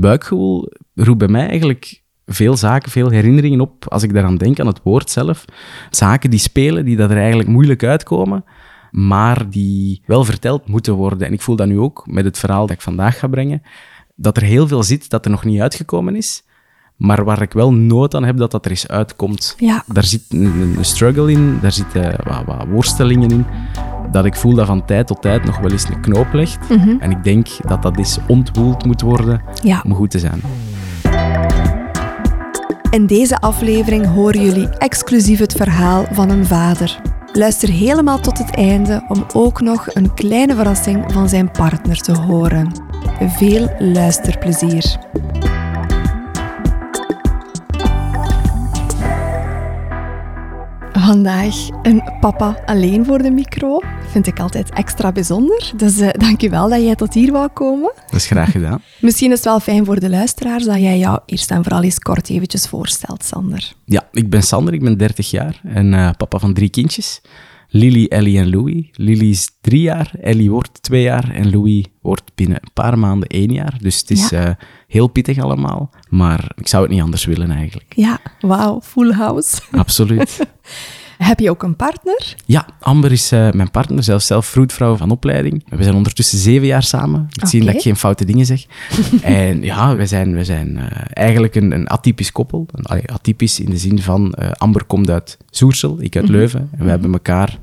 buikgevoel roept bij mij eigenlijk veel zaken, veel herinneringen op, als ik daaraan denk, aan het woord zelf. Zaken die spelen, die dat er eigenlijk moeilijk uitkomen, maar die wel verteld moeten worden. En ik voel dat nu ook met het verhaal dat ik vandaag ga brengen, dat er heel veel zit dat er nog niet uitgekomen is, maar waar ik wel nood aan heb dat dat er eens uitkomt. Ja. Daar zit een, een struggle in, daar zitten wat, wat worstelingen in, dat ik voel dat van tijd tot tijd nog wel eens een knoop legt. En ik denk dat dat eens ontwoeld moet worden Ja. om goed te zijn. In deze aflevering horen jullie exclusief het verhaal van een vader. Luister helemaal tot het einde om ook nog een kleine verrassing van zijn partner te horen. Veel luisterplezier. Vandaag een papa alleen voor de micro. Vind ik altijd extra bijzonder. Dus eh, dank je wel dat jij tot hier wou komen. Dat is graag gedaan. Misschien is het wel fijn voor de luisteraars dat jij jou eerst en vooral eens kort eventjes voorstelt, Sander. Ja, ik ben Sander, ik ben 30 jaar en eh, papa van drie kindjes. Lily, Ellie en Louis. Lily is drie jaar, Ellie wordt twee jaar en Louis wordt binnen een paar maanden één jaar. Dus het is Ja. eh, heel pittig allemaal, maar ik zou het niet anders willen eigenlijk. Ja, wauw, full house. Absoluut. Heb je ook een partner? Ja, Amber is eh, mijn partner, zelfs zelf vroedvrouw van opleiding. We zijn ondertussen zeven jaar samen. Ik zie Oké. dat ik geen foute dingen zeg. en ja, we zijn, we zijn eh, eigenlijk een, een atypisch koppel. Allee, atypisch in de zin van eh, Amber komt uit Soersel, ik uit Leuven. En we hebben elkaar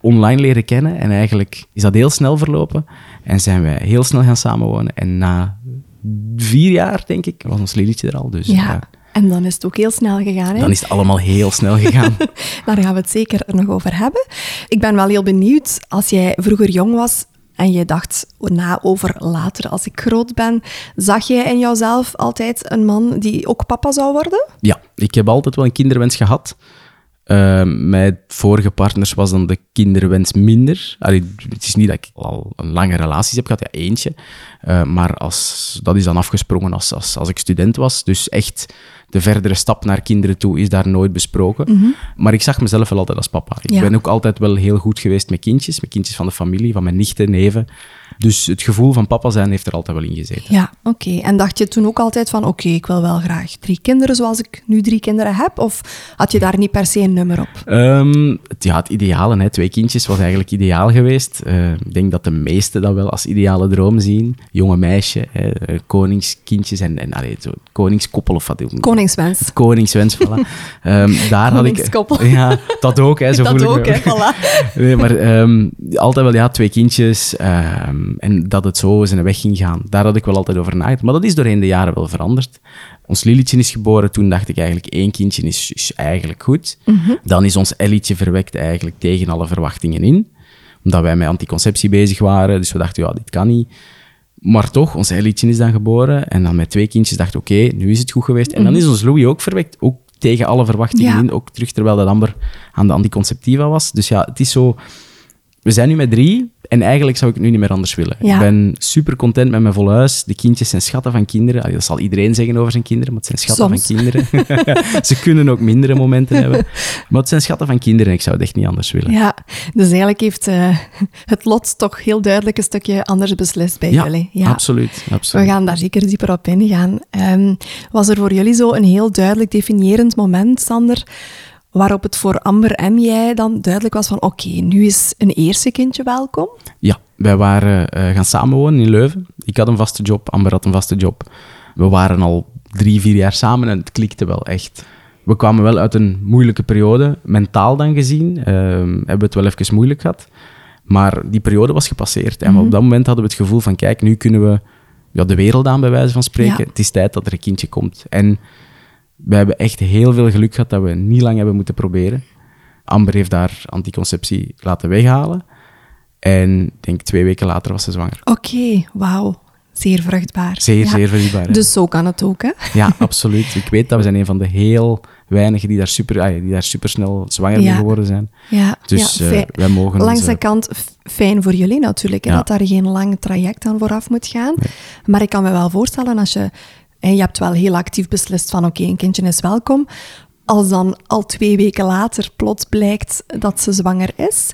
online leren kennen. En eigenlijk is dat heel snel verlopen. En zijn wij heel snel gaan samenwonen. En na vier jaar, denk ik, was ons Lilietje er al. Dus Ja. En dan is het ook heel snel gegaan. Hè? dan is het allemaal heel snel gegaan. Daar gaan we het zeker nog over hebben. Ik ben wel heel benieuwd, als jij vroeger jong was en je dacht na over later als ik groot ben, zag jij in jouzelf altijd een man die ook papa zou worden? Ja, ik heb altijd wel een kinderwens gehad. Uh, met vorige partners was dan de kinderwens minder. Allee, het is niet dat ik al een lange relaties heb gehad, ja, eentje. Uh, maar als, dat is dan afgesprongen als, als, als ik student was. Dus echt de verdere stap naar kinderen toe is daar nooit besproken. Mhm. Maar ik zag mezelf wel altijd als papa. Ik Ja. ben ook altijd wel heel goed geweest met kindjes. Met kindjes van de familie, van mijn nichten, neven. Dus het gevoel van papa zijn heeft er altijd wel in gezeten. Ja, oké. En dacht je toen ook altijd van, oké, ik wil wel graag drie kinderen zoals ik nu drie kinderen heb? Of had je daar niet per se een nummer op? Ehm, het, ja, het ideale, hè, twee kindjes, was eigenlijk ideaal geweest. Eh, ik denk dat de meesten dat wel als ideale droom zien. Jonge meisje, hè, eh, koningskindjes en, en allee, zo, koningskoppel of wat. Koningswens. Het koningswens, voilà. Ehm, daar had ik... Koningskoppel. Ja, dat ook, hè, zo Dat voel ook, hè, voilà. Nee, maar ehm, altijd wel, ja, twee kindjes. Ehm, en dat het zo zijn weg ging gaan. Daar had ik wel altijd over nagedacht. Maar dat is doorheen de jaren wel veranderd. Ons Lilietje is geboren. Toen dacht ik eigenlijk, één kindje is, is eigenlijk goed. Dan is ons Ellietje verwekt eigenlijk tegen alle verwachtingen in. Omdat wij met anticonceptie bezig waren. Dus we dachten, ja, dit kan niet. Maar toch, ons Ellietje is dan geboren. En dan met twee kindjes dachten oké, nu is het goed geweest. En dan is ons Louis ook verwekt. Ook tegen alle verwachtingen Ja. in. Ook terug terwijl dat Amber aan de anticonceptiva was. Dus ja, het is zo... We zijn nu met drie en eigenlijk zou ik het nu niet meer anders willen. Ja. Ik ben super content met mijn volhuis. De kindjes zijn schatten van kinderen. Dat zal iedereen zeggen over zijn kinderen, maar het zijn schatten Soms. van kinderen. Ze kunnen ook mindere momenten hebben. Maar het zijn schatten van kinderen en ik zou het echt niet anders willen. Ja, dus eigenlijk heeft eh, het lot toch heel duidelijk een stukje anders beslist bij jullie. Ja, absoluut. We absoluut. gaan daar zeker dieper op ingaan. Ehm, was er voor jullie zo een heel duidelijk definiërend moment, Sander, waarop het voor Amber en jij dan duidelijk was van oké, nu is een eerste kindje welkom? Ja, wij waren eh, gaan samenwonen in Leuven. Ik had een vaste job, Amber had een vaste job. We waren al drie, vier jaar samen en het klikte wel echt. We kwamen wel uit een moeilijke periode, mentaal dan gezien. ehm, hebben we het wel even moeilijk gehad. Maar die periode was gepasseerd. En op dat moment hadden we het gevoel van, kijk, nu kunnen we ja, de wereld aan, bij wijze van spreken. Ja. Het is tijd dat er een kindje komt. En we hebben echt heel veel geluk gehad dat we niet lang hebben moeten proberen. Amber heeft daar anticonceptie laten weghalen. En ik denk twee weken later was ze zwanger. Oké, wauw. Zeer vruchtbaar. Zeer, Ja. zeer vruchtbaar. hè. Dus zo kan het ook, hè? Ja, absoluut. Ik weet dat we zijn een van de heel weinigen die daar super, ah, die daar super snel zwanger mee Ja. geworden zijn. Ja, Dus ja, fijn. wij mogen Langs onze- de kant fijn voor jullie natuurlijk, hè, Ja. dat daar geen lang traject aan vooraf moet gaan. Maar ik kan me wel voorstellen als je... En je hebt wel heel actief beslist van oké, een kindje is welkom. Als dan al twee weken later plots blijkt dat ze zwanger is,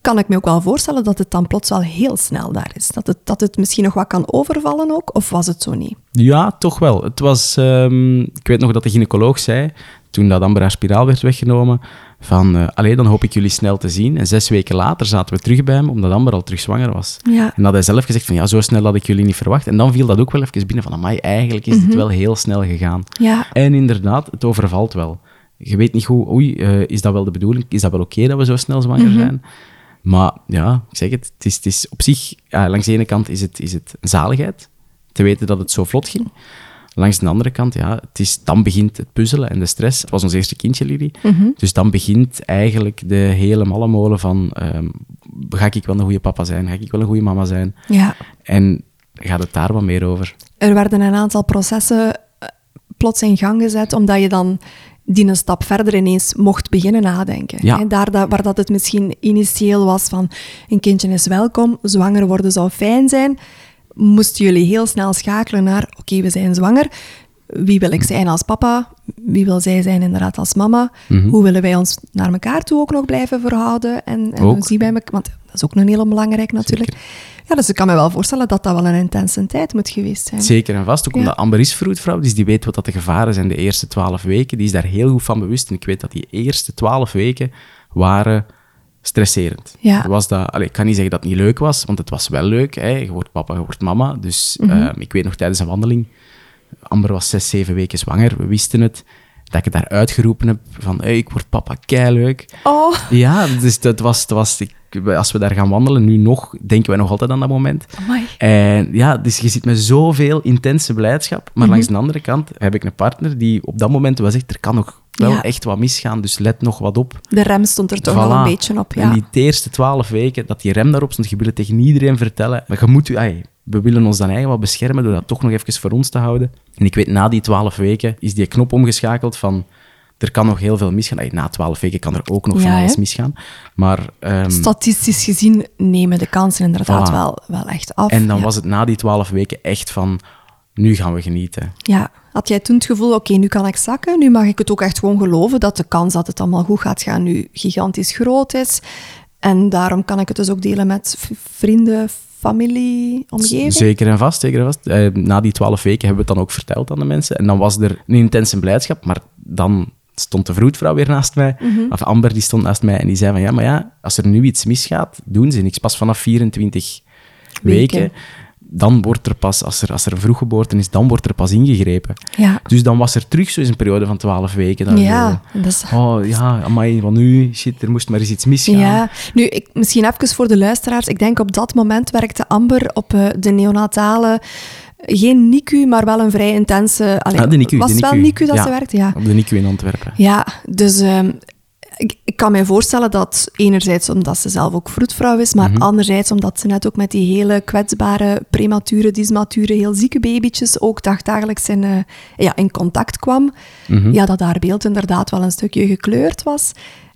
kan ik me ook wel voorstellen dat het dan plots wel heel snel daar is. Dat het, dat het misschien nog wat kan overvallen ook, of was het zo niet? Ja, toch wel. Het was, ehm, ik weet nog dat de gynaecoloog zei, toen dat Amber spiraal werd weggenomen, van, uh, allee, dan hoop ik jullie snel te zien. En zes weken later zaten we terug bij hem, omdat Amber al terug zwanger was. Ja. En dat hij zelf gezegd van, ja, zo snel had ik jullie niet verwacht. En dan viel dat ook wel even binnen van, amai, eigenlijk is het wel heel snel gegaan. Ja. En inderdaad, het overvalt wel. Je weet niet goed, oei, eh, is dat wel de bedoeling? Is dat wel oké dat we zo snel zwanger zijn? Maar ja, ik zeg het, het is, het is op zich, ja, langs de ene kant is het, is het een zaligheid, te weten dat het zo vlot ging. Langs de andere kant, ja, het is, dan begint het puzzelen en de stress. Het was ons eerste kindje, Lily. Dus dan begint eigenlijk de hele malle molen van, ehm, ga ik wel een goede papa zijn? Ga ik wel een goede mama zijn? ja. En gaat het daar wat meer over? Er werden een aantal processen eh, plots in gang gezet, omdat je dan die een stap verder ineens mocht beginnen nadenken. Ja. Daar dat, waar dat het misschien initieel was van een kindje is welkom, zwanger worden zou fijn zijn, moesten jullie heel snel schakelen naar oké, we zijn zwanger. Wie wil ik zijn als papa? Wie wil zij zijn inderdaad als mama? Mhm. Hoe willen wij ons naar elkaar toe ook nog blijven verhouden? En, en Ook. zien wij elkaar? Want dat is ook nog heel belangrijk natuurlijk. Ja, dus ik kan me wel voorstellen dat dat wel een intense tijd moet geweest zijn. Zeker en vast, ook Ja. omdat Amber is vroedvrouw, dus die weet wat dat de gevaren zijn de eerste twaalf weken. Die is daar heel goed van bewust. En ik weet dat die eerste twaalf weken waren stresserend. Ja. Was dat, allee, ik kan niet zeggen dat het niet leuk was, want het was wel leuk. Hè. Je wordt papa, je wordt mama. Dus Mhm. eh, ik weet nog tijdens een wandeling, Amber was zes, zeven weken zwanger, we wisten het, dat ik het daar uitgeroepen heb van, hey, ik word papa, leuk. Oh, Ja, dus dat was, dat was ik, als we daar gaan wandelen, nu nog, denken wij nog altijd aan dat moment. amai. En ja, dus je zit met zoveel intense blijdschap. Maar langs de andere kant heb ik een partner die op dat moment wel zegt, er kan nog wel Ja. echt wat misgaan, dus let nog wat op. De rem stond er toch Voilà. wel een beetje op, ja. En die eerste twaalf weken, dat die rem daarop stond, je wil het tegen iedereen vertellen. Maar je moet, ai, we willen ons dan eigen wat beschermen door dat toch nog even voor ons te houden. En ik weet, na die twaalf weken is die knop omgeschakeld van... Er kan nog heel veel misgaan. Na twaalf weken kan er ook nog van Ja, alles hè? misgaan. Maar, ehm, Statistisch gezien nemen de kansen inderdaad Voilà. wel, wel echt af. en dan ja. was het na die twaalf weken echt van... Nu gaan we genieten. Ja. Had jij toen het gevoel, oké, nu kan ik zakken, nu mag ik het ook echt gewoon geloven dat de kans dat het allemaal goed gaat gaan nu gigantisch groot is. En daarom kan ik het dus ook delen met vrienden, familie, omgeving. Zeker en vast, zeker en vast. Eh, na die twaalf weken hebben we het dan ook verteld aan de mensen. En dan was er een intense blijdschap, maar dan stond de vroedvrouw weer naast mij. Of Amber, die stond naast mij en die zei van, ja, maar ja, als er nu iets misgaat, doen ze niks. Pas vanaf 24 weken, Weken. Dan wordt er pas, als er, als er vroeggeboorte is, dan wordt er pas ingegrepen. Ja. Dus dan was er terug zo eens een periode van 12 weken. We Ja, zo, dat is... Oh ja, amai, want nu, shit, er moest maar eens iets misgaan. Ja, nu ik, misschien even voor de luisteraars. Ik denk op dat moment werkte Amber op eh, de neonatale, geen NICU, maar wel een vrij intense. allee, Ah, de NICU, was de wel NICU. Dat Ja. ze werkte? Ja. Op de NICU in Antwerpen. Ja, dus ehm, ik, ik kan mij voorstellen dat enerzijds omdat ze zelf ook vroedvrouw is, maar anderzijds omdat ze net ook met die hele kwetsbare, premature, dismature, heel zieke babytjes ook dagdagelijks in, eh, ja, in contact kwam. Ja, dat haar beeld inderdaad wel een stukje gekleurd was.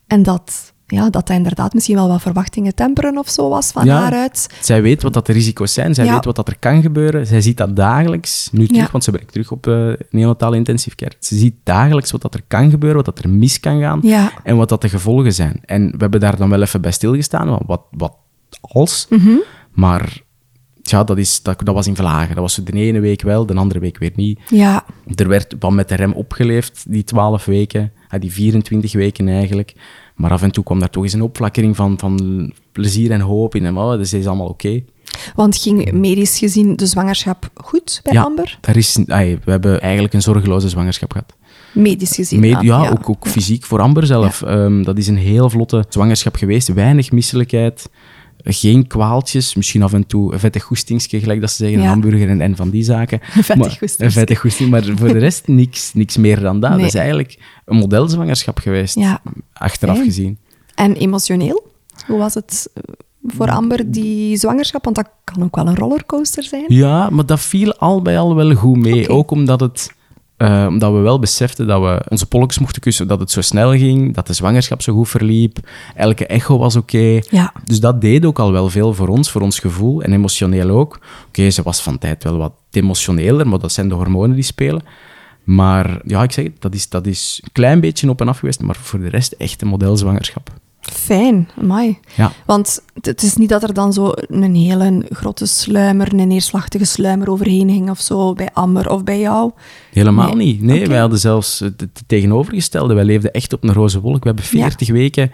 En dat, ja, dat dat inderdaad misschien wel wat verwachtingen temperen of zo was van Ja. haar uit. Zij weet wat dat de risico's zijn, zij Ja. weet wat dat er kan gebeuren. Zij ziet dat dagelijks, nu terug, Ja. want ze werkt terug op uh, neonatale intensive care. Ze ziet dagelijks wat dat er kan gebeuren, wat dat er mis kan gaan en wat dat de gevolgen zijn. En we hebben daar dan wel even bij stilgestaan, wat, wat als. Mhm. Maar ja, dat, is, dat, dat was in vlagen. Dat was de ene week wel, de andere week weer niet. Ja, Er werd wat met de rem opgeleefd, die 12 weken, ah, die 24 weken eigenlijk. Maar af en toe kwam daar toch eens een opflakkering van, van plezier en hoop in. En oh, dus is allemaal oké. want ging medisch gezien de zwangerschap goed bij ja, Amber? Daar is, we hebben eigenlijk een zorgeloze zwangerschap gehad. Medisch gezien. Med- dan, ja, ook, ook fysiek voor Amber zelf. Ehm, dat is een heel vlotte zwangerschap geweest. Weinig misselijkheid. Geen kwaaltjes. Misschien af en toe een vettig goestingsje, gelijk dat ze zeggen, een hamburger en, en van die zaken. Een vettig Maar- goestingsje. Een vettig goesting. Maar voor de rest niks, niks meer dan dat. Nee. Dat is eigenlijk een modelzwangerschap geweest. Ja. Achteraf gezien. En emotioneel? Hoe was het eh, voor Amber, die zwangerschap? Want dat kan ook wel een rollercoaster zijn. Ja, maar dat viel al bij al wel goed mee. Ook omdat, het, eh, omdat we wel beseften dat we onze polletjes mochten kussen, dat het zo snel ging, dat de zwangerschap zo goed verliep, elke echo was oké. Ja. Dus dat deed ook al wel veel voor ons, voor ons gevoel en emotioneel ook. Oké, ze was van tijd wel wat emotioneler, maar dat zijn de hormonen die spelen. Maar ja, ik zeg het, dat is, dat is een klein beetje op en af geweest, maar voor de rest echt een modelzwangerschap. Fijn, amai. Ja. Want het- is niet dat er dan zo een hele grote sluimer, een neerslachtige sluimer overheen ging of zo, bij Amber of bij jou. Helemaal Nee. niet. Nee, Oké. wij hadden zelfs het, het tegenovergestelde. Wij leefden echt op een roze wolk. We hebben 40 weken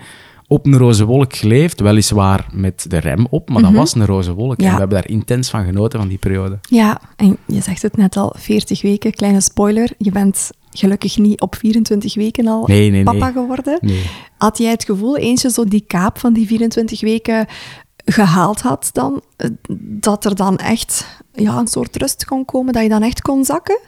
op een roze wolk geleefd. Weliswaar met de rem op, maar dat was een roze wolk. Mhm. Ja. En we hebben daar intens van genoten van die periode. Ja, en je zegt het net al, 40 weken, kleine spoiler. Je bent gelukkig niet op 24 weken al Nee, nee, papa nee. geworden. Nee. Had jij het gevoel, eens je zo die kaap van die 24 weken gehaald had, dan, eh, dat er dan echt ja, een soort rust kon komen, dat je dan echt kon zakken?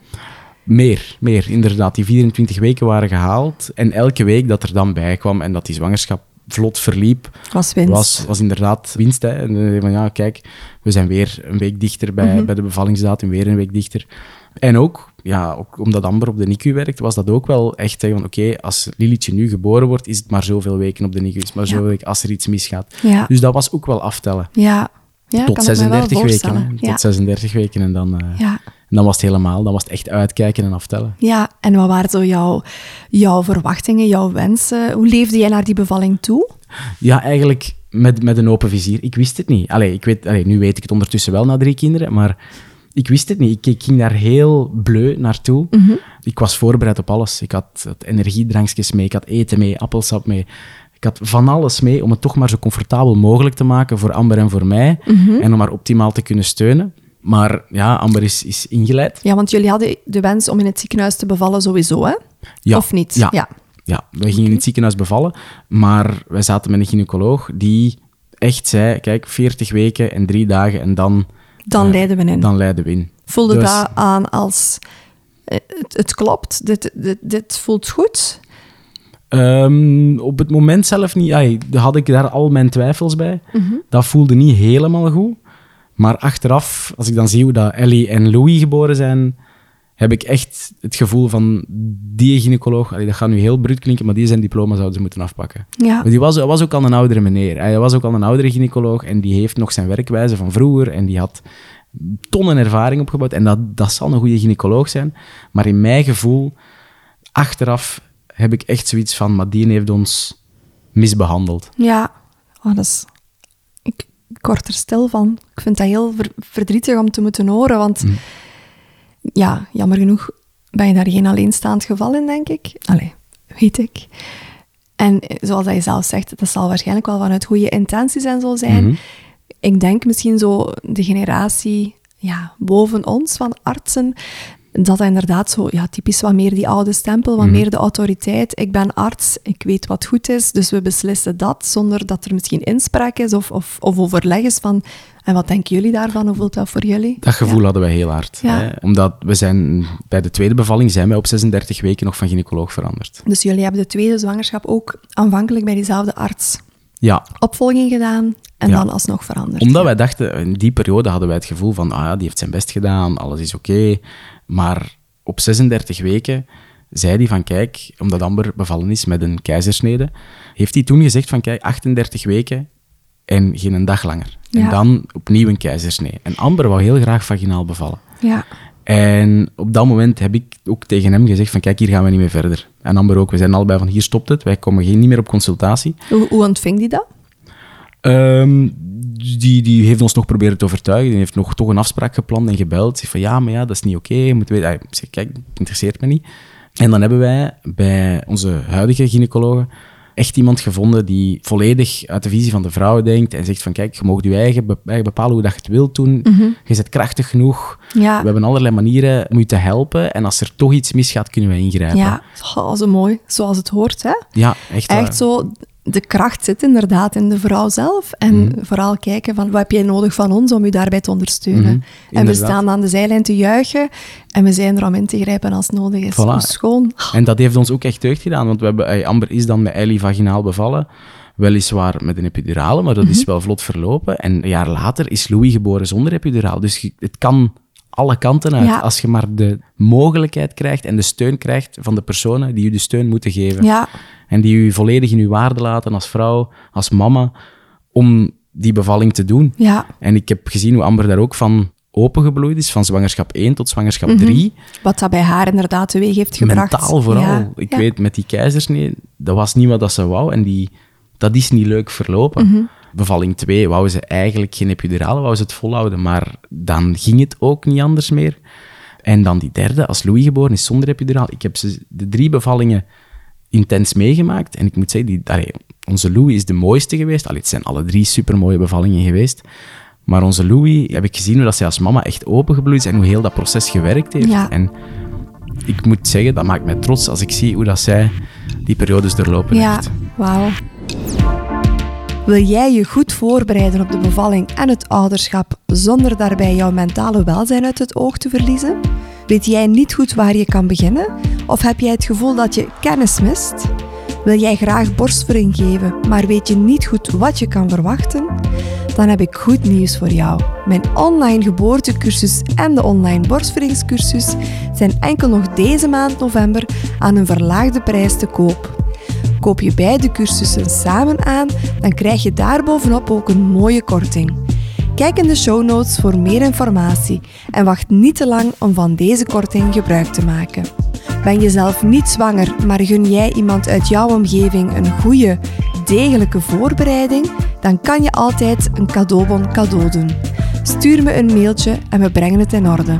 Meer, meer, inderdaad. Die 24 weken waren gehaald. En elke week dat er dan bij kwam en dat die zwangerschap vlot verliep, Was winst. was, was inderdaad winst. Hè. En dan je van ja, kijk, we zijn weer een week dichter bij, Mhm. bij de bevallingsdatum, weer een week dichter. En ook, ja, ook omdat Amber op de NICU werkt, was dat ook wel echt zeggen van oké, als Lilietje nu geboren wordt, is het maar zoveel weken op de NICU, is het maar Ja. zoveel weken als er iets misgaat. Ja, Dus dat was ook wel aftellen. ja. ja Tot kan ik me wel 36 weken. Tot 36 weken en dan, eh, Ja. En dan was het helemaal, dan was het echt uitkijken en aftellen. ja, en wat waren zo jouw, jouw verwachtingen, jouw wensen? Hoe leefde jij naar die bevalling toe? Ja, eigenlijk met, met een open vizier. Ik wist het niet. Allee, ik weet, allee, nu weet ik het ondertussen wel na drie kinderen, maar ik wist het niet. Ik, ik ging daar heel bleu naartoe. Ik was voorbereid op alles. Ik had, had energiedrankjes mee, ik had eten mee, appelsap mee. Ik had van alles mee om het toch maar zo comfortabel mogelijk te maken voor Amber en voor mij. En om haar optimaal te kunnen steunen. Maar ja, Amber is, is ingeleid. Ja, want jullie hadden de wens om in het ziekenhuis te bevallen sowieso, hè? Ja, Of niet? Ja. Ja. ja. we gingen in het ziekenhuis bevallen, maar wij zaten met een gynaecoloog die echt zei, kijk, 40 weken en drie dagen en dan, Dan eh, leiden we in. dan leiden we in. Voelde Dus- dat aan als... eh, Het, het klopt, dit, dit, dit voelt goed. Ehm, op het moment zelf niet, ai, had ik daar al mijn twijfels bij. Mhm. Dat voelde niet helemaal goed. Maar achteraf, als ik dan zie hoe dat Ellie en Louis geboren zijn, heb ik echt het gevoel van die gynaecoloog, allee, dat gaat nu heel bruut klinken, maar die zijn diploma zouden ze moeten afpakken. Ja. Maar die was, was ook al een oudere meneer. Hij was ook al een oudere gynaecoloog en die heeft nog zijn werkwijze van vroeger en die had tonnen ervaring opgebouwd. En dat, dat zal een goede gynaecoloog zijn. Maar in mijn gevoel, achteraf, heb ik echt zoiets van, maar die heeft ons misbehandeld. Ja. Oh, dat is... Word er stil van. Ik vind dat heel ver- verdrietig om te moeten horen, want... Mm. Ja, jammer genoeg ben je daar geen alleenstaand geval in, denk ik. Allee, weet ik. En eh, zoals hij zelf zegt, dat zal waarschijnlijk wel vanuit goede intenties en zo zijn. Mhm. Ik denk misschien zo de generatie ja, boven ons van artsen, dat inderdaad zo ja, typisch wat meer die oude stempel, wat meer de autoriteit. Ik ben arts, ik weet wat goed is, dus we beslissen dat zonder dat er misschien inspraak is of, of, of overleg is van en wat denken jullie daarvan? Hoe voelt dat voor jullie? Dat gevoel hadden wij heel hard. Ja. Hè? Omdat we zijn, bij de tweede bevalling zijn wij op 36 weken nog van gynaecoloog veranderd. Dus jullie hebben de tweede zwangerschap ook aanvankelijk bij diezelfde arts Ja, opvolging gedaan en Ja. dan alsnog veranderd. Omdat wij dachten, in die periode hadden wij het gevoel van, ah ja, die heeft zijn best gedaan, alles is oké. Maar op 36 weken zei hij van, kijk, omdat Amber bevallen is met een keizersnede, heeft hij toen gezegd van, kijk, 38 weken en geen een dag langer. En dan opnieuw een keizersnee. En Amber wou heel graag vaginaal bevallen. Ja, En op dat moment heb ik ook tegen hem gezegd van, kijk, hier gaan we niet meer verder. En Amber ook, we zijn allebei van, hier stopt het, wij komen geen, niet meer op consultatie. hoe, hoe ontving die dat? Ehm, die, die heeft ons nog proberen te overtuigen. Die heeft nog toch een afspraak gepland en gebeld. Ze van ja, maar ja, dat is niet oké. Moet weten. Zeg, kijk, het interesseert me niet. En dan hebben wij bij onze huidige gynaecologen echt iemand gevonden die volledig uit de visie van de vrouw denkt en zegt van kijk, je mag je eigen, be- eigen bepalen hoe dat je het wilt doen. Je bent krachtig genoeg. Ja. We hebben allerlei manieren om je te helpen. En als er toch iets misgaat, kunnen wij ingrijpen. Ja, oh, zo mooi, zoals het hoort, hè? Ja, echt waar. Echt zo, de kracht zit inderdaad in de vrouw zelf. En Mhm. vooral kijken van, wat heb jij nodig van ons om u daarbij te ondersteunen? Mhm, en we staan aan de zijlijn te juichen en we zijn er om in te grijpen als nodig is. Voilà. Schoon. En dat heeft ons ook echt deugd gedaan, want we hebben, Amber is dan met Ellie vaginaal bevallen. Weliswaar met een epidurale, maar dat Mhm. is wel vlot verlopen. En een jaar later is Louis geboren zonder epiduraal. Dus het kan alle kanten uit. Ja. Als je maar de mogelijkheid krijgt en de steun krijgt van de personen die je de steun moeten geven. Ja, En die je volledig in je waarde laten als vrouw, als mama, om die bevalling te doen. ja. En ik heb gezien hoe Amber daar ook van opengebloeid is, van zwangerschap 1 tot zwangerschap 3. Wat dat bij haar inderdaad teweeg heeft gebracht. Mentaal vooral. Ja, Ik weet, met die keizersnee, dat was niet wat dat ze wou. En die, dat is niet leuk verlopen. Mhm. Bevalling 2 wou ze eigenlijk geen epidurale, wou ze het volhouden, maar dan ging het ook niet anders meer. En dan die derde, als Louis geboren is zonder epiduraal. Ik heb ze de drie bevallingen intens meegemaakt. En ik moet zeggen, die, allee, onze Louis is de mooiste geweest. Allee, het zijn alle drie supermooie bevallingen geweest. Maar onze Louis heb ik gezien hoe dat zij als mama echt opengebloeid is en hoe heel dat proces gewerkt heeft. Ja. En ik moet zeggen, dat maakt mij trots als ik zie hoe dat zij die periodes doorlopen Ja, heeft. wauw. Wil jij je goed voorbereiden op de bevalling en het ouderschap zonder daarbij jouw mentale welzijn uit het oog te verliezen? Weet jij niet goed waar je kan beginnen? Of heb jij het gevoel dat je kennis mist? Wil jij graag borstvoeding geven, maar weet je niet goed wat je kan verwachten? Dan heb ik goed nieuws voor jou. Mijn online geboortecursus en de online borstvoedingscursus zijn enkel nog deze maand november aan een verlaagde prijs te koop. Koop je beide cursussen samen aan, dan krijg je daarbovenop ook een mooie korting. Kijk in de show notes voor meer informatie en wacht niet te lang om van deze korting gebruik te maken. Ben je zelf niet zwanger, maar gun jij iemand uit jouw omgeving een goede, degelijke voorbereiding, dan kan je altijd een cadeaubon cadeau doen. Stuur me een mailtje en we brengen het in orde.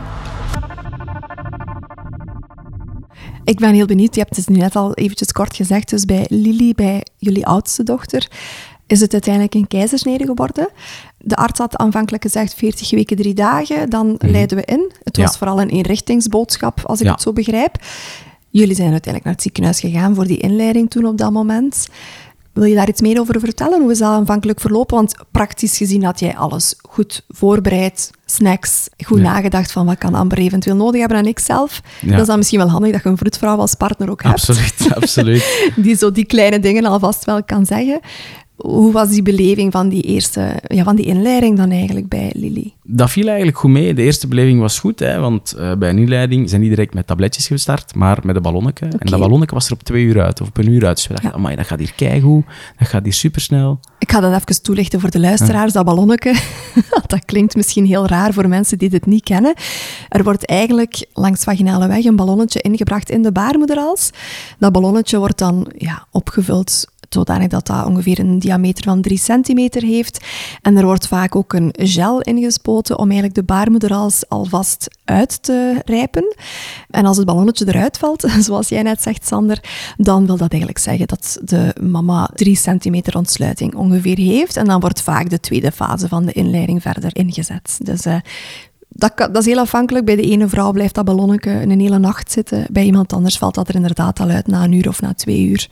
Ik ben heel benieuwd, je hebt het nu net al eventjes kort gezegd, dus bij Lily, bij jullie oudste dochter, is het uiteindelijk een keizersnede geworden. De arts had aanvankelijk gezegd 40 weken, drie dagen, dan leiden we in. Het was Ja. vooral een eenrichtingsboodschap, als ik Ja. het zo begrijp. Jullie zijn uiteindelijk naar het ziekenhuis gegaan voor die inleiding toen op dat moment. Wil je daar iets meer over vertellen? Hoe is dat aanvankelijk verlopen? Want praktisch gezien had jij alles goed voorbereid, snacks, goed Ja. nagedacht van wat kan Amber eventueel nodig hebben en ik zelf. Ja. Dat is dan misschien wel handig dat je een vroedvrouw als partner ook hebt. Absoluut, absoluut. Die zo die kleine dingen alvast wel kan zeggen. Hoe was die beleving van die eerste, ja, van die inleiding dan eigenlijk bij Lily? Dat viel eigenlijk goed mee. De eerste beleving was goed, hè, want eh, bij een inleiding zijn die direct met tabletjes gestart, maar met een ballonnetje. En dat ballonnetje was er op twee uur uit, of op een uur uit. Dus we dachten, Ja. dat gaat hier keigoed, dat gaat hier supersnel. Ik ga dat even toelichten voor de luisteraars, dat ballonnetje. dat klinkt misschien heel raar voor mensen die dit niet kennen. Er wordt eigenlijk langs vaginale weg een ballonnetje ingebracht in de baarmoederhals. Dat ballonnetje wordt dan ja, opgevuld zodanig dat dat ongeveer een diameter van 3 centimeter heeft. En er wordt vaak ook een gel ingespoten om eigenlijk de baarmoederhals alvast uit te rijpen. En als het ballonnetje eruit valt, zoals jij net zegt, Sander, dan wil dat eigenlijk zeggen dat de mama 3 centimeter ontsluiting ongeveer heeft. En dan wordt vaak de tweede fase van de inleiding verder ingezet. Dus eh, dat, kan- dat is heel afhankelijk. Bij de ene vrouw blijft dat ballonnetje een hele nacht zitten. Bij iemand anders valt dat er inderdaad al uit na een uur of na twee uur.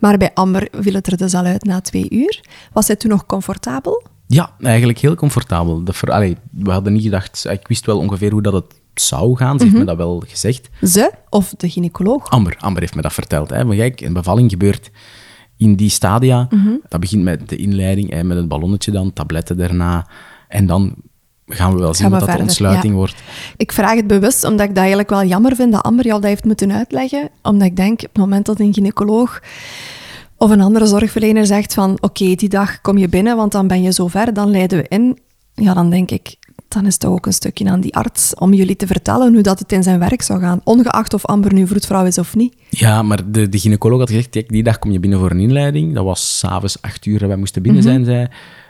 Maar bij Amber viel het er dus al uit na twee uur. Was zij toen nog comfortabel? Ja, eigenlijk heel comfortabel. Ver, allee, we hadden niet gedacht, ik wist wel ongeveer hoe dat het zou gaan, ze heeft me dat wel gezegd. Ze of de gynaecoloog? Amber, Amber heeft me dat verteld. Hè. Maar kijk, een bevalling gebeurt in die stadia. Dat begint met de inleiding, hè, met het ballonnetje dan, tabletten daarna. En dan gaan we wel zien we wat dat de ontsluiting ja. wordt. Ik vraag het bewust omdat ik dat eigenlijk wel jammer vind dat Amber jou dat heeft moeten uitleggen. Omdat ik denk, op het moment dat een gynaecoloog of een andere zorgverlener zegt van oké, die dag kom je binnen, want dan ben je zo ver, dan leiden we in. Ja, dan denk ik, dan is het toch ook een stukje aan die arts om jullie te vertellen hoe dat het in zijn werk zou gaan. Ongeacht of Amber nu vroedvrouw is of niet. Ja, maar de, de gynaecoloog had gezegd, die dag kom je binnen voor een inleiding. Dat was s'avonds acht uur dat wij moesten binnen zijn, zei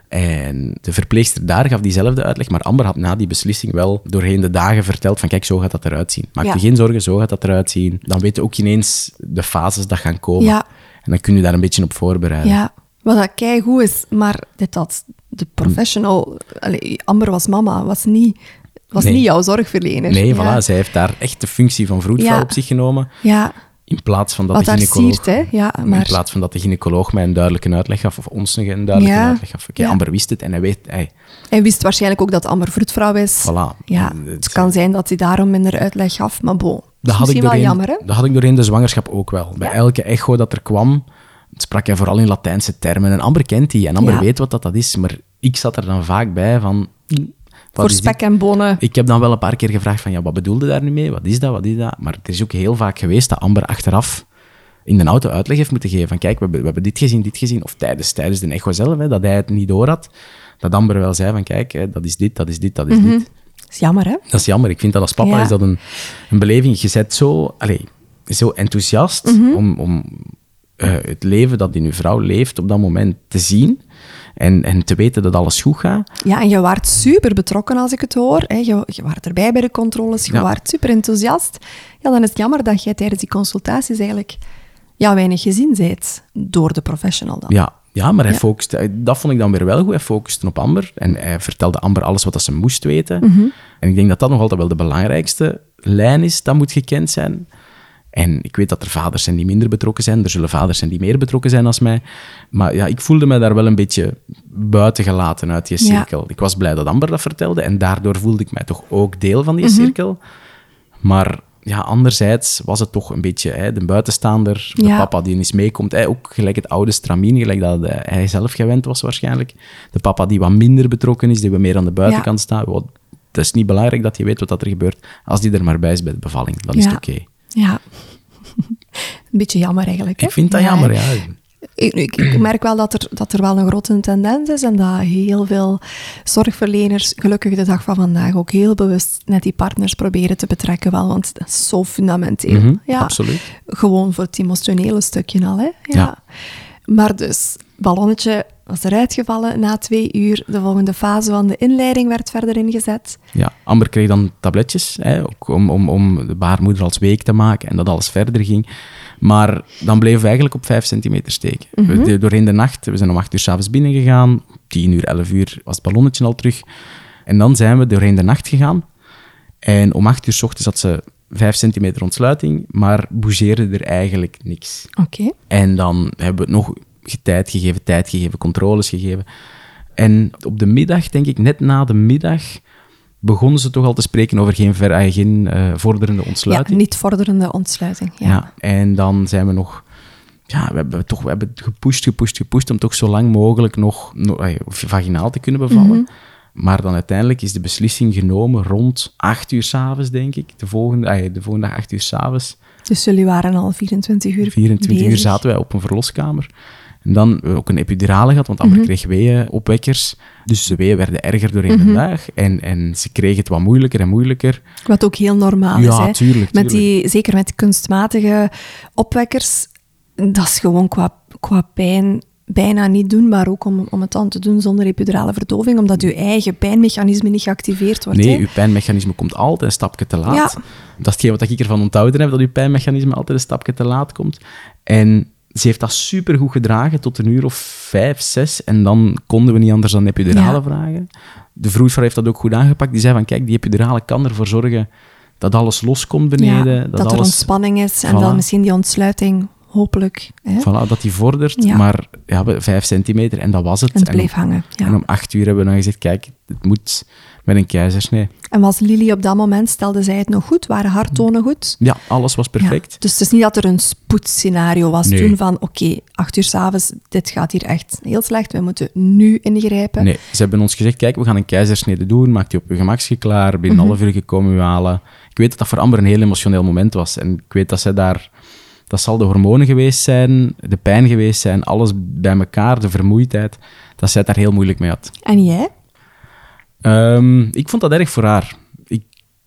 En de verpleegster daar gaf diezelfde uitleg, maar Amber had na die beslissing wel doorheen de dagen verteld van kijk, zo gaat dat eruit zien. Maak Ja. je geen zorgen, zo gaat dat eruit zien. Dan weet je ook ineens de fases dat gaan komen. Ja. En dan kun je daar een beetje op voorbereiden. Ja, wat dat keigoed is, maar dit had de professional... Allee, Amber was mama, was niet, was Nee. niet jouw zorgverlener. Nee, ja. voilà, zij heeft daar echt de functie van vroedvrouw Ja. op zich genomen. Ja, In plaats van dat wat de gynaecoloog... siert. Ja, In maar... plaats van dat de gynaecoloog mij een duidelijke uitleg gaf, of ons een duidelijke Ja. uitleg gaf. Oké. Amber wist het en hij weet... Hij, Hij wist waarschijnlijk ook dat Amber vroedvrouw is. Voilà. Ja, Het- het kan zijn dat hij daarom minder uitleg gaf, maar bon. Dat had, ik doorheen, jammer, hè? dat had ik doorheen de zwangerschap ook wel. Bij elke echo dat er kwam, sprak hij vooral in Latijnse termen. En Amber kent die, en Amber weet wat dat, dat is. Maar ik zat er dan vaak bij van... Voor spek en bonen. Ik heb dan wel een paar keer gevraagd van, ja, wat bedoelde daar nu mee? Wat is dat, wat is dat? Maar er is ook heel vaak geweest dat Amber achteraf in de auto uitleg heeft moeten geven van, kijk, we hebben, we hebben dit gezien, dit gezien. Of tijdens, tijdens de echo zelf, hè, dat hij het niet door had. Dat Amber wel zei van, kijk, hè, dat is dit, dat is dit, dat is dit. Dat is jammer, hè? Dat is jammer. Ik vind dat als papa Ja. is dat een, een beleving. Je zet zo, allez, zo enthousiast Mhm. om, om eh, het leven dat in uw vrouw leeft op dat moment te zien en, en te weten dat alles goed gaat. Ja, en je waart super betrokken als ik het hoor. Hè. Je, je waart erbij bij de controles, je Ja. waart super enthousiast. Ja, dan is het jammer dat jij tijdens die consultaties eigenlijk ja, weinig gezien bent door de professional dan. Ja, ja maar hij Ja. focuste, dat vond ik dan weer wel goed. Hij focuste op Amber en hij vertelde Amber alles wat ze moest weten. Mhm. En ik denk dat dat nog altijd wel de belangrijkste lijn is, dat moet gekend zijn. En ik weet dat er vaders zijn die minder betrokken zijn, er zullen vaders zijn die meer betrokken zijn als mij. Maar ja, ik voelde me daar wel een beetje buiten gelaten uit die Ja. cirkel. Ik was blij dat Amber dat vertelde en daardoor voelde ik mij toch ook deel van Mhm. die cirkel. Maar ja, anderzijds was het toch een beetje hè, de buitenstaander, de Ja. papa die eens meekomt. Hè, ook gelijk het oude stramien, gelijk dat eh, hij zelf gewend was waarschijnlijk. De papa die wat minder betrokken is, die wat meer aan de buitenkant staat. Het is niet belangrijk dat je weet wat dat er gebeurt. Als die er maar bij is bij de bevalling, dan is het oké. Ja. Een beetje jammer eigenlijk. Hè? Ik vind dat Ja, jammer, ja. Ik, merk wel dat er, dat er wel een grote tendens is en dat heel veel zorgverleners, gelukkig de dag van vandaag, ook heel bewust net die partners proberen te betrekken. Wel, want dat is zo fundamenteel. Mhm, ja, Absoluut. Gewoon voor het emotionele stukje al. Hè? Ja. Ja. Maar dus, ballonnetje was eruit gevallen na twee uur. De volgende fase van de inleiding werd verder ingezet. Ja, Amber kreeg dan tabletjes hè, ook om, om, om de baarmoeder als week te maken en dat alles verder ging. Maar dan bleven we eigenlijk op 5 centimeter steken. we, de- doorheen de nacht, we zijn om 8 uur s'avonds binnengegaan. 10 uur, 11 uur was het ballonnetje al terug. En dan zijn we doorheen de nacht gegaan. En om 8 uur s ochtends had ze 5 centimeter ontsluiting, maar bougeerde er eigenlijk niks. Oké. En dan hebben we het nog tijd gegeven, tijd gegeven, controles gegeven. En op de middag, denk ik, net na de middag, begonnen ze toch al te spreken over geen, ver, eh, geen eh, vorderende Ja, ontsluiting. niet vorderende ontsluiting. Ja. Ja. En dan zijn we nog... Ja, we hebben toch we hebben gepusht, gepusht, gepusht om toch zo lang mogelijk nog, nog eh, vaginaal te kunnen bevallen. Mhm. Maar dan uiteindelijk is de beslissing genomen rond 8 uur s'avonds, denk ik. De volgende, eh, de volgende dag 8 uur s'avonds. Dus jullie waren al 24 uur 24 uur zaten wij op een verloskamer. En dan hebben we ook een epidurale gehad, want Amber Mhm. kreeg weeënopwekkers. Dus de weeën werden erger doorheen Mhm. de dag. En, en ze kreeg het wat moeilijker en moeilijker. Wat ook heel normaal is. ja, tuurlijk. Met tuurlijk. die, zeker met kunstmatige opwekkers, dat is gewoon qua, qua pijn bijna niet doenbaar. Ook om, om het dan te doen zonder epidurale verdoving, omdat je eigen pijnmechanisme niet geactiveerd wordt. Nee, hè? uw pijnmechanisme komt altijd een stapje te laat. Ja. Dat is hetgeen wat ik ervan onthouden heb, dat uw pijnmechanisme altijd een stapje te laat komt. En ze heeft dat supergoed gedragen tot een uur of vijf, zes. En dan konden we niet anders dan epidurale Ja. vragen. De vroedvrouw heeft dat ook goed aangepakt. Die zei van, kijk, die epidurale kan ervoor zorgen dat alles loskomt beneden. Ja, dat dat, er alles, ontspanning is en Voilà. dan misschien die ontsluiting, hopelijk. Hè? Voilà, dat die vordert. Ja. Maar ja, vijf centimeter en dat was het. En het bleef hangen. Ja. En om acht uur hebben we dan gezegd, kijk, het moet met een keizersnee. En was Lily op dat moment, stelde zij het nog goed? Waren harttonen goed? Ja, alles was perfect. Ja, dus het is niet dat er een spoedscenario was Nee. toen van oké, acht uur s'avonds, dit gaat hier echt heel slecht, we moeten nu ingrijpen. Nee, ze hebben ons gezegd, kijk, we gaan een keizersnede doen, maak die op je gemakje klaar, binnen een half uur gekomen u halen. Ik weet dat dat voor Amber een heel emotioneel moment was. En ik weet dat zij daar... Dat zal de hormonen geweest zijn, de pijn geweest zijn, alles bij elkaar, de vermoeidheid, dat zij het daar heel moeilijk mee had. En jij? Ehm, ik vond dat erg voor haar. Ik,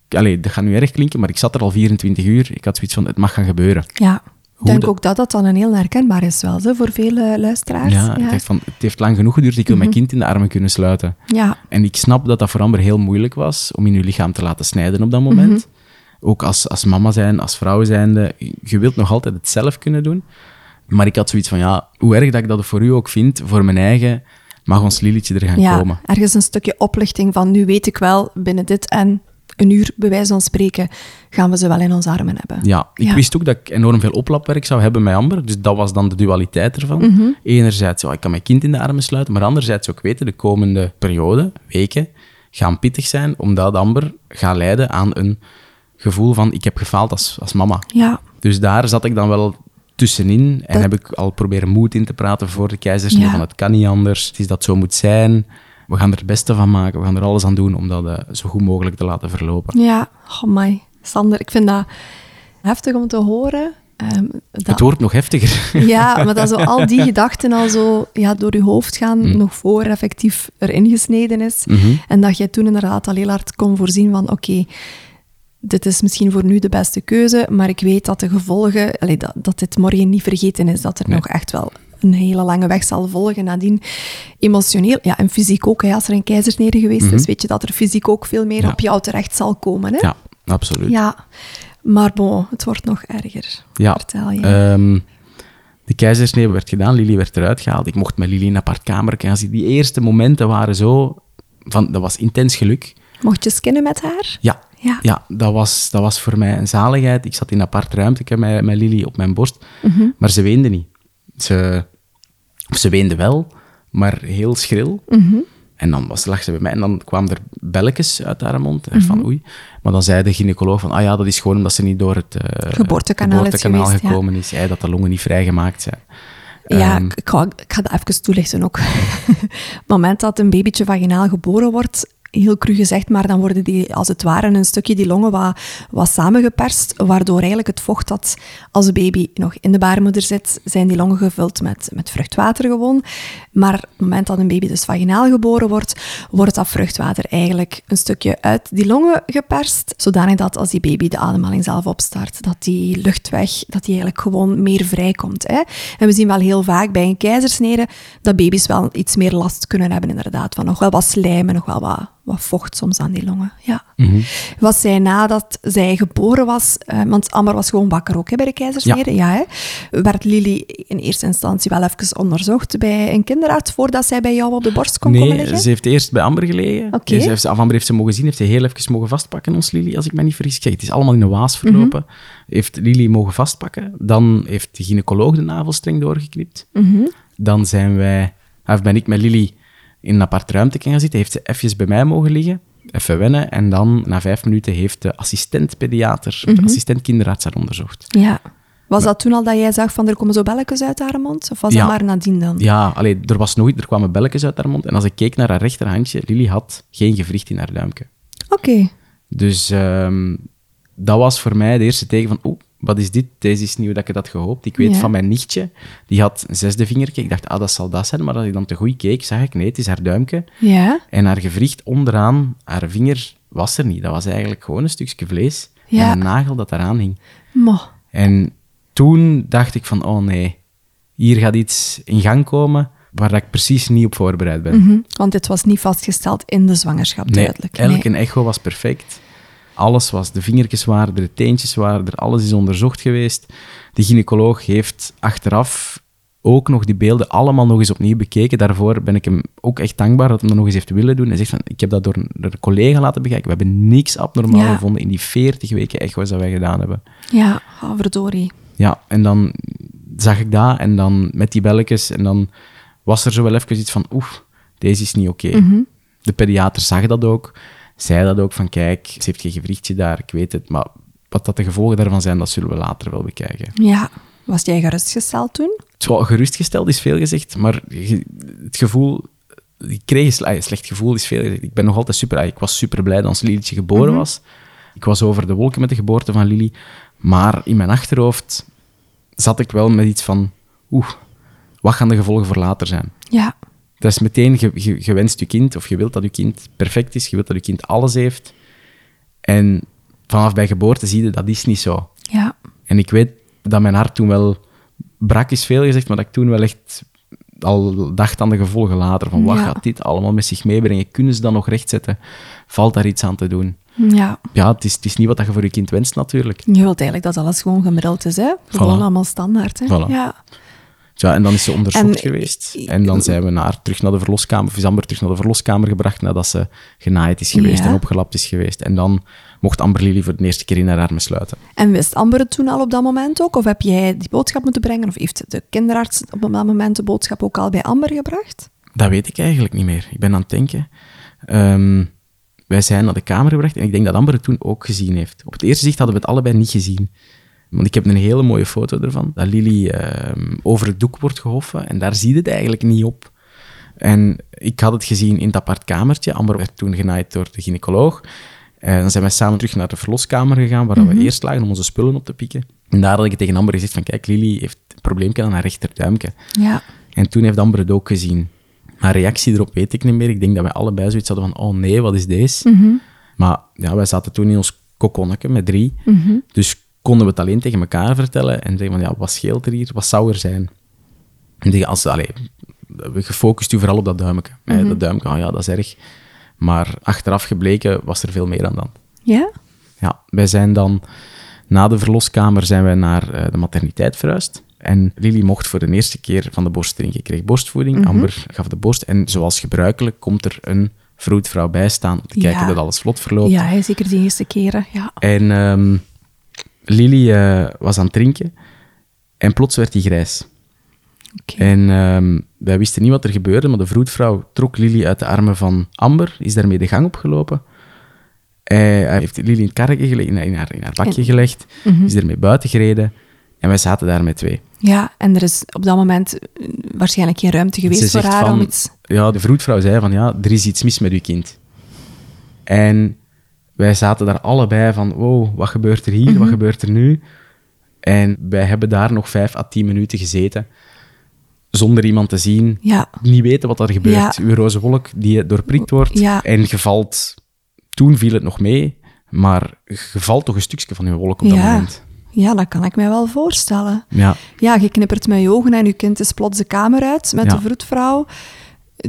allee, dat gaat nu erg klinken, maar ik zat er al 24 uur. Ik had zoiets van, het mag gaan gebeuren. Ja, ik denk dat- ook dat dat dan een heel herkenbaar is wel, zo, voor vele luisteraars. Ja, ik van, het heeft lang genoeg geduurd, ik wil mijn kind in de armen kunnen sluiten. ja. En ik snap dat dat voor Amber heel moeilijk was om in je lichaam te laten snijden op dat moment. Ook als, als mama zijn, als vrouw zijnde, je wilt nog altijd het zelf kunnen doen. Maar ik had zoiets van, ja, hoe erg dat ik dat voor u ook vind, voor mijn eigen, mag ons Lilietje er gaan ja, komen. ergens een stukje oplichting van nu weet ik wel, binnen dit en een uur, bij wijze van spreken, gaan we ze wel in onze armen hebben. Ja, ik Ja. wist ook dat ik enorm veel oplapwerk zou hebben met Amber. Dus dat was dan de dualiteit ervan. Mhm. Enerzijds, ja, ik kan mijn kind in de armen sluiten. Maar anderzijds ook weten, de komende periode, weken, gaan pittig zijn. Omdat Amber gaat leiden aan een gevoel van, ik heb gefaald als, als mama. Ja, Dus daar zat ik dan wel tussenin. En Dat- heb ik al proberen moed in te praten voor de keizersnee. Ja. Van, het kan niet anders. Het is dat zo moet zijn. We gaan er het beste van maken. We gaan er alles aan doen om dat eh, zo goed mogelijk te laten verlopen. ja. Oh my, Sander, ik vind dat heftig om te horen. Ehm, dat- Het wordt nog heftiger. Ja, maar dat zo al die gedachten al zo ja, door je hoofd gaan, nog voor effectief erin gesneden is. Mhm. En dat jij toen inderdaad al heel hard kon voorzien van, oké, dit is misschien voor nu de beste keuze, maar ik weet dat de gevolgen, allee, dat, dat dit morgen niet vergeten is, dat er nog echt wel een hele lange weg zal volgen nadien. Emotioneel, ja, en fysiek ook. Hè. Als er een keizersnede geweest is, weet je dat er fysiek ook veel meer op jou terecht zal komen. Hè? Ja, absoluut. Ja, maar bon, het wordt nog erger. Ja. Vertel je. Ehm, de keizersnee werd gedaan, Lily werd eruit gehaald. Ik mocht met Lily in een apart kamer gaan zitten. Die eerste momenten waren zo... Van, dat was intens geluk. Mocht je skinnen met haar? Ja, Ja. ja dat, was, dat was voor mij een zaligheid. Ik zat in een apart ruimte met, met Lily op mijn borst. Maar ze weende niet. Ze, ze weende wel, maar heel schril. En dan was, lag ze bij mij en dan kwamen er belletjes uit haar mond. En van oei. Maar dan zei de gynaecoloog van, ah ja, dat is gewoon omdat ze niet door het eh, Geboortekanaal is geweest, ja. gekomen is. Dat de longen niet vrijgemaakt zijn. Ja, Ehm, ik, ga, ik ga dat even toelichten ook. het moment dat een babytje vaginaal geboren wordt, heel cru gezegd, maar dan worden die, als het ware, een stukje die longen wat, wat samengeperst, waardoor eigenlijk het vocht dat als de baby nog in de baarmoeder zit, zijn die longen gevuld met, met vruchtwater gewoon. Maar op het moment dat een baby dus vaginaal geboren wordt, wordt dat vruchtwater eigenlijk een stukje uit die longen geperst, zodanig dat als die baby de ademhaling zelf opstart, dat die luchtweg, dat die eigenlijk gewoon meer vrijkomt. Hè? En we zien wel heel vaak bij een keizersnede dat baby's wel iets meer last kunnen hebben inderdaad, van nog wel wat slijm en nog wel wat, wat vocht soms aan die longen. Ja. Wat zij nadat zij geboren was, eh, want Amber was gewoon wakker ook hè, bij de keizersnede, ja. hè, werd Lily in eerste instantie wel even onderzocht bij een kinderarts voordat zij bij jou op de borst kon komen Nee, liggen? ze heeft eerst bij Amber gelegen. Oké. Ze heeft, Amber heeft ze mogen zien, heeft ze heel even mogen vastpakken, ons Lily, als ik me niet vergis. Het is allemaal in een waas verlopen. Heeft Lily mogen vastpakken. Dan heeft de gynaecoloog de navelstreng doorgeknipt. Dan zijn wij, of ben ik met Lily in een apart ruimte gaan zitten. Heeft ze even bij mij mogen liggen, even wennen. En dan, na vijf minuten, heeft de assistent-pediater, de assistent-kinderarts haar onderzocht. Ja. Was dat toen al dat jij zag van er komen zo belletjes uit haar mond? Of was Ja. dat maar nadien dan? Ja, allee, er, was nooit, er kwamen belletjes uit haar mond. En als ik keek naar haar rechterhandje, Lily had geen gewricht in haar duimke. Oké. Dus ehm, dat was voor mij de eerste teken van, oeh, wat is dit? Deze is hoe dat ik had gehoopt. Ik weet Ja. van mijn nichtje, die had een zesde vingertje. Ik dacht, ah, dat zal dat zijn. Maar als ik dan te goed keek, zag ik, nee, het is haar duimke. Ja. En haar gewricht onderaan, haar vinger, was er niet. Dat was eigenlijk gewoon een stukje vlees Ja. en een nagel dat eraan hing. Mo. En toen dacht ik van, oh nee, hier gaat iets in gang komen waar ik precies niet op voorbereid ben. Mhm. Want dit was niet vastgesteld in de zwangerschap, Nee, duidelijk. elke echo was perfect. Alles was, de vingertjes waren er, de teentjes waren er, alles is onderzocht geweest. De gynaecoloog heeft achteraf ook nog die beelden allemaal nog eens opnieuw bekeken. Daarvoor ben ik hem ook echt dankbaar dat hij dat nog eens heeft willen doen. Hij zegt van, ik heb dat door een, door een collega laten bekijken. We hebben niks abnormaal Ja. gevonden in die 40 weken echo's dat wij gedaan hebben. Ja, oh, verdorie. Ja, en dan zag ik dat en dan met die belletjes en dan was er zo wel even iets van, oef, deze is niet oké. De pediater zag dat ook, zei dat ook van, kijk, ze heeft geen gewrichtje daar, ik weet het, maar wat dat de gevolgen daarvan zijn, dat zullen we later wel bekijken. Ja. Was jij gerustgesteld toen? Zo, gerustgesteld is veel gezegd, maar het gevoel, ik kreeg een ah, slecht gevoel is veel gezegd. Ik ben nog altijd super, ah, ik was super blij dat ons Lilietje geboren was. Ik was over de wolken met de geboorte van Lily, maar in mijn achterhoofd zat ik wel met iets van, oeh, wat gaan de gevolgen voor later zijn? Ja. Dat is meteen, je, je, je wenst je kind, of je wilt dat je kind perfect is, je wilt dat je kind alles heeft. En vanaf bij geboorte zie je, dat is niet zo. Ja. En ik weet dat mijn hart toen wel brak, is veel gezegd, maar dat ik toen wel echt al dacht aan de gevolgen later. Van wat Ja. gaat dit allemaal met zich meebrengen? Kunnen ze dat nog rechtzetten? Valt daar iets aan te doen? Ja. Ja, het is, het is niet wat je voor je kind wenst natuurlijk. Je wilt eigenlijk dat alles gewoon gemiddeld is, hè? Gewoon allemaal standaard, hè? Voilà. Ja. Ja, en dan is ze onderzocht En- geweest. En dan zijn we naar, terug naar de verloskamer, of is Amber terug naar de verloskamer gebracht nadat ze genaaid is geweest Ja. en opgelapt is geweest. En dan mocht Amber Lily voor de eerste keer in haar armen sluiten. En wist Amber het toen al op dat moment ook? Of heb jij die boodschap moeten brengen? Of heeft de kinderarts op dat moment de boodschap ook al bij Amber gebracht? Dat weet ik eigenlijk niet meer. Ik ben aan het denken. Ehm, wij zijn naar de kamer gebracht en ik denk dat Amber het toen ook gezien heeft. Op het eerste zicht hadden we het allebei niet gezien. Want ik heb een hele mooie foto ervan, dat Lily ehm, over het doek wordt gehoffen en daar zie je het eigenlijk niet op. En ik had het gezien in het apart kamertje. Amber werd toen genaaid door de gynaecoloog. En dan zijn wij samen terug naar de verloskamer gegaan, waar we eerst lagen om onze spullen op te pikken. En daar had ik tegen Amber gezegd van, kijk, Lily heeft een probleempje aan haar rechterduimke. Ja. En toen heeft Amber het ook gezien. Haar reactie erop weet ik niet meer. Ik denk dat wij allebei zoiets hadden van, oh nee, wat is deze? Maar ja, wij zaten toen in ons kokonnetje met drie. Dus konden we het alleen tegen elkaar vertellen en zeggen van, ja, wat scheelt er hier? Wat zou er zijn? En die, als, allee, we gefocust u vooral op dat duimpje. hè, Dat duimpje, ah ja, dat is erg. Maar achteraf gebleken was er veel meer aan dan. Ja? Ja, wij zijn dan na de verloskamer zijn wij naar eh, de materniteit verhuisd. En Lily mocht voor de eerste keer van de borst drinken. kreeg borstvoeding, Amber gaf de borst. En zoals gebruikelijk komt er een vroedvrouw bij staan om te kijken Ja. dat alles vlot verloopt. Ja, zeker die eerste keren. Ja. En ehm, Lily eh, was aan het drinken en plots werd hij grijs. En ehm, wij wisten niet wat er gebeurde, maar de vroedvrouw trok Lily uit de armen van Amber, is daarmee de gang opgelopen. Hij, hij heeft Lily in het karretje gelegd, in, in haar, in haar bakje gelegd, is ermee buiten gereden en wij zaten daar met twee. Ja, en er is op dat moment eh, waarschijnlijk geen ruimte geweest voor haar van, om iets... Ja, de vroedvrouw zei van, ja, er is iets mis met uw kind. En wij zaten daar allebei van, wow, wat gebeurt er hier, wat gebeurt er nu? En wij hebben daar nog vijf à tien minuten gezeten, zonder iemand te zien, Ja, niet weten wat er gebeurt. Ja. Uw roze wolk die doorprikt wordt. Ja. En je valt... Toen viel het nog mee, maar je valt toch een stukje van je wolk op dat moment. ja, dat kan ik mij wel voorstellen. Ja. Ja, je knippert met je ogen en je kind is plots de kamer uit met de vroedvrouw,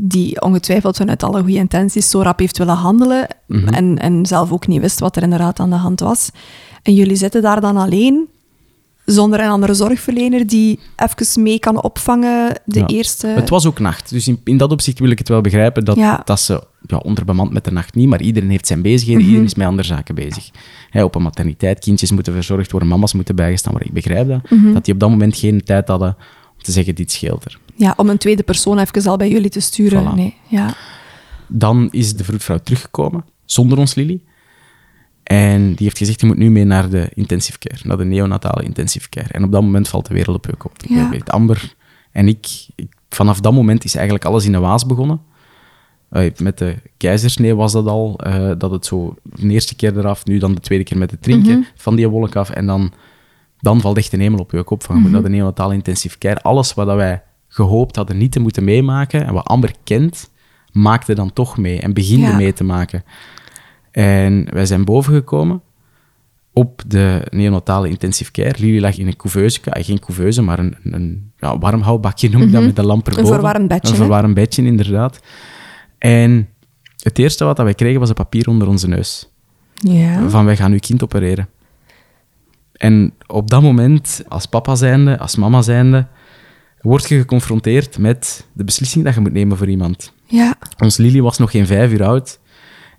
die ongetwijfeld vanuit alle goede intenties zo rap heeft willen handelen Mhm. en, en zelf ook niet wist wat er inderdaad aan de hand was. En jullie zitten daar dan alleen, zonder een andere zorgverlener die even mee kan opvangen de Ja. eerste... Het was ook nacht, dus in, in dat opzicht wil ik het wel begrijpen dat, Ja. dat ze ja, onderbemand met de nacht niet, maar iedereen heeft zijn bezigheden, Mhm. iedereen is met andere zaken bezig. Op een materniteit, kindjes moeten verzorgd worden, mama's moeten bijgestaan worden. Ik begrijp dat, Mhm. dat die op dat moment geen tijd hadden te zeggen, dit scheelt er. Ja, om een tweede persoon even al bij jullie te sturen. Voilà. Nee, ja. Dan is de vroedvrouw teruggekomen, zonder ons Lily. En die heeft gezegd, je moet nu mee naar de intensive care, naar de neonatale intensive care. En op dat moment valt de wereld op je kop. Ja. Weet, Amber en ik, ik- vanaf dat moment is eigenlijk alles in de waas begonnen. Met de keizersnee was dat al, eh, dat het zo de eerste keer eraf, nu dan de tweede keer met het drinken van die wolk af. En dan, dan valt echt een hemel op je kop van, je moet naar de neonatale intensive care. Alles wat wij gehoopt hadden niet te moeten meemaken en wat Amber kent, maakte dan toch mee en beginde Ja. mee te maken. En wij zijn bovengekomen op de neonatale intensive care. Lily lag in een couveuse, eh, geen couveuse, maar een, een ja, warmhoudbakje noem ik dat, met een lamp erboven. verwarmd bedje, Een hè? verwarmd bedje, inderdaad. En het eerste wat dat wij kregen was een papier onder onze neus. Ja. Van, wij gaan uw kind opereren. En op dat moment, als papa zijnde, als mama zijnde, word je geconfronteerd met de beslissing dat je moet nemen voor iemand. ja. Ons Lily was nog geen vijf uur oud.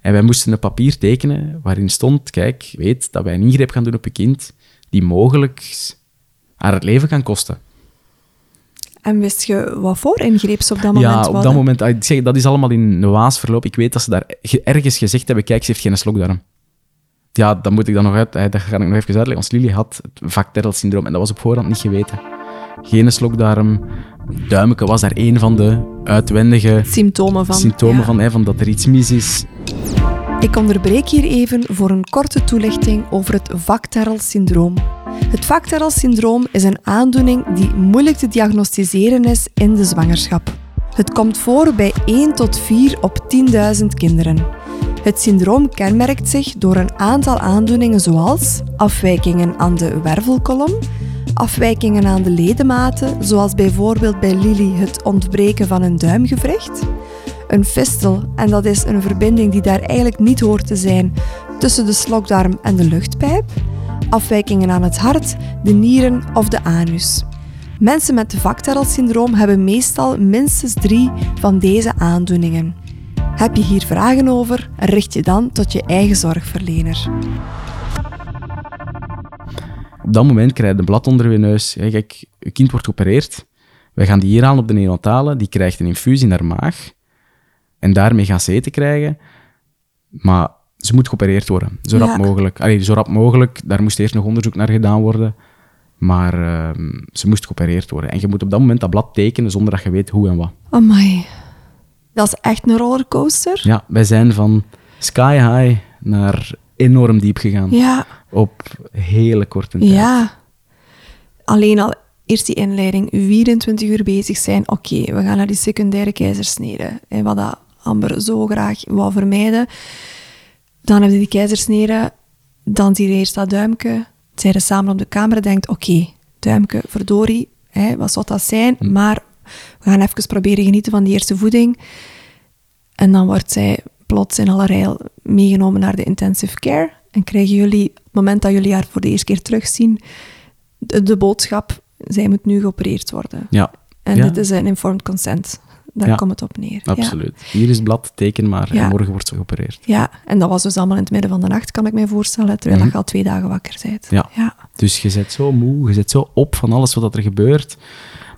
En wij moesten een papier tekenen waarin stond, kijk, weet dat wij een ingreep gaan doen op je kind die mogelijk haar het leven kan kosten. En wist je wat voor ingreep ze op dat moment ja, op dat moment, ah, ik zeg, dat is allemaal in de waas verloop. Ik weet dat ze daar ge- ergens gezegd hebben, kijk, ze heeft geen slokdarm. Ja, dan moet ik dan nog uit, eh, dat ga ik nog even uitleggen. Ons Lily had het Vacterel-syndroom en dat was op voorhand niet geweten. Geen slokdarm, duimeke was daar één van de uitwendige Symptomen van. symptomen ja. van, hè, van dat er iets mis is. Ik onderbreek hier even voor een korte toelichting over het Vacterel-syndroom. Het Vacterel-syndroom is een aandoening die moeilijk te diagnosticeren is in de zwangerschap. Het komt voor bij 1 tot 4 op 10.000 kinderen. Het syndroom kenmerkt zich door een aantal aandoeningen zoals afwijkingen aan de wervelkolom, afwijkingen aan de ledematen, zoals bijvoorbeeld bij Lily het ontbreken van een duimgewricht, een fistel, en dat is een verbinding die daar eigenlijk niet hoort te zijn tussen de slokdarm en de luchtpijp, afwijkingen aan het hart, de nieren of de anus. Mensen met de Vacterel-syndroom hebben meestal minstens drie van deze aandoeningen. Heb je hier vragen over, richt je dan tot je eigen zorgverlener. Op dat moment krijg je een blad onder je neus. Ja, kijk, je kind wordt geopereerd. Wij gaan die hier halen op de neonatale. Die krijgt een infuus in haar maag. En daarmee gaat ze eten krijgen. Maar ze moet geopereerd worden. Zo rap Ja. mogelijk. Allee, zo rap mogelijk. Daar moest eerst nog onderzoek naar gedaan worden. Maar ehm, ze moest geopereerd worden. En je moet op dat moment dat blad tekenen zonder dat je weet hoe en wat. Amai. Dat is echt een rollercoaster. Ja, wij zijn van sky high naar enorm diep gegaan. Ja. Op hele korte tijd. Ja. Alleen al eerst die inleiding, 24 uur bezig zijn. Oké, we gaan naar die secundaire keizersnede. En wat dat Amber zo graag wou vermijden. Dan heb je die keizersnede. dan zie je eerst dat duimpje. Zij samen op de camera denkt, oké, duimpje, verdorie, hè, wat zou dat zijn? Hm. Maar we gaan even proberen genieten van die eerste voeding. En dan wordt zij plots in allerlei meegenomen naar de intensive care. En krijgen jullie, op het moment dat jullie haar voor de eerste keer terugzien, de, de boodschap, zij moet nu geopereerd worden. Ja, En Ja. dit is een informed consent. Daar Ja. komt het op neer. Ja. absoluut. Hier is het blad, teken maar. En morgen wordt ze geopereerd. Ja, en dat was dus allemaal in het midden van de nacht, kan ik mij voorstellen, terwijl Mhm. je al twee dagen wakker bent. Ja. Dus je zit zo moe, je zit zo op van alles wat er gebeurt.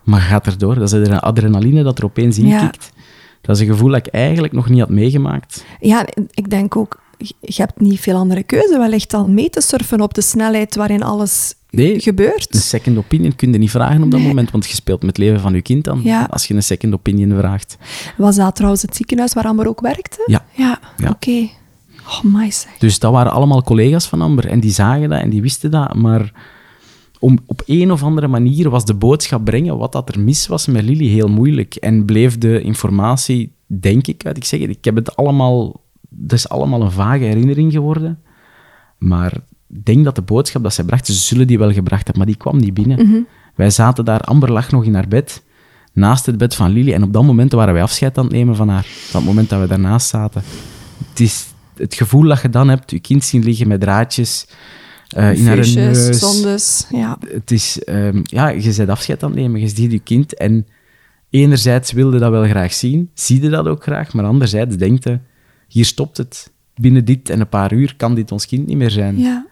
Maar gaat erdoor. Dat is de adrenaline dat er opeens in Ja. kikt. Dat is een gevoel dat ik eigenlijk nog niet had meegemaakt. Ja, ik denk ook, je hebt niet veel andere keuze wellicht dan mee te surfen op de snelheid waarin alles Nee, gebeurt. Een second opinion kun je niet vragen op dat Nee. moment, want je speelt met het leven van je kind dan. Ja. Als je een second opinion vraagt. Was dat trouwens het ziekenhuis waar Amber ook werkte? Ja. Ja, Ja. oké. Oh, my zeg. Dus dat waren allemaal collega's van Amber en die zagen dat en die wisten dat. Maar om, op een of andere manier was de boodschap brengen wat dat er mis was met Lily heel moeilijk. En bleef de informatie, denk ik, uit. Ik zeg ik heb het allemaal... Het is allemaal een vage herinnering geworden. Maar ik denk dat de boodschap dat zij bracht, ze zullen die wel gebracht hebben, maar die kwam niet binnen. Wij zaten daar, Amber lag nog in haar bed, naast het bed van Lily. En op dat moment waren wij afscheid aan het nemen van haar. Op dat moment dat we daarnaast zaten. Het is het gevoel dat je dan hebt, je kind zien liggen met draadjes eh, in haar neus. zondes, ja. Het is, ehm, ja, je bent afscheid aan het nemen, je ziet je kind en enerzijds wilde dat wel graag zien, zie je dat ook graag, maar anderzijds denkt je, hier stopt het. Binnen dit en een paar uur kan dit ons kind niet meer zijn. ja.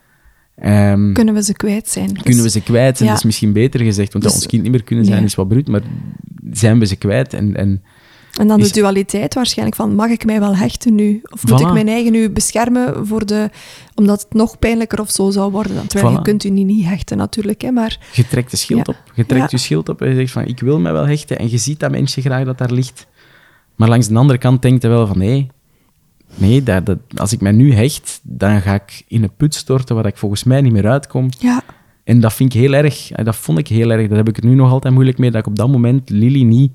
Ehm, Kunnen we ze kwijt zijn? Dus- kunnen we ze kwijt? Ja. dat is misschien beter gezegd, want Dus- dat ons kind niet meer kunnen zijn is wat bruut, maar zijn we ze kwijt? En, en En dan de is- dualiteit waarschijnlijk van, mag ik mij wel hechten nu? Of moet Voilà. ik mijn eigen nu beschermen voor de, omdat het nog pijnlijker of zo zou worden? Dan, terwijl Voilà. je kunt u niet, niet hechten natuurlijk, hè, maar je trekt de schild Ja. op. Je trekt Ja. je schild op en je zegt van, ik wil mij wel hechten. En je ziet dat mensje graag dat daar ligt. Maar langs de andere kant denkt hij wel van, nee, nee dat, dat, als ik mij nu hecht, dan ga ik in een put storten waar ik volgens mij niet meer uitkom. ja, En dat vind ik heel erg. Dat vond ik heel erg. Daar heb ik het nu nog altijd moeilijk mee, dat ik op dat moment Lily niet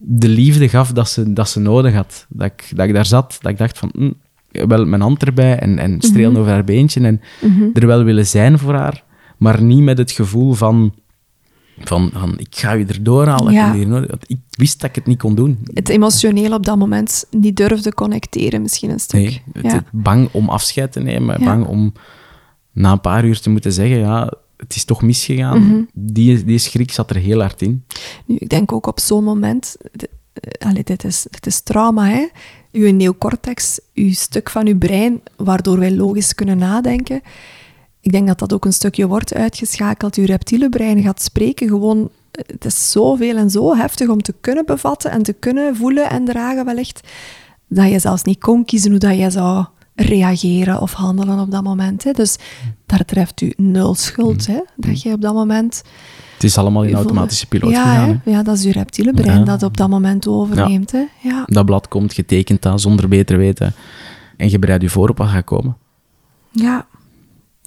de liefde gaf dat ze, dat ze nodig had. Dat ik, dat ik daar zat, dat ik dacht van, hm, wel mijn hand erbij en, en strelen over haar beentje en er wel willen zijn voor haar, maar niet met het gevoel van, van, van ik ga je erdoor halen. Ja. Ik, heb hier nodig. Want ik wist dat ik het niet kon doen. het emotioneel op dat moment niet durfde connecteren misschien een stuk. Nee, het, ja. bang om afscheid te nemen, Ja. bang om na een paar uur te moeten zeggen, ja, het is toch misgegaan. Mhm. die, die schrik zat er heel hard in. Nu, ik denk ook op zo'n moment, d- eh, allee, dit, is, dit is trauma, hè. Uw neocortex, uw stuk van uw brein, waardoor wij logisch kunnen nadenken. Ik denk dat dat ook een stukje wordt uitgeschakeld. Uw reptiele brein gaat spreken gewoon... Het is zoveel en zo heftig om te kunnen bevatten en te kunnen voelen en dragen wellicht, dat je zelfs niet kon kiezen hoe dat je zou reageren of handelen op dat moment. Hè. Dus daar treft u nul schuld, hè, dat je op dat moment... Het is allemaal in automatische piloot ja, gegaan. hè. Ja, dat is uw reptiele brein Ja. dat op dat moment overneemt. Hè. Ja. Dat blad komt, getekend dat, zonder beter weten. En je bereidt je voor op wat gaat komen. ja,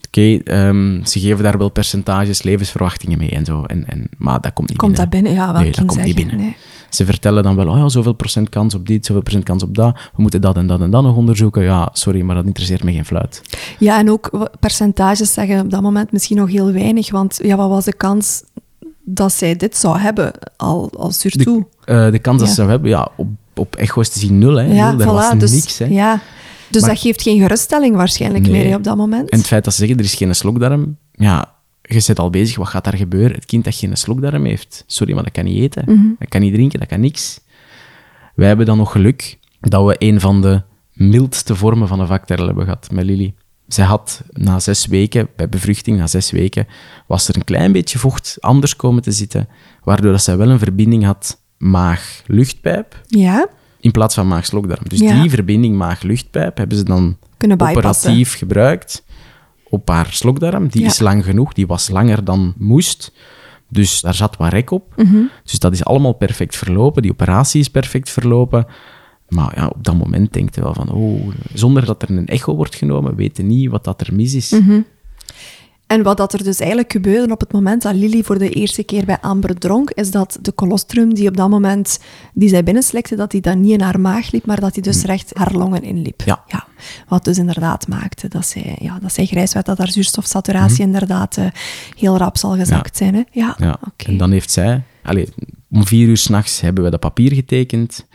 Oké, ehm, ze geven daar wel percentages, levensverwachtingen mee en zo. En, en, maar dat komt niet komt dat binnen. binnen? Ja, wel Nee, dat komt niet binnen. Nee. Ze vertellen dan wel, oh ja, zoveel procent kans op dit, zoveel procent kans op dat. We moeten dat en dat en dat nog onderzoeken. Ja, sorry, maar dat interesseert me geen fluit. Ja, en ook percentages zeggen op dat moment misschien nog heel weinig. Want ja, wat was de kans dat zij dit zou hebben al, al surtout? Eh, de kans dat ze zou hebben, ja, op, op echo is te zien nul. Hè. ja, Nul, was. Dus, niks. Hè. ja. dus Maar- dat geeft geen geruststelling waarschijnlijk Nee. meer hè, op dat moment. En het feit dat ze zeggen, er is geen slokdarm, ja, je zit al bezig, wat gaat daar gebeuren? Het kind dat geen slokdarm heeft, sorry, maar dat kan niet eten. Mhm. Dat kan niet drinken, dat kan niks. Wij hebben dan nog geluk dat we een van de mildste vormen van een vakterrel hebben gehad met Lily. Zij had na zes weken, bij bevruchting, na zes weken, was er een klein beetje vocht anders komen te zitten, waardoor dat zij wel een verbinding had maag-luchtpijp ja, in plaats van maag-slokdarm. Dus Ja. die verbinding maag-luchtpijp hebben ze dan operatief gebruikt op haar slokdarm. Die Ja. is lang genoeg, die was langer dan moest. Dus daar zat wat rek op. Mhm. Dus dat is allemaal perfect verlopen. Die operatie is perfect verlopen. Maar ja, op dat moment denkt je wel van, oh, zonder dat er een echo wordt genomen, weten niet wat dat er mis is. Mhm. En wat dat er dus eigenlijk gebeurde op het moment dat Lily voor de eerste keer bij Amber dronk, is dat de colostrum die op dat moment die zij binnenslikte, dat die dan niet in haar maag liep, maar dat die dus recht haar longen inliep. Ja. ja. Wat dus inderdaad maakte dat zij, ja, dat zij grijs werd, dat haar zuurstofsaturatie inderdaad eh, heel rap zal gezakt zijn. Hè? Ja, Ja. oké. En dan heeft zij... Allee, om vier uur s'nachts hebben we dat papier getekend.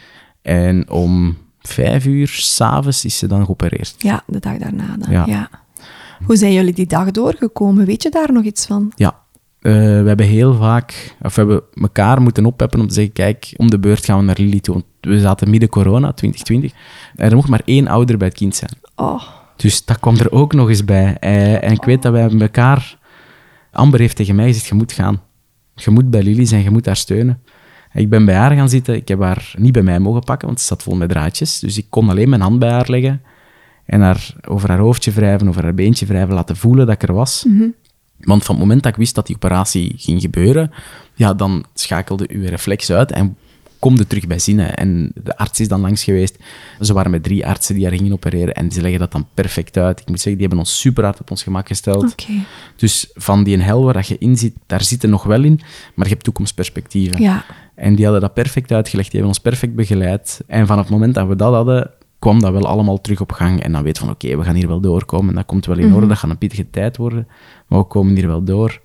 En om vijf uur s'avonds is ze dan geopereerd. Ja, de dag daarna dan. Ja. Hoe zijn jullie die dag doorgekomen? Weet je daar nog iets van? Ja. Eh, we hebben heel vaak... Of we hebben elkaar moeten oppeppen om te zeggen, kijk, om de beurt gaan we naar Lily toe. Want we zaten midden corona, 2020. En er mocht maar één ouder bij het kind zijn. Oh, Dus dat kwam er ook nog eens bij. Eh, en ik weet dat wij elkaar... Amber heeft tegen mij gezegd, je moet gaan. Je moet bij Lily zijn, je moet haar steunen. Ik ben bij haar gaan zitten. Ik heb haar niet bij mij mogen pakken, want ze zat vol met draadjes. Dus ik kon alleen mijn hand bij haar leggen en haar over haar hoofdje wrijven, over haar beentje wrijven, laten voelen dat ik er was. Want van het moment dat ik wist dat die operatie ging gebeuren, ja, dan schakelde uw reflex uit en kom er terug bij zinnen. En de arts is dan langs geweest. Ze waren met drie artsen die haar gingen opereren en ze leggen dat dan perfect uit. Ik moet zeggen, die hebben ons super hard op ons gemak gesteld. Dus van die hel waar dat je in zit, daar zit er nog wel in, maar je hebt toekomstperspectieven. Ja. En die hadden dat perfect uitgelegd, die hebben ons perfect begeleid. En vanaf het moment dat we dat hadden, kwam dat wel allemaal terug op gang. En dan weet van, oké, we gaan hier wel doorkomen. Dat komt wel in orde, dat gaat een pittige tijd worden. Maar we komen hier wel door.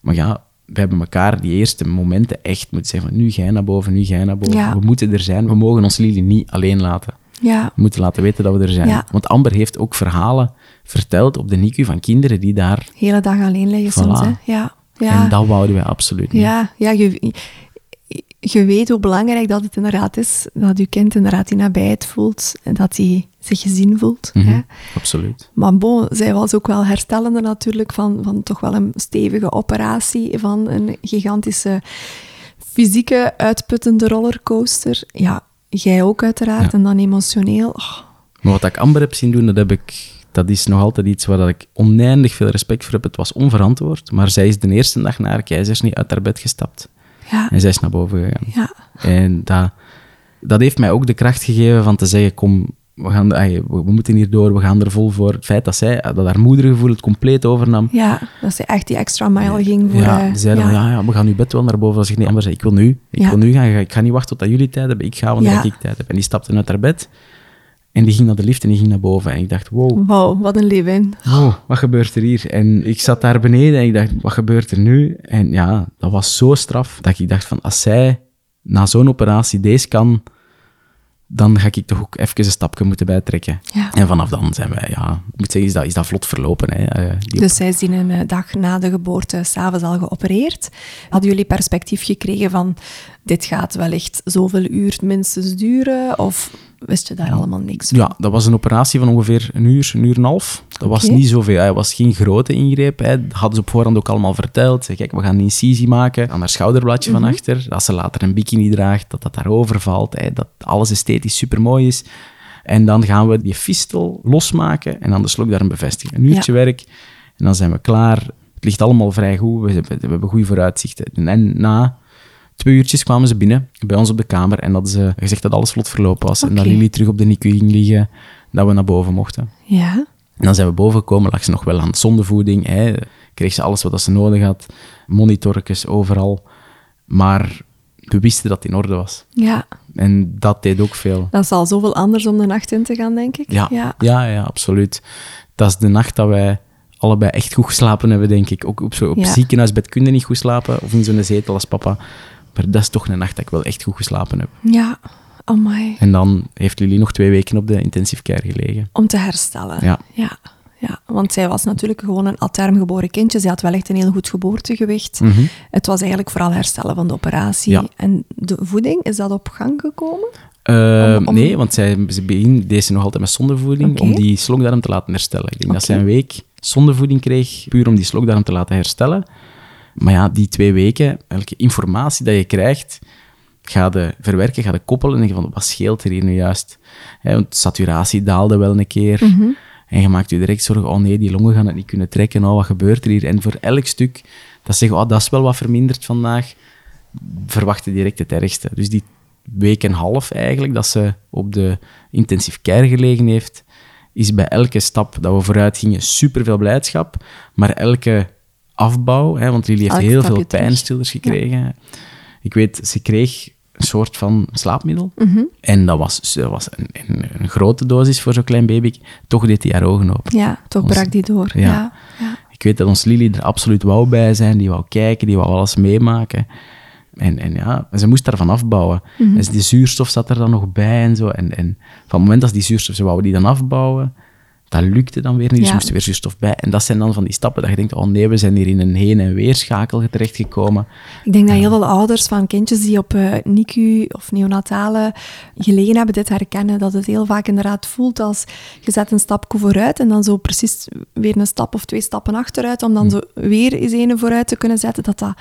Maar ja, we hebben elkaar die eerste momenten echt moeten zeggen van, nu ga je naar boven, nu ga je naar boven. Ja. We moeten er zijn. We mogen ons Lily niet alleen laten. Ja. We moeten laten weten dat we er zijn. Ja. Want Amber heeft ook verhalen verteld op de NICU van kinderen die daar... Hele dag alleen liggen soms, hè? Ja. Ja. En dat wouden wij absoluut niet. Ja, ja je, je weet hoe belangrijk dat het inderdaad is, dat je kind inderdaad die nabijheid voelt en dat hij zich gezien voelt. Mhm, hè. Absoluut. Maar bon, zij was ook wel herstellende natuurlijk van, van toch wel een stevige operatie, van een gigantische fysieke uitputtende rollercoaster. Ja, jij ook uiteraard, Ja. en dan emotioneel. Oh, Maar wat ik Amber heb zien doen, dat, heb ik, dat is nog altijd iets waar dat ik oneindig veel respect voor heb. Het was onverantwoord, maar zij is de eerste dag na haar keizersnee uit haar bed gestapt. Ja, En zij is naar boven gegaan. ja, En dat, dat heeft mij ook de kracht gegeven van te zeggen, kom, we, gaan, we, moeten hier door, we gaan er vol voor. Het feit dat zij, dat haar moedergevoel het compleet overnam. ja, dat ze echt die extra mile ging voor... Ja, eh, die zeiden ja. van, ja, ja, we gaan nu bed wel naar boven. Als ik nee, Amber zei, ik wil nu. Ik wil nu gaan. Ik ga niet wachten tot dat jullie tijd hebben. Ik ga wanneer ik tijd heb. En die stapte uit haar bed. En die ging naar de lift en die ging naar boven. En ik dacht, wow, Wauw, wat een leven. Oh, wat gebeurt er hier? En ik zat daar beneden en ik dacht, wat gebeurt er nu? En ja, dat was zo straf dat ik dacht van, als zij na zo'n operatie deze kan, dan ga ik toch ook even een stapje moeten bijtrekken. Ja. En vanaf dan zijn wij, ja, ik moet zeggen, is dat, is dat vlot verlopen. Hè? Eh, die Dus zij zijn een eh, dag na de geboorte s'avonds al geopereerd. Hadden jullie perspectief gekregen van dit gaat wellicht zoveel uur minstens duren? Of wist je daar allemaal niks van? Ja, dat was een operatie van ongeveer een uur, een uur en een half. Dat was niet zoveel. Het was geen grote ingreep. Hè. Dat hadden ze op voorhand ook allemaal verteld. Zeg, kijk, we gaan een incisie maken aan haar schouderbladje van achter. Dat ze later een bikini draagt, dat dat daarover valt. Hè. Dat alles esthetisch supermooi is. En dan gaan we die fistel losmaken en dan de slokdarm bevestigen. Een uurtje werk en dan zijn we klaar. Het ligt allemaal vrij goed. We hebben, we hebben goede vooruitzichten. En na twee uurtjes kwamen ze binnen bij ons op de kamer en hadden ze gezegd dat alles vlot verlopen was. En dat. Lily terug op de NICU ging liggen, dat we naar boven mochten. Ja, En dan zijn we boven gekomen, lag ze nog wel aan zondevoeding, hè. kreeg ze alles wat ze nodig had, monitorkes overal. Maar we wisten dat het in orde was. ja. En dat deed ook veel. Dat is al zoveel anders om de nacht in te gaan, denk ik. Ja, ja. ja. ja, absoluut. Dat is de nacht dat wij allebei echt goed geslapen hebben, denk ik. Ook op, zo, op Ja. ziekenhuisbed kun je niet goed slapen, of in zo'n zetel als papa. Maar dat is toch een nacht dat ik wel echt goed geslapen heb. Ja, amai. En dan heeft Lily nog twee weken op de intensive care gelegen. Om te herstellen. Ja. ja. ja. Want zij was natuurlijk gewoon een alterm geboren kindje. Ze had wel echt een heel goed geboortegewicht. Mhm. Het was eigenlijk vooral herstellen van de operatie. Ja. En de voeding, is dat op gang gekomen? Eh, Om- om- Nee, want zij, ze begin, deed ze nog altijd met zondevoeding Oké. om die slokdarm te laten herstellen. Ik denk dat zij een week zondevoeding kreeg, puur om die slokdarm te laten herstellen. Maar ja, die twee weken, elke informatie dat je krijgt, ga je verwerken, ga je koppelen en denk je van, wat scheelt er hier nu juist? Hè, want saturatie daalde wel een keer. En je maakt je direct zorgen, oh nee, die longen gaan het niet kunnen trekken, oh, wat gebeurt er hier? En voor elk stuk dat zeggen, oh, dat is wel wat verminderd vandaag, verwacht je direct het ergste. Dus die week en half eigenlijk, dat ze op de intensive care gelegen heeft, is bij elke stap dat we vooruit gingen superveel blijdschap, maar elke afbouw, hè, want Lily heeft Elke heel veel pijnstillers gekregen. Ik weet, ze kreeg een soort van slaapmiddel. Mhm. En dat was, dat was een, een, een grote dosis voor zo'n klein baby. Toch deed hij haar ogen open. Ja, toch Ons- brak die door. Ja. Ja. Ja. Ik weet dat ons Lily er absoluut wou bij zijn. Die wou kijken, die wou alles meemaken. En, en ja, ze moest daarvan afbouwen. Mhm. Dus die zuurstof zat er dan nog bij en zo. En, en van het moment dat die zuurstof, ze wou die dan afbouwen, dat lukte dan weer niet. Dus Ja. moest er weer zuurstof bij. En dat zijn dan van die stappen dat je denkt, oh nee, we zijn hier in een heen- en weerschakel terechtgekomen. Ik denk dat heel veel ouders van kindjes die op eh, NICU of neonatale gelegen hebben, dit herkennen. Dat het heel vaak inderdaad voelt als je zet een stapje vooruit en dan zo precies weer een stap of twee stappen achteruit, om dan zo weer eens een vooruit te kunnen zetten. Dat dat,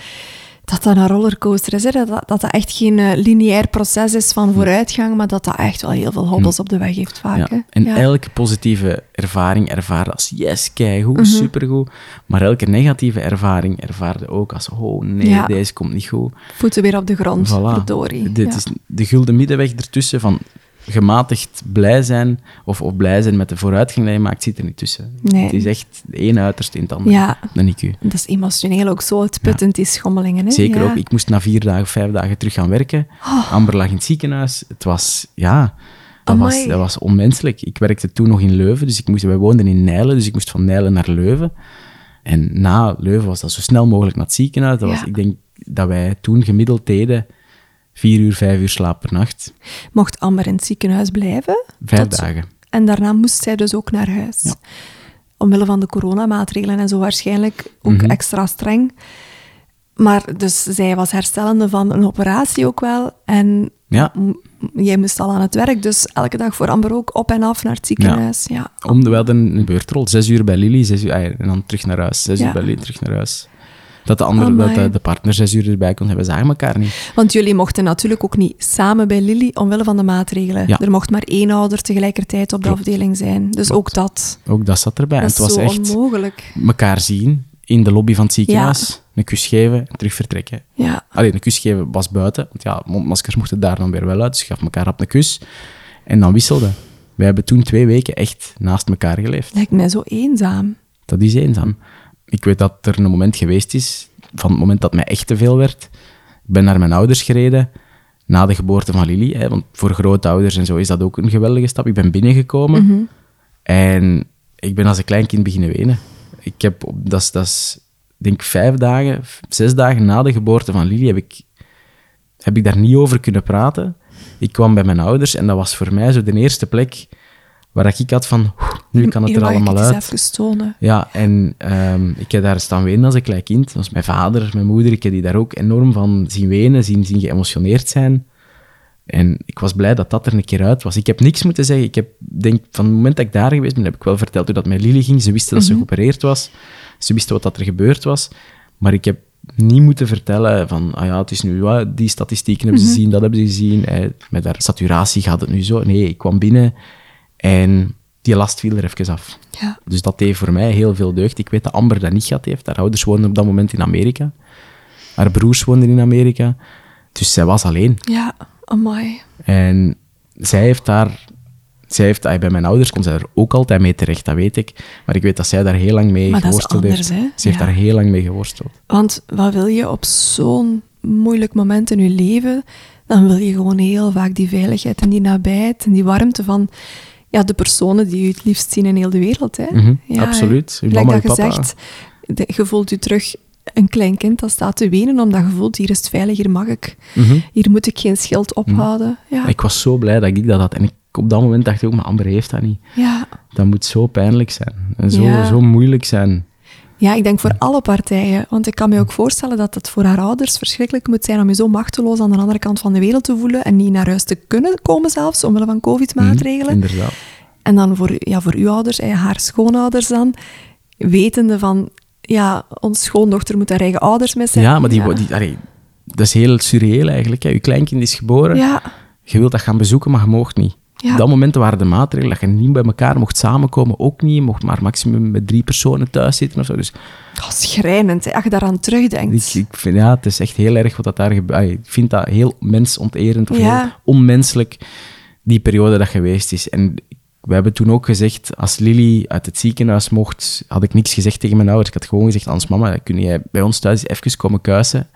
dat, dat een rollercoaster is. Hè? Dat, dat echt geen eh, lineair proces is van vooruitgang, maar dat dat echt wel heel veel hobbels op de weg heeft vaak. Ja. En Ja. elke positieve ervaring ervaarde als yes, keigoed, Mhm. supergoed. Maar elke negatieve ervaring ervaarde ook als oh nee, Ja. deze komt niet goed. Voeten weer op de grond, Voilà. verdorie. Dit is de gulden middenweg ertussen van gematigd blij zijn of, of blij zijn met de vooruitgang die je maakt, zit er niet tussen. Nee. Het is echt de ene uiterste in het andere. Ja. Een IQ. Dat is emotioneel ook zo uitputtend, die schommelingen. Hè? Zeker Ja. ook. Ik moest na vier dagen, vijf dagen terug gaan werken. Oh. Amber lag in het ziekenhuis. Het was, ja, dat was, dat was onmenselijk. Ik werkte toen nog in Leuven, dus ik moest, wij woonden in Nijlen, dus ik moest van Nijlen naar Leuven. En na Leuven was dat zo snel mogelijk naar het ziekenhuis. Dat was, Ja. ik denk dat wij toen gemiddeld deden vier uur, vijf uur slaap per nacht. Mocht Amber in het ziekenhuis blijven. Vijf tot- dagen. En daarna moest zij dus ook naar huis. Ja. Omwille van de coronamaatregelen en zo waarschijnlijk ook Mhm. extra streng. Maar dus zij was herstellende van een operatie ook wel. En Ja. jij moest al aan het werk, dus elke dag voor Amber ook op en af naar het ziekenhuis. Ja. Om, we hadden een beurtrol. Zes uur bij Lily, zes uur, ah, en dan terug naar huis. Zes uur bij Lily, terug naar huis. Dat de, andere, Amai. dat de, de partner zes uur erbij kon hebben, zagen elkaar niet. Want jullie mochten natuurlijk ook niet samen bij Lily omwille van de maatregelen. Ja. Er mocht maar één ouder tegelijkertijd op de Klopt. afdeling zijn. Dus ook dat. Ook dat zat erbij. Dat en het was zo echt onmogelijk. elkaar zien in de lobby van het ziekenhuis, een kus geven en terug vertrekken. Ja. Alleen een kus geven was buiten, want ja, mondmaskers mochten daar dan weer wel uit, dus je gaf elkaar op een kus en dan wisselde. Wij hebben toen twee weken echt naast elkaar geleefd. Lijkt mij zo eenzaam. Dat is eenzaam. Ik weet dat er een moment geweest is, van het moment dat mij echt te veel werd. Ik ben naar mijn ouders gereden, na de geboorte van Lily. Hè, want voor grootouders en zo is dat ook een geweldige stap. Ik ben binnengekomen en ik ben als een klein kind beginnen wenen. Ik heb, dat is, dat is, denk ik, vijf dagen, zes dagen na de geboorte van Lily heb ik, heb ik daar niet over kunnen praten. Ik kwam bij mijn ouders en dat was voor mij zo de eerste plek waar ik had van, "Oeh, nu kan het Hier er allemaal het uit. tonen. Ja, en ehm, ik heb daar staan wenen als een klein kind. Dat was mijn vader, mijn moeder. Ik heb die daar ook enorm van zien wenen, zien, zien geëmotioneerd zijn. En ik was blij dat dat er een keer uit was. Ik heb niks moeten zeggen. Ik heb, denk, van het moment dat ik daar geweest ben, heb ik wel verteld hoe dat met Lily ging. Ze wisten dat ze geopereerd was. Ze wisten wat dat er gebeurd was. Maar ik heb niet moeten vertellen van, ah ja, het is nu, ah, die statistieken hebben ze gezien, dat hebben ze gezien. Eh, met haar saturatie gaat het nu zo. Nee, ik kwam binnen en die last viel er even af. Ja. Dus dat deed voor mij heel veel deugd. Ik weet dat Amber dat niet gehad heeft. Haar ouders woonden op dat moment in Amerika. Haar broers woonden in Amerika. Dus zij was alleen. Ja, amai. En zij heeft daar... Zij heeft, bij mijn ouders kon zij er ook altijd mee terecht, dat weet ik. Maar ik weet dat zij daar heel lang mee Maar dat is geworsteld anders, heeft. hè? Ze heeft Ja. daar heel lang mee geworsteld. Want wat wil je op zo'n moeilijk moment in je leven? Dan wil je gewoon heel vaak die veiligheid en die nabijheid en die warmte van ja, de personen die je het liefst zien in heel de wereld. Hè? Mhm, ja, absoluut. Uw Gelijk mama, dat uw je papa. zegt, de- je voelt je terug een klein kind dat staat te wenen omdat je voelt, hier is het veilig, hier mag ik. Mhm. Hier moet ik geen schild ophouden. Ja. Ik was zo blij dat ik dat had. En ik, op dat moment dacht ik ook, maar Amber heeft dat niet. ja. Dat moet zo pijnlijk zijn. En zo, Ja. zo moeilijk zijn. Ja, ik denk voor alle partijen. Want ik kan me ook voorstellen dat het voor haar ouders verschrikkelijk moet zijn om je zo machteloos aan de andere kant van de wereld te voelen en niet naar huis te kunnen komen zelfs, omwille van covid-maatregelen. Mhm, Inderdaad. En dan voor, ja, voor uw ouders, haar schoonouders dan, wetende van, ja, ons schoondochter moet haar eigen ouders missen. Ja, maar die, wo- die, allee, dat is heel surreëel eigenlijk. Hè. Je kleinkind is geboren, Ja, je wilt dat gaan bezoeken, maar je moogt niet. Ja. Op dat moment waren de maatregelen dat je niet bij elkaar mocht samenkomen, ook niet. Je mocht maar maximum met drie personen thuis zitten of zo. Dus oh, schrijnend, hè, als je daaraan terugdenkt. ik, ik vind, ja, het is echt heel erg wat dat daar gebeurt. Ik vind dat heel mensonterend of Ja. heel onmenselijk, die periode dat geweest is. En We hebben toen ook gezegd, als Lily uit het ziekenhuis mocht, had ik niks gezegd tegen mijn ouders. Ik had gewoon gezegd, Ans mama, kun jij bij ons thuis even komen kuisen?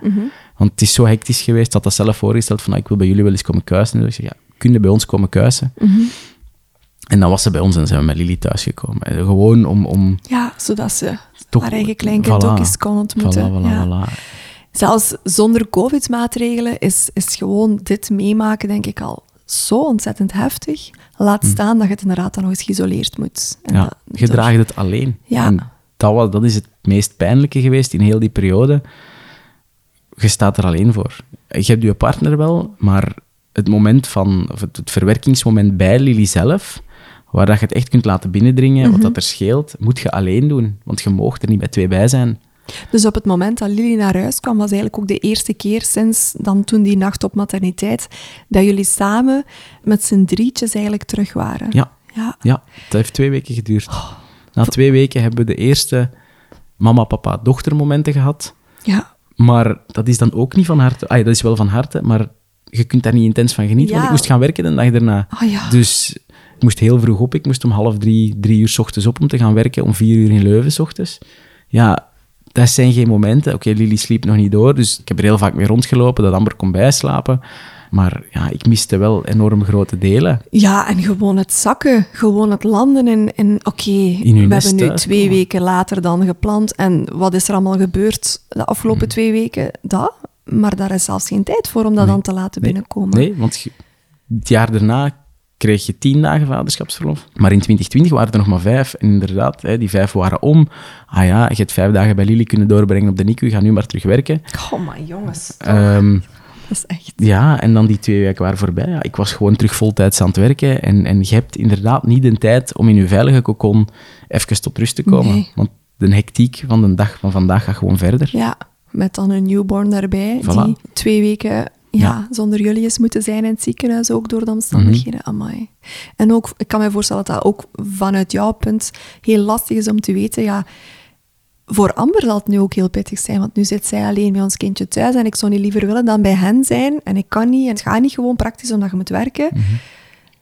Want het is zo hectisch geweest, dat dat zelf voorgesteld van, ah, ik wil bij jullie wel eens komen kuisen. Dus ik zeg, ja, kun je bij ons komen kuisen? En dan was ze bij ons en zijn we met Lily thuisgekomen. En Gewoon om... om Ja, zodat ze Toch- haar eigen kleinkind voilà. ook eens kon ontmoeten. Voilà, voilà, ja. voilà. Zelfs zonder covid-maatregelen is, is gewoon dit meemaken, denk ik, al zo ontzettend heftig. Laat staan dat je het inderdaad dan nog eens geïsoleerd moet. En. Ja, dat- je draagt het alleen. Ja. En dat, was, dat is het meest pijnlijke geweest in heel die periode. Je staat er alleen voor. Je hebt je partner wel, maar het moment van, of het, het verwerkingsmoment bij Lily zelf, waar dat je het echt kunt laten binnendringen, Mhm. wat dat er scheelt, moet je alleen doen. Want je moogt er niet bij twee bij zijn. Dus op het moment dat Lily naar huis kwam, was eigenlijk ook de eerste keer sinds dan toen die nacht op materniteit, dat jullie samen met z'n drietjes eigenlijk terug waren. Ja, Ja, ja het heeft twee weken geduurd. Na twee weken hebben we de eerste mama, papa, dochter momenten gehad. ja. Maar dat is dan ook niet van harte. Ah, dat is wel van harte, maar je kunt daar niet intens van genieten. Want ik moest gaan werken de dag daarna. Oh ja. Dus ik moest heel vroeg op. Ik moest om half drie, drie uur s ochtends op om te gaan werken. Om vier uur in Leuven s ochtends. Ja, dat zijn geen momenten. Oké, Lily sliep nog niet door, dus ik heb er heel vaak mee rondgelopen, dat Amber kon bijslapen. Maar ja, ik miste wel enorm grote delen. Ja, en gewoon het zakken, gewoon het landen in, in oké, we nest hebben nu twee komen. weken later dan gepland. En wat is er allemaal gebeurd de afgelopen Hmm. twee weken? Dat, maar daar is zelfs geen tijd voor om dat dan te laten binnenkomen. Nee, want het jaar daarna kreeg je tien dagen vaderschapsverlof. Maar in 2020 waren er nog maar vijf. En inderdaad, hè, die vijf waren om. Ah ja, je hebt vijf dagen bij Lily kunnen doorbrengen op de NICU. Ga nu maar terug werken. Oh, maar jongens, Ehm, dat is echt... ja, en dan die twee weken waren voorbij. Ja, ik was gewoon terug voltijds aan het werken. En, en je hebt inderdaad niet de tijd om in je veilige cocon even tot rust te komen. Nee. Want de hectiek van de dag van vandaag gaat gewoon verder. Ja, met dan een newborn daarbij, Voilà. die twee weken ja, Ja. zonder jullie is moeten zijn in het ziekenhuis, ook door de omstandigheden. Mhm. Amai. En ook, ik kan me voorstellen dat dat ook vanuit jouw punt heel lastig is om te weten, ja, voor Amber zal het nu ook heel pittig zijn, want nu zit zij alleen met ons kindje thuis en ik zou niet liever willen dan bij hen zijn en ik kan niet en het gaat niet gewoon praktisch omdat je moet werken. Mhm.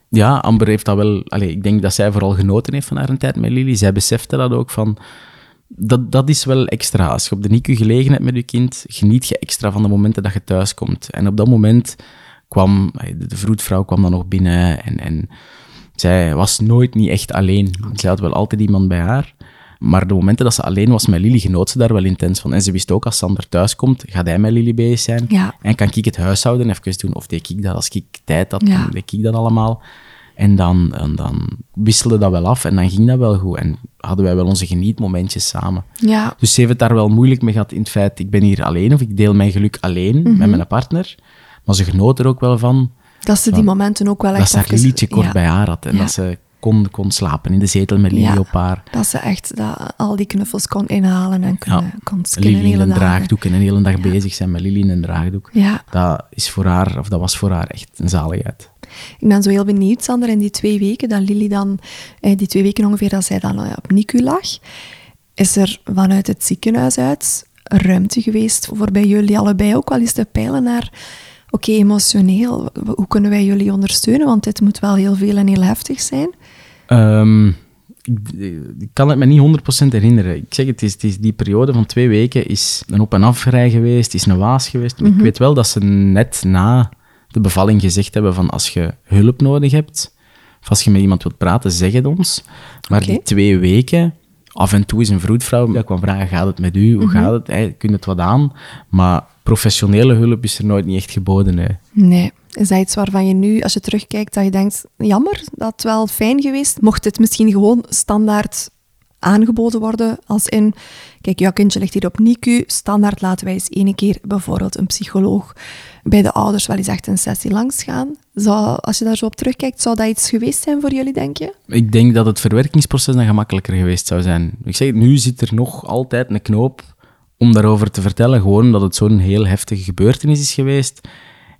Ja, Amber heeft dat wel... Allee, ik denk dat zij vooral genoten heeft van haar tijd met Lily. Zij besefte dat ook van... Dat, dat is wel extra. Als je op de NICU gelegen hebt met je kind, geniet je extra van de momenten dat je thuis komt. En op dat moment kwam... De de vroedvrouw kwam dan nog binnen en, en zij was nooit niet echt alleen. Zij had wel altijd iemand bij haar. Maar de momenten dat ze alleen was met Lily, genoot ze daar wel intens van. En ze wist ook, als Sander thuis komt, gaat hij met Lily bezig zijn. Ja. En kan ik het huishouden even doen? Of deed ik dat als ik tijd had? Ja. deed ik dat allemaal. En dan, en dan wisselde dat wel af en dan ging dat wel goed. En hadden wij wel onze genietmomentjes samen. Ja, Dus ze heeft het daar wel moeilijk mee gehad in het feit, ik ben hier alleen of ik deel mijn geluk alleen Mhm. met mijn partner. Maar ze genoot er ook wel van dat ze die momenten ook wel dat echt ze haar even- liedje kort ja. bij haar had. En Ja. dat ze kon, kon slapen in de zetel met Lily Ja. op haar. Dat ze echt dat, al die knuffels kon inhalen en kunnen, Ja. kon skinnen Lily in een dagen. draagdoek en een hele dag bezig zijn met Lily in een draagdoek. Ja. Dat, is voor haar, of dat was voor haar echt een zaligheid. Ik ben zo heel benieuwd, Sander, in die twee weken dat Lily dan, eh, die twee weken ongeveer dat zij dan eh, op NICU lag, is er vanuit het ziekenhuis uit ruimte geweest voor bij jullie allebei ook wel eens te peilen naar, oké, emotioneel, hoe kunnen wij jullie ondersteunen? Want dit moet wel heel veel en heel heftig zijn. Ehm, ik, ik kan het me niet 100% herinneren. Ik zeg het, is, het is die periode van twee weken is een op- en afrij geweest, is een waas geweest. Maar Ik weet wel dat ze net na de bevalling gezegd hebben van als je hulp nodig hebt, of als je met iemand wilt praten, zeg het ons. Maar die twee weken, af en toe is een vroedvrouw, dat kwam vragen, gaat het met u? Hoe gaat het? Hey, kun je het wat aan? Maar professionele hulp is er nooit niet echt geboden. hè. Nee. Is dat iets waarvan je nu, als je terugkijkt, dat je denkt, jammer, dat het wel fijn geweest. Mocht dit misschien gewoon standaard aangeboden worden, als in, kijk, jouw kindje ligt hier op NICU, standaard laten wij eens ene keer bijvoorbeeld een psycholoog bij de ouders wel eens echt een sessie langs gaan. Zou, als je daar zo op terugkijkt, zou dat iets geweest zijn voor jullie, denk je? Ik denk dat het verwerkingsproces dan gemakkelijker geweest zou zijn. Ik zeg, nu zit er nog altijd een knoop om daarover te vertellen, gewoon omdat het zo'n heel heftige gebeurtenis is geweest.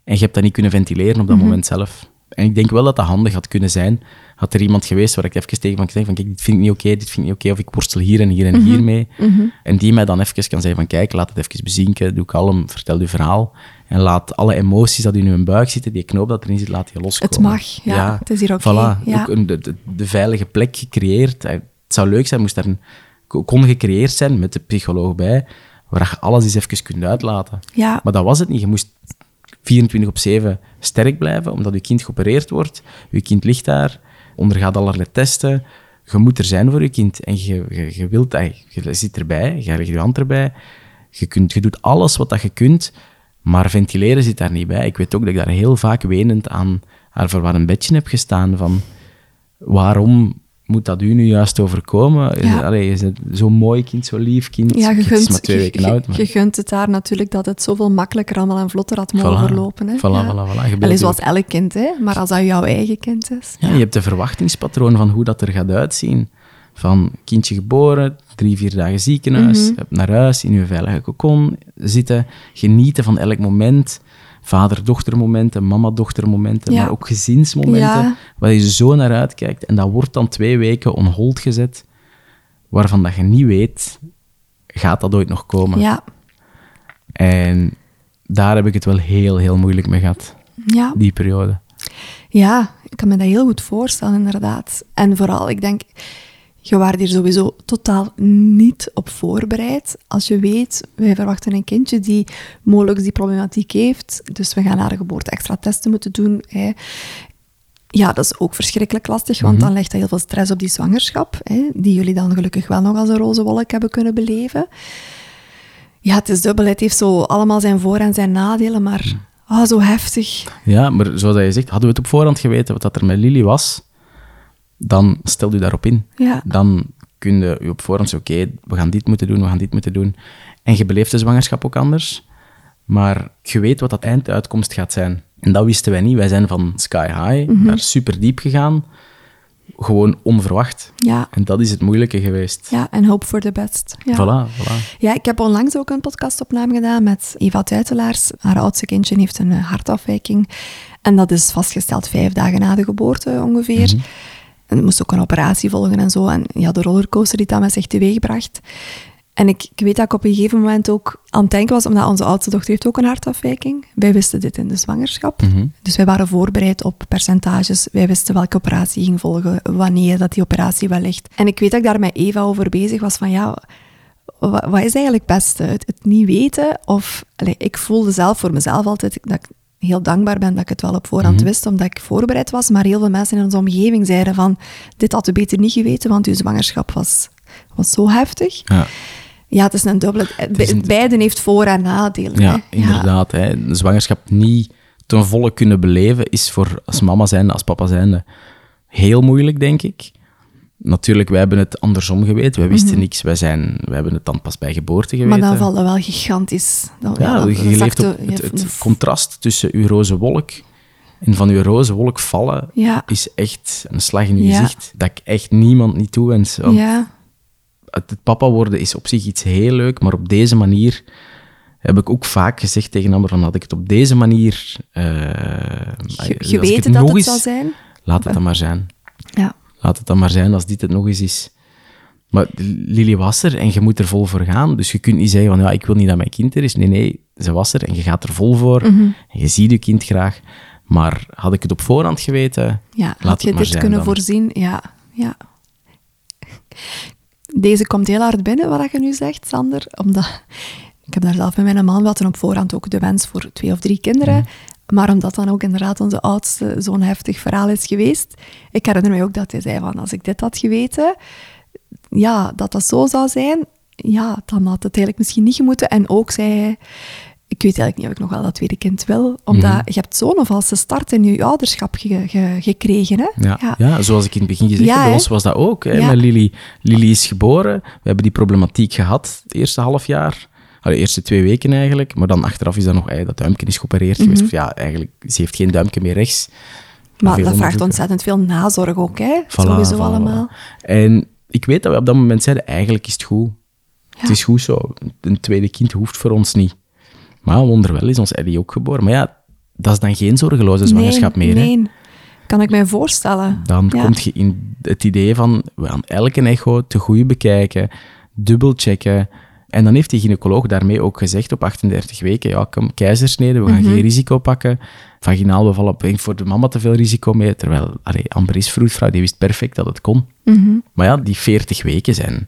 En je hebt dat niet kunnen ventileren op dat moment zelf. En ik denk wel dat dat handig had kunnen zijn. Had er iemand geweest waar ik even tegen van gezegd van kijk, dit vind ik niet oké, dit vind ik niet oké, of ik worstel hier en hier en hier mee. En die mij dan even kan zeggen van kijk, laat het even bezinken, doe kalm, vertel je verhaal. En laat alle emoties dat in uw buik zitten, die knoop dat erin zit, laat je loskomen. Het mag, ja. Het is hier oké. Voilà, ja. ook een, de, de, de veilige plek gecreëerd. Het zou leuk zijn, moest daar een, kon gecreëerd zijn met de psycholoog bij, waar je alles eens even kunt uitlaten. Ja. Maar dat was het niet. Je moest 24 op 7 sterk blijven, omdat je kind geopereerd wordt. Je kind ligt daar, ondergaat allerlei testen. Je moet er zijn voor je kind. En je, je, wilt, je zit erbij, je legt je hand erbij. Je, kunt, je doet alles wat je kunt, maar ventileren zit daar niet bij. Ik weet ook dat ik daar heel vaak wenend aan haar verwarrend bedje heb gestaan van waarom moet dat u nu juist overkomen? Ja. Allee, je bent zo'n mooi kind, zo'n lief kind. Ja, je Het is gunt, maar twee weken je- oud. Maar... je gunt het daar natuurlijk dat het zoveel makkelijker allemaal en vlotter had mogen Voilà, verlopen. Hè? voilà, ja. voilà, voilà. Je Allee, bent zoals elk kind, hè? maar als dat jouw eigen kind is. Ja, je hebt een verwachtingspatroon van hoe dat er gaat uitzien. Van kindje geboren, drie, vier dagen ziekenhuis, Mhm. naar huis, in je veilige cocon zitten, genieten van elk moment. Vader-dochter momenten, mama-dochter momenten, Ja. maar ook gezinsmomenten, Ja. waar je zo naar uitkijkt. En dat wordt dan twee weken on hold gezet, waarvan dat je niet weet, gaat dat ooit nog komen? Ja, En daar heb ik het wel heel, heel moeilijk mee gehad, ja. die periode. ja, ik kan me dat heel goed voorstellen, inderdaad. En vooral, ik denk, je waart hier sowieso totaal niet op voorbereid. Als je weet, wij verwachten een kindje die mogelijk die problematiek heeft, dus we gaan na de geboorte extra testen moeten doen. Hè. Ja, dat is ook verschrikkelijk lastig, want dan legt dat heel veel stress op die zwangerschap, hè, die jullie dan gelukkig wel nog als een roze wolk hebben kunnen beleven. Ja, het is dubbel. Het heeft zo allemaal zijn voor- en zijn nadelen, maar ah, zo heftig. Ja, maar zoals je zegt, hadden we het op voorhand geweten wat dat er met Lily was, dan stel je daarop in. Ja. Dan kun je je op voorhand zeggen, oké, we gaan dit moeten doen, we gaan dit moeten doen. En je beleeft de zwangerschap ook anders, maar je weet wat dat einduitkomst gaat zijn. En dat wisten wij niet. Wij zijn van sky high Mhm. naar super diep gegaan, gewoon onverwacht. Ja, En dat is het moeilijke geweest. ja en hope for the best. Ja. Voilà, voilà. Ja, ik heb onlangs ook een podcastopname gedaan met Eva Tuitelaars. Haar oudste kindje heeft een eh, hartafwijking. En dat is vastgesteld vijf dagen na de geboorte ongeveer. En moest ook een operatie volgen en zo. En ja, de rollercoaster die dat met zich teweegbracht. En ik, ik weet dat ik op een gegeven moment ook aan het denken was, omdat onze oudste dochter heeft ook een hartafwijking. Wij wisten dit in de zwangerschap. Dus wij waren voorbereid op percentages. Wij wisten welke operatie ging volgen, wanneer dat die operatie wellicht. En ik weet dat ik daar met Eva over bezig was van ja, wat, wat is eigenlijk het beste? Het, het niet weten of... allee, ik voelde zelf voor mezelf altijd dat ik heel dankbaar ben dat ik het wel op voorhand wist, omdat ik voorbereid was. Maar heel veel mensen in onze omgeving zeiden van, dit had u beter niet geweten, want uw zwangerschap was, was zo heftig. Ja. Ja, het is een dubbele... is een- Beiden heeft voor- en nadelen. Ja, hè. inderdaad. Hè. De zwangerschap niet ten volle kunnen beleven is voor als mama zijnde, als papa zijnde, heel moeilijk, denk ik. Natuurlijk, wij hebben het andersom geweten. Wij wisten niks. Wij, zijn, wij hebben het dan pas bij geboorte geweten. Mhm. Maar dan valt dat wel gigantisch. Ja, je leeft op het, je- het contrast tussen uw roze wolk en van uw roze wolk vallen Ja. is echt een slag in uw Ja. gezicht dat ik echt niemand niet toewens. Want Ja, het, papa worden is op zich iets heel leuk, maar op deze manier heb ik ook vaak gezegd tegen anderen van dat ik het op deze manier... ik geweten nog dat het eens- zal zijn. Laat het dan maar zijn. Ja. Laat het dan maar zijn als dit het nog eens is. Maar Lily was er en je moet er vol voor gaan. Dus je kunt niet zeggen van ja, ik wil niet dat mijn kind er is. Nee, nee, ze was er en je gaat er vol voor. Mhm. En je ziet je kind graag. Maar had ik het op voorhand geweten, Ja, laat had je het maar dit zijn kunnen dan. voorzien? Ja, ja. Deze komt heel hard binnen, wat je nu zegt, Sander. Omdat, ik heb daar zelf met mijn man, we hadden op voorhand ook de wens voor twee of drie kinderen. Mhm. Maar omdat dan ook inderdaad onze oudste zo'n heftig verhaal is geweest, ik herinner me ook dat hij zei van, als ik dit had geweten, ja, dat dat zo zou zijn, ja, dan had het eigenlijk misschien niet gemoeten. En ook zei hij, ik weet eigenlijk niet of ik nog wel dat tweede kind wil, omdat Mhm. je hebt zo'n valse start in je ouderschap ge- ge- gekregen, hè? Ja, ja. zoals ik in het begin gezegd Ja, heb, bij ons was dat ook. Hè. Met Lily. Lily is geboren. We hebben die problematiek gehad het eerste half jaar. De eerste twee weken eigenlijk. Maar dan achteraf is dat nog, ey, dat duimpje is geopereerd geweest. Of ja, eigenlijk, ze heeft geen duimpje meer rechts. Maar dat vraagt ontzettend veel nazorg ook, hè? Voilà, Sowieso voilà, allemaal. voilà. En ik weet dat we op dat moment zeiden, eigenlijk is het goed. Het is goed zo. Een tweede kind hoeft voor ons niet. Maar wonderwel is ons Eddie ook geboren. Maar ja, dat is dan geen zorgeloze zwangerschap nee, meer. Hè? Nee. Kan ik mij voorstellen. Dan Ja. kom je in het idee van, we gaan elke echo te goed bekijken, dubbel checken. En dan heeft die gynaecoloog daarmee ook gezegd op 38 weken, ja, kom, keizersnede, we gaan Mhm. geen risico pakken. Vaginaal bevallen brengt voor de mama te veel risico mee, terwijl allee, Amber is vroedvrouw, die wist perfect dat het kon. Mhm. Maar ja, die 40 weken zijn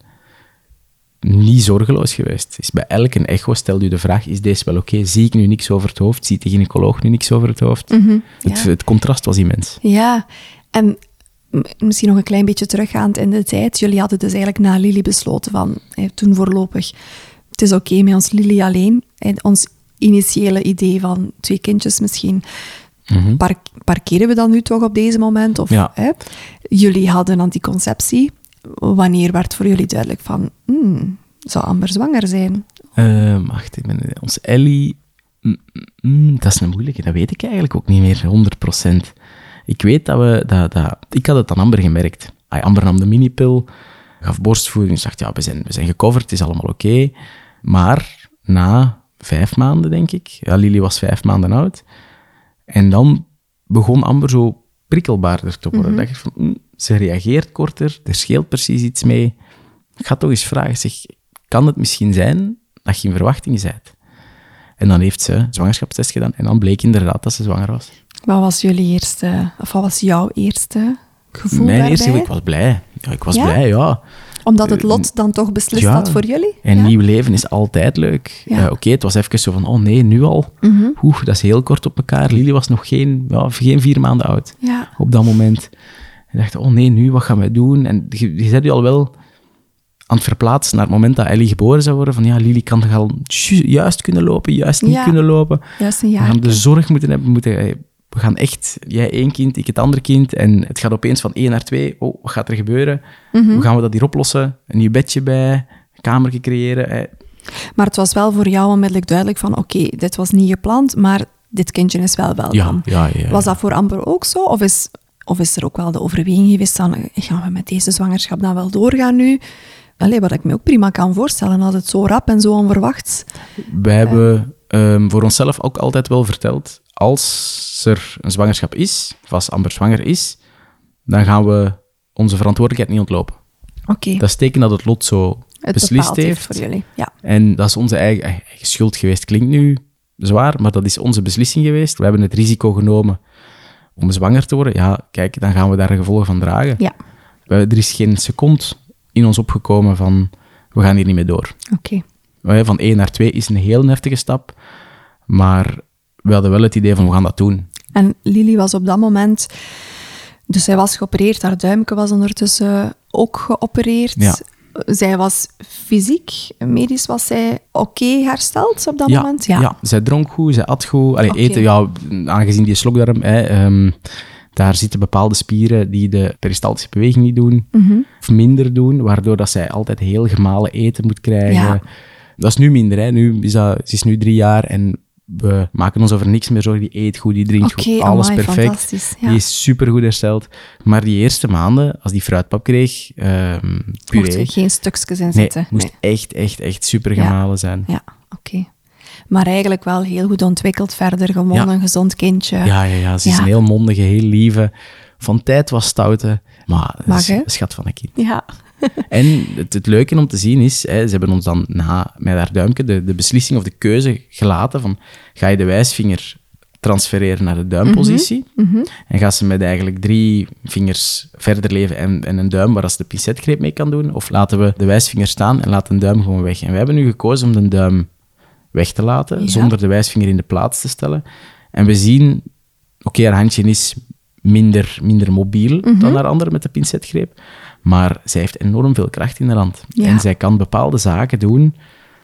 niet zorgeloos geweest. Dus bij elke echo stelt u de vraag, is deze wel oké? Zie ik nu niks over het hoofd? Ziet de gynaecoloog nu niks over het hoofd? Mhm. Het, Ja. het contrast was immens. Ja, en misschien nog een klein beetje teruggaand in de tijd. Jullie hadden dus eigenlijk na Lily besloten van, eh, toen voorlopig, het is oké met ons Lily alleen. En ons initiële idee van twee kindjes misschien, park- parkeren we dan nu toch op deze moment? Of, Ja. hè? Jullie hadden anticonceptie. Wanneer werd voor jullie duidelijk van, hmm, zou Amber zwanger zijn? Eh, wacht, ik ben, ons Ellie... mm, mm, mm, dat is een moeilijke, dat weet ik eigenlijk ook niet meer, 100%. Ik weet dat we... Dat, dat, ik had het aan Amber gemerkt. Ay, Amber nam de minipil, gaf borstvoeding, ik dacht, ja, we zijn, we zijn gecoverd, het is allemaal oké. Maar na vijf maanden, denk ik, ja, Lily was vijf maanden oud, en dan begon Amber zo prikkelbaarder te worden. dacht ik van, mm, ze reageert korter, er scheelt precies iets mee. Ik ga toch eens vragen, zeg, kan het misschien zijn dat je in verwachting bent? En dan heeft ze zwangerschapstest gedaan en dan bleek inderdaad dat ze zwanger was. Wat was jullie eerste, of wat was jouw eerste gevoel Mijn daarbij? eerste, ik was blij. Ja, ik was Ja? blij, ja. Omdat het lot dan toch beslist ja. had voor jullie? En Ja. nieuw leven is altijd leuk. Ja. Eh, Oké, het was even zo van, oh nee, nu al? Mhm. Oeh, dat is heel kort op elkaar. Lily was nog geen, ja, geen vier maanden oud Ja. op dat moment. Ik dacht, oh nee, nu, wat gaan wij doen? En je, je zet je al wel aan het verplaatsen naar het moment dat Ellie geboren zou worden. Van ja, Lily kan toch al ju- juist kunnen lopen, juist niet kunnen lopen. Juist een We jaar. gaan de zorg moeten hebben. We, moeten, eh, we gaan echt, jij één kind, ik het andere kind. En het gaat opeens van één naar twee. Oh, wat gaat er gebeuren? Mhm. Hoe gaan we dat hier oplossen? Een nieuw bedje bij, een kamertje creëren. Maar het was wel voor jou onmiddellijk duidelijk van oké, dit was niet gepland, maar dit kindje is wel welkom. Ja, ja, ja. Was dat voor Amber ook zo? Of is, of is er ook wel de overweging geweest van gaan we met deze zwangerschap dan wel doorgaan nu? Allee, wat ik me ook prima kan voorstellen als het zo rap en zo onverwachts. Wij hebben ehm, voor onszelf ook altijd wel verteld, als er een zwangerschap is, of als Amber zwanger is, dan gaan we onze verantwoordelijkheid niet ontlopen. Oké, Dat is teken dat het lot zo het beslist bepaald heeft. voor jullie. Ja. En dat is onze eigen, eigen schuld geweest. Klinkt nu zwaar, maar dat is onze beslissing geweest. We hebben het risico genomen om zwanger te worden. Ja, kijk, dan gaan we daar gevolgen van dragen. Ja, We- Er is geen seconde in ons opgekomen van, we gaan hier niet mee door. oké. Van 1 naar 2 is een heel heftige stap, maar we hadden wel het idee van, we gaan dat doen. En Lily was op dat moment... Dus zij was geopereerd, haar duimke was ondertussen ook geopereerd. Ja. Zij was fysiek, medisch was zij oké hersteld op dat ja, moment? ja. zij dronk goed, zij at goed. Allee, eten, ja, aangezien die slokdarm, hè, ehm, daar zitten bepaalde spieren die de peristaltische beweging niet doen, Mhm. of minder doen, waardoor dat zij altijd heel gemalen eten moet krijgen. Ja. Dat is nu minder, hè. Nu is dat, ze is nu drie jaar en we maken ons over niks meer zorgen. Die eet goed, die drinkt goed, alles amai, perfect. ja. Die is supergoed hersteld. Maar die eerste maanden, als die fruitpap kreeg, Mocht puree, er geen stukjes in nee, zitten. moest echt, echt, echt super Ja. gemalen zijn. Ja, oké. Maar eigenlijk wel heel goed ontwikkeld verder. Gewoon Ja. een gezond kindje. Ja, ja, ja. Ze is een heel mondige, heel lieve. Van tijd was stoute, maar Mag, een schat van een kind. Ja. En het, het leuke om te zien is, hè, ze hebben ons dan na, met haar duimpje de, de beslissing of de keuze gelaten van, ga je de wijsvinger transfereren naar de duimpositie Mhm. en ga ze met eigenlijk drie vingers verder leven en, en een duim waar ze de pincetgreep mee kan doen, of laten we de wijsvinger staan en laten de duim gewoon weg. En wij hebben nu gekozen om de duim weg te laten, Ja. zonder de wijsvinger in de plaats te stellen. En we zien, oké, haar handje is minder, minder mobiel Mhm. dan haar andere met de pincetgreep, maar zij heeft enorm veel kracht in haar hand. Ja. En zij kan bepaalde zaken doen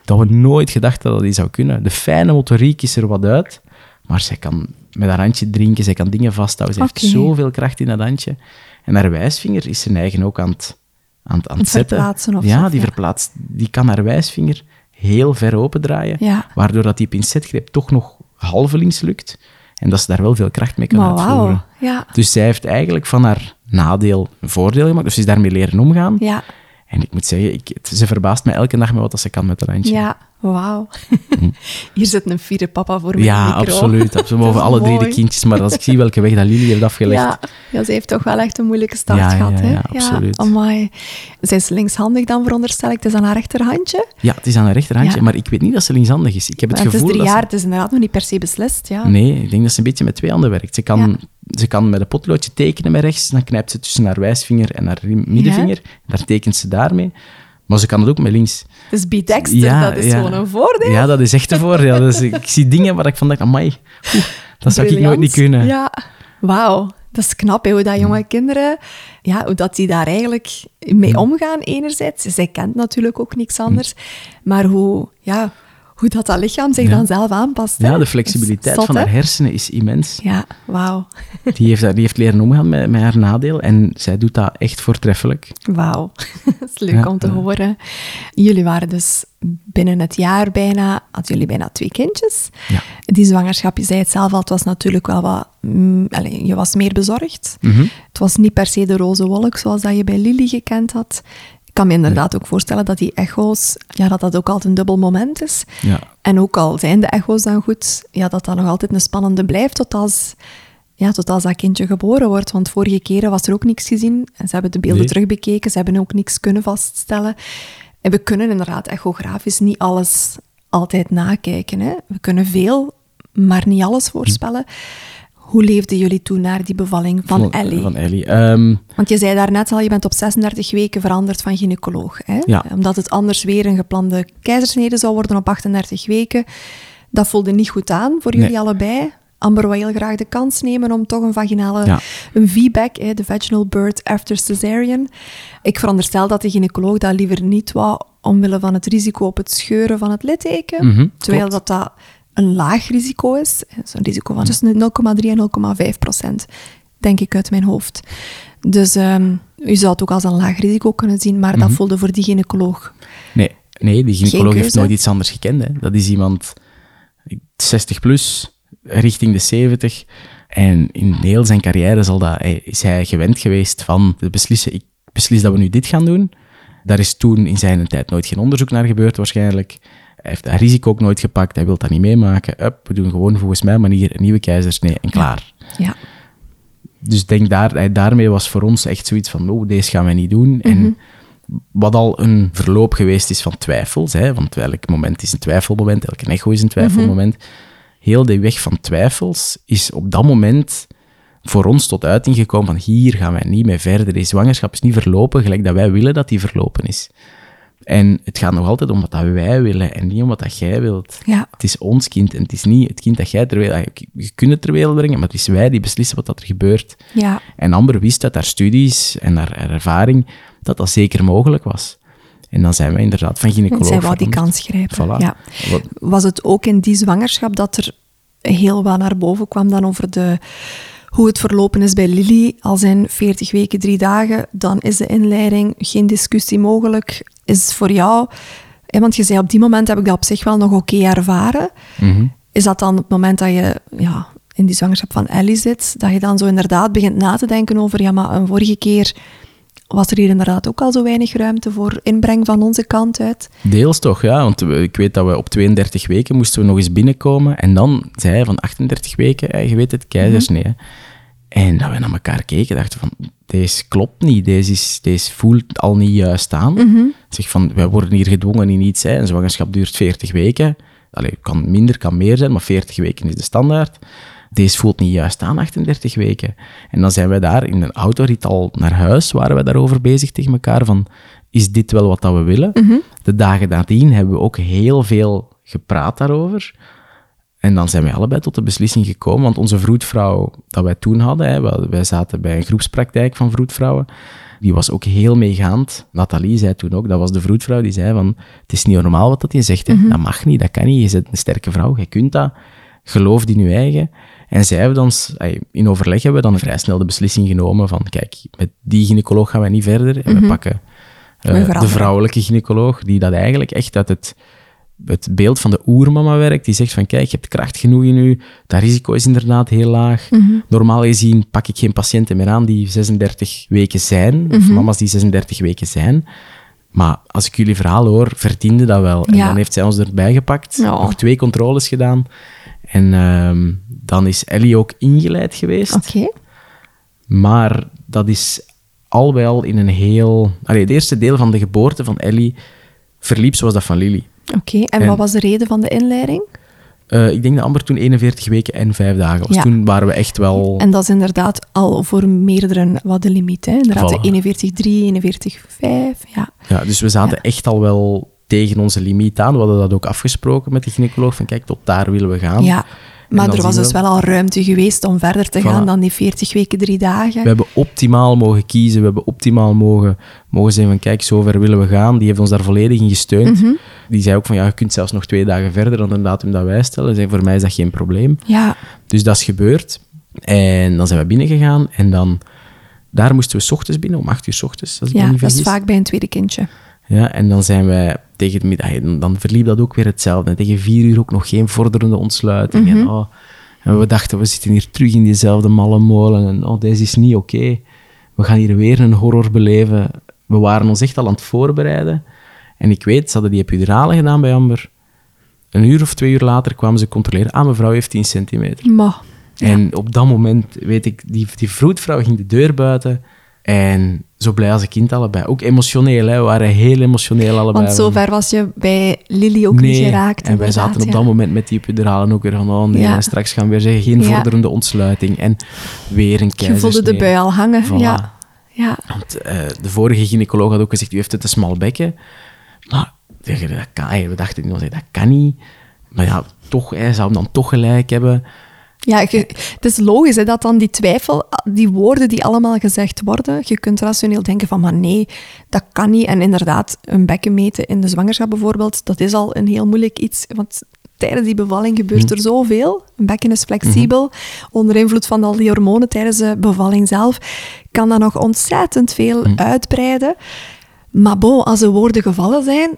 dat we nooit gedacht hadden dat die zou kunnen. De fijne motoriek is er wat uit, maar zij kan met haar handje drinken, zij kan dingen vasthouden. Oké. heeft zoveel kracht in dat handje. En haar wijsvinger is zijn eigen ook aan het, aan het, aan het zetten. verplaatsen of ja, zo, die ja. verplaatst. Die kan haar wijsvinger heel ver opendraaien, Ja. waardoor dat die pincetgreep toch nog halvelings lukt. En dat ze daar wel veel kracht mee kan uitvoeren. Ja. Dus zij heeft eigenlijk van haar nadeel een voordeel gemaakt. Dus ze is daarmee leren omgaan. Ja. En ik moet zeggen, ik, het- ze verbaast mij elke dag met wat ze kan met dat handje. Ja, wauw. Hier zit een fiere papa voor mijn Ja, micro. absoluut. Dat is alle drie de kindjes. Maar als ik zie welke weg dat Lily heeft afgelegd... Ja, ja, ze heeft toch wel echt een moeilijke start Ja, ja, gehad. hè? ja, absoluut. amai. Zij is linkshandig dan, veronderstel ik. Het is aan haar rechterhandje. Ja, het is aan haar rechterhandje, Ja. maar ik weet niet dat ze linkshandig is. Ik heb het Maar het is gevoel drie dat jaar, het is inderdaad nog niet per se beslist. Ja. ze... Nee, ik denk dat ze een beetje met twee handen werkt. Ze kan, Ja. Ze kan met een potloodje tekenen met rechts, dan knijpt ze tussen haar wijsvinger en haar middenvinger. Daar tekent ze daarmee. Maar ze kan het ook met links. Dus bidexter, Ja, dat is ja. gewoon een voordeel. Ja, dat is echt een voordeel. Dus ik zie dingen waar ik van amai, oeh, dat zou ik nooit niet kunnen. Ja, wauw. Dat is knap, hè, hoe dat jonge kinderen, ja, hoe dat die daar eigenlijk mee omgaan enerzijds. Zij kent natuurlijk ook niks anders. Maar hoe, ja, hoe dat, dat lichaam zich Ja. dan zelf aanpast. hè. Ja, de flexibiliteit zot, van haar hersenen is immens. Ja, wauw. Die heeft, die heeft leren omgaan met, met haar nadeel en zij doet dat echt voortreffelijk. Wauw, dat is leuk Ja, om te ja. horen. Jullie waren dus binnen het jaar bijna, hadden jullie bijna twee kindjes. Ja. Die zwangerschap, je zei het zelf al, het was natuurlijk wel wat, mm, allee, je was meer bezorgd. Mhm. Het was niet per se de roze wolk zoals dat je bij Lily gekend had. Ik kan me inderdaad ook voorstellen dat die echo's, ja, dat dat ook altijd een dubbel moment is. Ja. En ook al zijn de echo's dan goed, ja, dat dat nog altijd een spannende blijft tot als, ja, tot als dat kindje geboren wordt. Want vorige keren was er ook niks gezien. En ze hebben de beelden Nee. terugbekeken, ze hebben ook niks kunnen vaststellen. En we kunnen inderdaad echografisch niet alles altijd nakijken. Hè? We kunnen veel, maar niet alles voorspellen. Hoe leefden jullie toen naar die bevalling van, Ellie? Van Ellie. Ehm, Want je zei daarnet al, je bent op 36 weken veranderd van gynaecoloog. Hè? Ja. Omdat het anders weer een geplande keizersnede zou worden op 38 weken. Dat voelde niet goed aan voor jullie Nee. allebei. Amber wil heel graag de kans nemen om toch een vaginale, Ja. een VBAC, hè, de vaginal birth after cesarean. Ik veronderstel dat de gynaecoloog dat liever niet wou, omwille van het risico op het scheuren van het litteken. Mhm, terwijl klopt. dat dat een laag risico is. Zo'n risico van tussen 0,3 en 0,5 procent, denk ik uit mijn hoofd. Dus ehm, u zou het ook als een laag risico kunnen zien, maar dat voelde voor die gynaecoloog. nee, nee, die gynaecoloog heeft nooit iets anders gekend. Hè. Dat is iemand 60 plus, richting de 70. En in heel zijn carrière zal dat, is hij gewend geweest van te beslissen, ik beslis dat we nu dit gaan doen. Daar is toen in zijn tijd nooit geen onderzoek naar gebeurd waarschijnlijk. Hij heeft dat risico ook nooit gepakt, hij wil dat niet meemaken. Up, we doen gewoon volgens mijn manier een nieuwe keizersnee en klaar. Ja, Dus denk daar, daarmee was voor ons echt zoiets van, oh, deze gaan wij niet doen. En wat al een verloop geweest is van twijfels, hè, want elk moment is een twijfelmoment, elke echo is een twijfelmoment. Heel de weg van twijfels is op dat moment voor ons tot uiting gekomen van hier gaan wij niet mee verder. Deze zwangerschap is niet verlopen gelijk dat wij willen dat die verlopen is. En het gaat nog altijd om wat dat wij willen en niet om wat dat jij wilt. ja, Het is ons kind en het is niet het kind dat jij ter wereld... Je kunt het ter wereld brengen, maar het is wij die beslissen wat dat er gebeurt. ja. En Amber wist uit haar studies en haar, haar ervaring dat dat zeker mogelijk was. En dan zijn we inderdaad van gynaecoloog Zij wou die kans grijpen. Voilà. Ja. Was het ook in die zwangerschap dat er heel wat naar boven kwam dan over de, hoe het verlopen is bij Lily? Al zijn 40 weken, drie dagen, dan is de inleiding geen discussie mogelijk. Is voor jou, want je zei op die moment heb ik dat op zich wel nog oké ervaren. Mhm. Is dat dan het moment dat je ja, in die zwangerschap van Ellie zit, dat je dan zo inderdaad begint na te denken over, ja, maar een vorige keer was er hier inderdaad ook al zo weinig ruimte voor inbreng van onze kant uit. Deels toch, ja. Want ik weet dat we op 32 weken moesten we nog eens binnenkomen. En dan zei hij van 38 weken, je weet het, keizersnee. hè. En dat we naar elkaar keken, dachten van, deze klopt niet. Deze, is, deze voelt al niet juist aan. Zeg van, wij worden hier gedwongen in iets. Hè. Een zwangerschap duurt 40 weken. Allee, kan minder, kan meer zijn, maar 40 weken is de standaard. Deze voelt niet juist aan, 38 weken. En dan zijn wij daar in een autorit al naar huis, waren we daarover bezig tegen elkaar van, is dit wel wat dat we willen? De dagen nadien hebben we ook heel veel gepraat daarover. En dan zijn wij allebei tot de beslissing gekomen, want onze vroedvrouw dat wij toen hadden, hè, wij, zaten bij een groepspraktijk van vroedvrouwen, die was ook heel meegaand. Nathalie zei toen ook, dat was de vroedvrouw, die zei van, het is niet normaal wat dat je zegt, hè. dat mag niet, dat kan niet, je bent een sterke vrouw, je kunt dat, geloof in je eigen. En zij hebben dan, in overleg hebben we dan vrij snel de beslissing genomen van, kijk, met die gynaecoloog gaan wij niet verder, en we pakken eh, de vrouwelijke gynaecoloog, die dat eigenlijk echt uit het het beeld van de oermama werkt, die zegt van kijk, je hebt kracht genoeg in u, dat risico is inderdaad heel laag. Normaal gezien pak ik geen patiënten meer aan die 36 weken zijn, of mama's die 36 weken zijn. Maar als ik jullie verhaal hoor, verdiende dat wel. En Ja. dan heeft zij ons erbij gepakt, nog twee controles gedaan. En ehm, dan is Ellie ook ingeleid geweest. Oké. Maar dat is al al in een heel... Allee, het eerste deel van de geboorte van Ellie verliep zoals dat van Lily. Oké, en, En- wat was de reden van de inleiding? Eh, ik denk dat Amber toen 41 weken en 5 dagen was. Ja. Toen waren we echt wel... En dat is inderdaad al voor meerdere wat de limiet. Hè? Inderdaad, Voilà. de 41,3, 41,5. Ja. Ja, dus we zaten echt al wel tegen onze limiet aan. We hadden dat ook afgesproken met de gynaecoloog. Van kijk, tot daar willen we gaan. ja. Maar er was dus we- wel al ruimte geweest om verder te Voilà. gaan dan die 40 weken, drie dagen. We hebben optimaal mogen kiezen. We hebben optimaal mogen, mogen zeggen van kijk, zover willen we gaan. Die heeft ons daar volledig in gesteund. Mhm. Die zei ook van ja, je kunt zelfs nog twee dagen verder dan de datum dat wij stellen. Zei, voor mij is dat geen probleem. Ja, Dus dat is gebeurd. En dan zijn we binnengegaan. En dan, daar moesten we 's ochtends binnen, om acht uur 's ochtends, als ik me ja niet dat is vaak bij een tweede kindje. Ja, en dan zijn wij tegen de middag, dan verliep dat ook weer hetzelfde. En tegen vier uur ook nog geen vorderende ontsluiting. Mhm. en, oh, en we dachten, we zitten hier terug in diezelfde malle molen. En oh, deze is niet oké. We gaan hier weer een horror beleven. We waren ons echt al aan het voorbereiden. En ik weet, ze hadden die epidurale gedaan bij Amber. Een uur of twee uur later kwamen ze controleren. Ah, mevrouw heeft 10 centimeter. En op dat moment, weet ik, die, die vroedvrouw ging de deur buiten. En zo blij als een kind allebei. Ook emotioneel, hè. we waren heel emotioneel allebei. want zover was je bij Lily ook niet geraakt. En wij zaten op dat moment met die epiduralen ook weer van, oh nee, Ja. en straks gaan we weer zeggen, geen Ja. vorderende ontsluiting. En weer een Je keizersnee. voelde de bui al hangen. Voilà. Ja. ja. Want eh, de vorige gynaecoloog had ook gezegd, u heeft het te smal bekken. Maar dat kan, we dachten, dat kan niet. Maar ja, toch, hij zou hem dan toch gelijk hebben. Ja, je- het is logisch hè, dat dan die twijfel, die woorden die allemaal gezegd worden, je kunt rationeel denken van, maar nee, dat kan niet. En inderdaad, een bekken meten in de zwangerschap bijvoorbeeld, dat is al een heel moeilijk iets, want tijdens die bevalling gebeurt er zoveel. Een bekken is flexibel. Onder invloed van al die hormonen tijdens de bevalling zelf kan dat nog ontzettend veel uitbreiden. Maar bon, als de woorden gevallen zijn,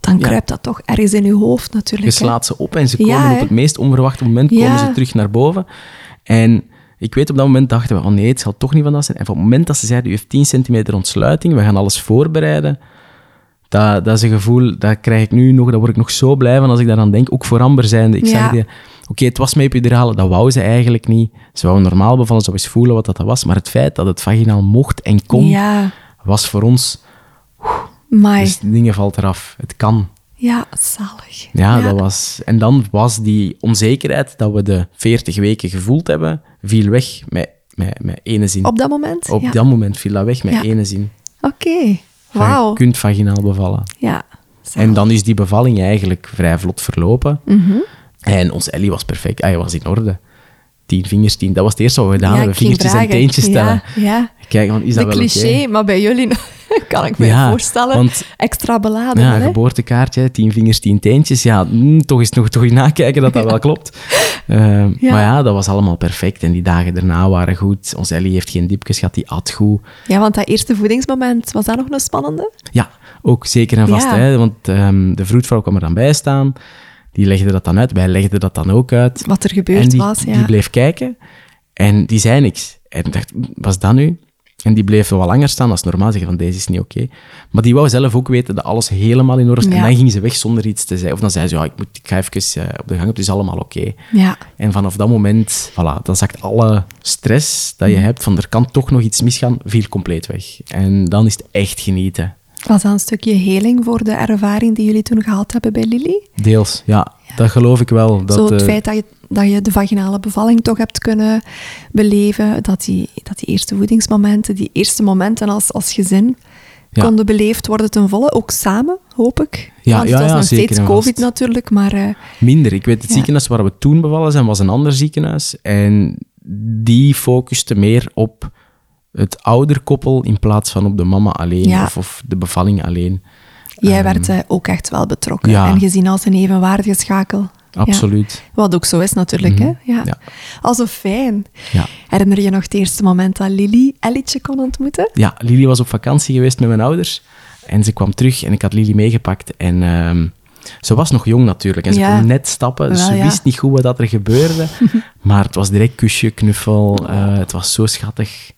dan kruipt dat toch ergens in je hoofd natuurlijk. Je hè. slaat ze op en ze komen op het meest onverwachte moment komen ze terug naar boven. En ik weet, op dat moment dachten we, oh nee, het zal toch niet van dat zijn. En op het moment dat ze zeiden, u heeft 10 centimeter ontsluiting, we gaan alles voorbereiden, dat, dat is een gevoel, dat krijg ik nu nog, daar word ik nog zo blij van als ik daaraan denk. Ook voor Amber zijnde. Ik Ja. zag die, oké, het was met epidurale, dat wou ze eigenlijk niet. Ze wou normaal bevallen, ze wou eens voelen wat dat was. Maar het feit dat het vaginaal mocht en kon, Ja, was voor ons, dus dingen valt eraf. Het kan. ja, zalig. Ja, dat was... En dan was die onzekerheid dat we de 40 weken gevoeld hebben, viel weg met, met, met ene zin. Op dat moment? Op ja. dat moment viel dat weg met Ja. ene zin. Oké, wauw. Je kunt vaginaal bevallen. Ja, zalig. En dan is die bevalling eigenlijk vrij vlot verlopen. Mhm. En ons Ellie was perfect. Hij was in orde. Tien vingers, tien. Dat was het eerste wat we gedaan Ja, hebben. Vingertjes en teentjes tellen. Ja. Kijken, van, is de dat wel cliché, maar bij jullie kan ik me Ja, voorstellen. want- extra beladen. Ja, hè? geboortekaartje, tien vingers, tien teentjes. Ja, mm, toch eens nog toch eens nakijken dat dat wel klopt. Eh, Ja. Maar ja, dat was allemaal perfect. En die dagen daarna waren goed. Ons Ellie heeft geen diepjes gehad, die at goed. Ja, want dat eerste voedingsmoment, was dat nog een spannende? Ja, ook zeker en vast. Hè, want ehm, de vroedvrouw kwam er dan bij staan. Die legde dat dan uit. Wij legden dat dan ook uit. Wat er gebeurd en die, was, ja. die bleef kijken. En die zei niks. En ik dacht, was dat nu? En die bleef wel langer staan als normaal. Zeggen van, deze is niet oké. Maar die wou zelf ook weten dat alles helemaal in orde is. En dan ging ze weg zonder iets te zeggen. Of dan zei ze, ja, ik, moet, ik ga even eh, op de gang. Het is allemaal oké. Ja. En vanaf dat moment, voilà, dan zakt alle stress dat je Mm. hebt, van er kan toch nog iets misgaan, viel compleet weg. En dan is het echt genieten. Was dat een stukje heling voor de ervaring die jullie toen gehad hebben bij Lily? Deels, ja. Dat geloof ik wel. Dat, Zo het eh, feit dat je, dat je de vaginale bevalling toch hebt kunnen beleven, dat die, dat die eerste voedingsmomenten, die eerste momenten als, als gezin, Ja. konden beleefd worden ten volle, ook samen, hoop ik. Ja, Want ja, het was ja, nog steeds COVID natuurlijk, maar eh, Minder. Ik weet, het ziekenhuis waar we toen bevallen zijn, was een ander ziekenhuis. En die focuste meer op het ouderkoppel in plaats van op de mama alleen of, of de bevalling alleen. jij werd eh, ook echt wel betrokken ja. en gezien als een evenwaardige schakel. Ja. Absoluut. Wat ook zo is natuurlijk, hè? Ja. Ja. Also fijn. Ja. Herinner je nog het eerste moment dat Lily Ellietje kon ontmoeten? Ja, Lili was op vakantie geweest met mijn ouders. En ze kwam terug en ik had Lili meegepakt. En ehm, ze was nog jong natuurlijk. En ze kon net stappen. Dus Wel, ze wist niet goed wat dat er gebeurde. maar het was direct kusje, knuffel. eh, het was zo schattig.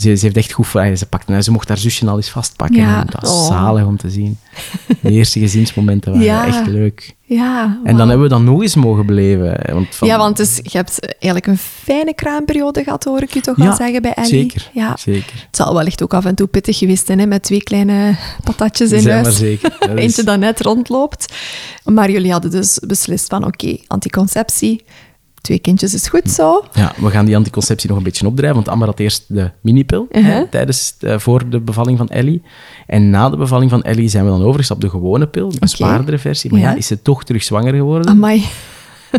Ze, ze heeft echt goed... voor- Ze, pakte, ze mocht haar zusje al eens vastpakken. Ja. En dat was Oh. zalig om te zien. De eerste gezinsmomenten waren Ja. echt leuk. Ja, En dan hebben we dan nog eens mogen beleven. Want van, Ja, want dus, je hebt eigenlijk een fijne kraamperiode gehad, hoor ik je toch Ja, wel zeggen bij Ellie. Zeker, Ja. zeker. Het zal wellicht ook af en toe pittig geweest zijn, hè, met twee kleine patatjes in Zeg huis. maar zeker. Dat is- Eentje dat net rondloopt. Maar jullie hadden dus beslist van, oké, anticonceptie, twee kindjes is goed zo. Ja, we gaan die anticonceptie nog een beetje opdrijven, want Amber had eerst de minipil hè, tijdens, eh, voor de bevalling van Ellie. En na de bevalling van Ellie zijn we dan overgestapt op de gewone pil, een zwaardere versie. Maar ja. Ja. is ze toch terug zwanger geworden. Amai.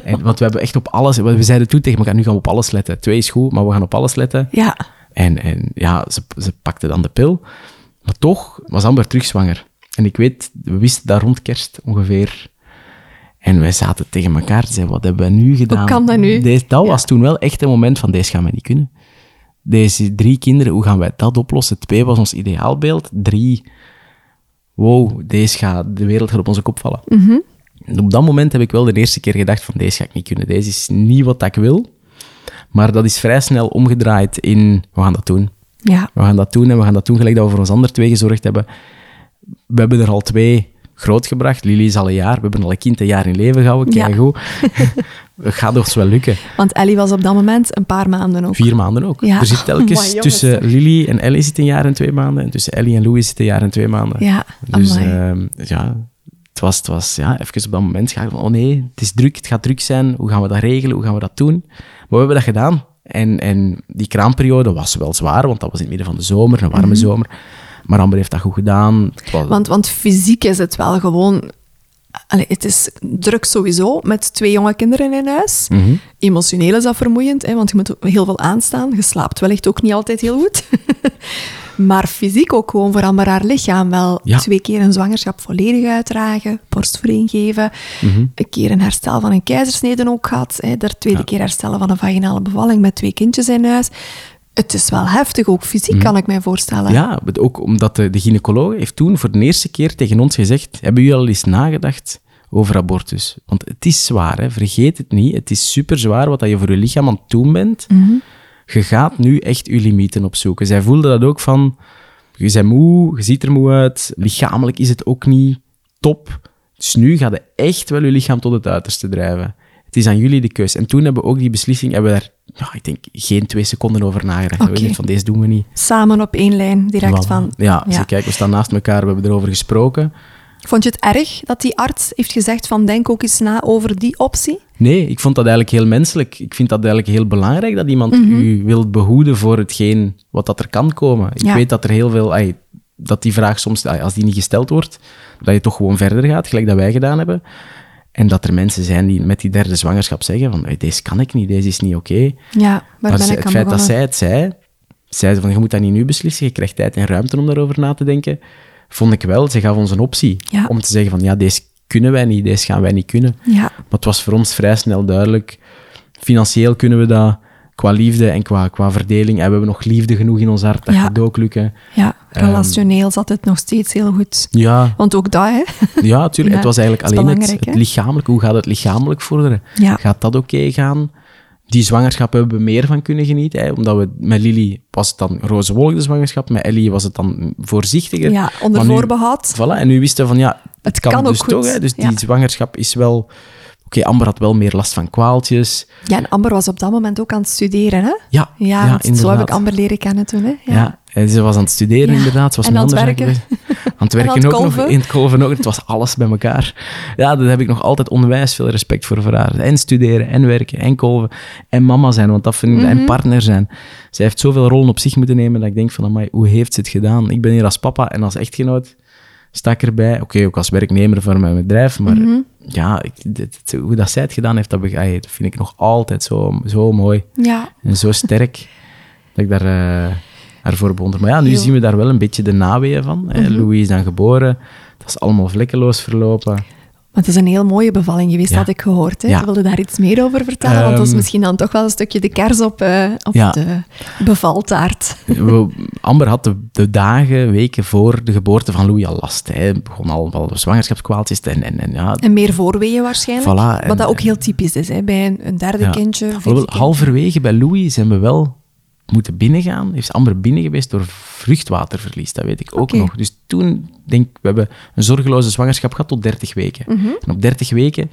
En, want we hebben echt op alles... We zeiden toen tegen elkaar, nu gaan we op alles letten. Twee is goed, maar we gaan op alles letten. Ja. En, en ja, ze, ze pakte dan de pil. Maar toch was Amber terug zwanger. En ik weet, we wisten dat rond kerst ongeveer. En wij zaten tegen elkaar te zeggen, wat hebben we nu gedaan? kan dat nu? Deze, dat was toen wel echt een moment van, deze gaan we niet kunnen. Deze drie kinderen, hoe gaan wij dat oplossen? Twee was ons ideaalbeeld. Drie, wow, deze gaat, de wereld gaat op onze kop vallen. Mhm. Op dat moment heb ik wel de eerste keer gedacht van, deze ga ik niet kunnen. Deze is niet wat ik wil. Maar dat is vrij snel omgedraaid in, we gaan dat doen. Ja. We gaan dat doen en we gaan dat doen gelijk dat we voor ons andere twee gezorgd hebben. We hebben er al twee grootgebracht. Lily is al een jaar. We hebben al een kind een jaar in leven gehouden. Kijk goed. Het gaat ons wel lukken. Want Ellie was op dat moment een paar maanden ook. Vier maanden ook. Ja. Er zit telkens tussen. Lily en Ellie zit een jaar en twee maanden. En tussen Ellie en Louis zit een jaar en twee maanden. Ja, Dus amai. ehm, ja, het was, het was ja, even op dat moment schakelen van, oh nee, het is druk, het gaat druk zijn. Hoe gaan we dat regelen? Hoe gaan we dat doen? Maar we hebben dat gedaan. En, en die kraamperiode was wel zwaar, want dat was in het midden van de zomer, een warme zomer. Maar Amber heeft dat goed gedaan. Was-. Want, want fysiek is het wel gewoon... Allee, het is druk sowieso, met twee jonge kinderen in huis. Mhm. Emotioneel is dat vermoeiend, hè, want je moet heel veel aanstaan. Je slaapt wellicht ook niet altijd heel goed. maar fysiek ook gewoon voor Amber haar lichaam wel. Ja. Twee keer een zwangerschap volledig uitdragen, borstvoeding geven. Mhm. Een keer een herstel van een keizersnede ook gehad. Hè, de tweede keer herstellen van een vaginale bevalling met twee kindjes in huis. Het is wel heftig, ook fysiek kan ik mij voorstellen. Mhm. Ja, ook omdat de, de gynaecoloog heeft toen voor de eerste keer tegen ons gezegd, hebben jullie al eens nagedacht over abortus? Want het is zwaar, hè? vergeet het niet. Het is super zwaar wat dat je voor je lichaam aan het doen bent. Je gaat nu echt je limieten opzoeken. Zij voelde dat ook van, je bent moe, je ziet er moe uit, lichamelijk is het ook niet top. Dus nu gaat je echt wel je lichaam tot het uiterste drijven. Het is aan jullie de keus. En toen hebben we ook die beslissing, hebben we daar, ja, ik denk, geen twee seconden over nagedacht. We Oké. dachten van, deze doen we niet. Samen op één lijn, direct van... Ja, ze kijk, we staan naast elkaar, we hebben erover gesproken. Vond je het erg dat die arts heeft gezegd van denk ook eens na over die optie? Nee, ik vond dat eigenlijk heel menselijk. Ik vind dat eigenlijk heel belangrijk dat iemand u wil behoeden voor hetgeen wat dat er kan komen. Ik Ja. weet dat er heel veel... dat die vraag soms, als die niet gesteld wordt, dat je toch gewoon verder gaat, gelijk dat wij gedaan hebben. En dat er mensen zijn die met die derde zwangerschap zeggen van, deze kan ik niet, deze is niet oké. Ja, waar Maar ik het feit dat zij het zei, zei ze van, je moet dat niet nu beslissen, je krijgt tijd en ruimte om daarover na te denken, vond ik wel, ze gaf ons een optie Ja. om te zeggen van, ja, deze kunnen wij niet, deze gaan wij niet kunnen. Ja, Maar het was voor ons vrij snel duidelijk. Financieel kunnen we dat, qua liefde en qua, qua verdeling. En we hebben nog liefde genoeg in ons hart, dat Ja. gaat ook lukken. ja, Ehm, relationeel zat het nog steeds heel goed. Ja, Want ook dat, hè? ja tuurlijk. Ja, het was eigenlijk alleen het, lichamelijk. Hoe gaat het lichamelijk vorderen? Ja. Gaat dat oké gaan? Die zwangerschap hebben we meer van kunnen genieten. Hè? Omdat we met Lily was het dan roze wolk de zwangerschap. Met Ellie was het dan voorzichtiger. Ja, onder Maar nu- voorbehoud. Voilà, en nu wisten we van ja, het, Het kan, kan ook dus goed. toch. Hè? Dus die zwangerschap is wel... Oké, Amber had wel meer last van kwaaltjes. Ja, en Amber was op dat moment ook aan het studeren, hè? Ja, Ja, zo heb ik Amber leren kennen toen, hè? Ja. en ze was aan het studeren Ja. inderdaad. Ze was En aan het werken. Aan het werken aan het ook nog, in het kolven ook. Het was alles bij elkaar. Ja, daar heb ik nog altijd onwijs veel respect voor, voor haar. En studeren, en werken, en kolven, en mama zijn, want dat vind ik, Mhm. en partner zijn. Zij heeft zoveel rollen op zich moeten nemen dat ik denk van, amai, hoe heeft ze het gedaan? Ik ben hier als papa en als echtgenoot sta ik erbij. Oké, ook als werknemer voor mijn bedrijf, maar Mhm. ja, ik, dit- dit- hoe dat zij het gedaan heeft, dat, vind ik nog altijd zo, zo mooi. Ja, En zo sterk dat ik daar, eh haar voor bewonder. Maar ja, nu Heel. Zien we daar wel een beetje de naweeën van. hè. Louis is dan geboren. Dat is allemaal vlekkeloos verlopen. Maar het is een heel mooie bevalling geweest, Ja. had ik gehoord. Hè? Ja. Wilde daar iets meer over vertellen? want dat is Ehm, misschien dan toch wel een stukje de kers op, eh, op Ja. de bevaltaart. We- Amber had de, de dagen, weken voor de geboorte van Louis al last. Hij begon al wel zwangerschapskwaaltjes en, en, en ja... En meer voorweeën waarschijnlijk. Voilà, en- wat dat ook heel typisch is, hè? bij een, een derde kindje. halverwege bij Louis zijn we wel moeten binnengaan. Is Amber binnen geweest door vruchtwaterverlies, dat weet ik ook nog. Dus toen, denk ik, we hebben een zorgeloze zwangerschap gehad tot 30 weken. En op 30 weken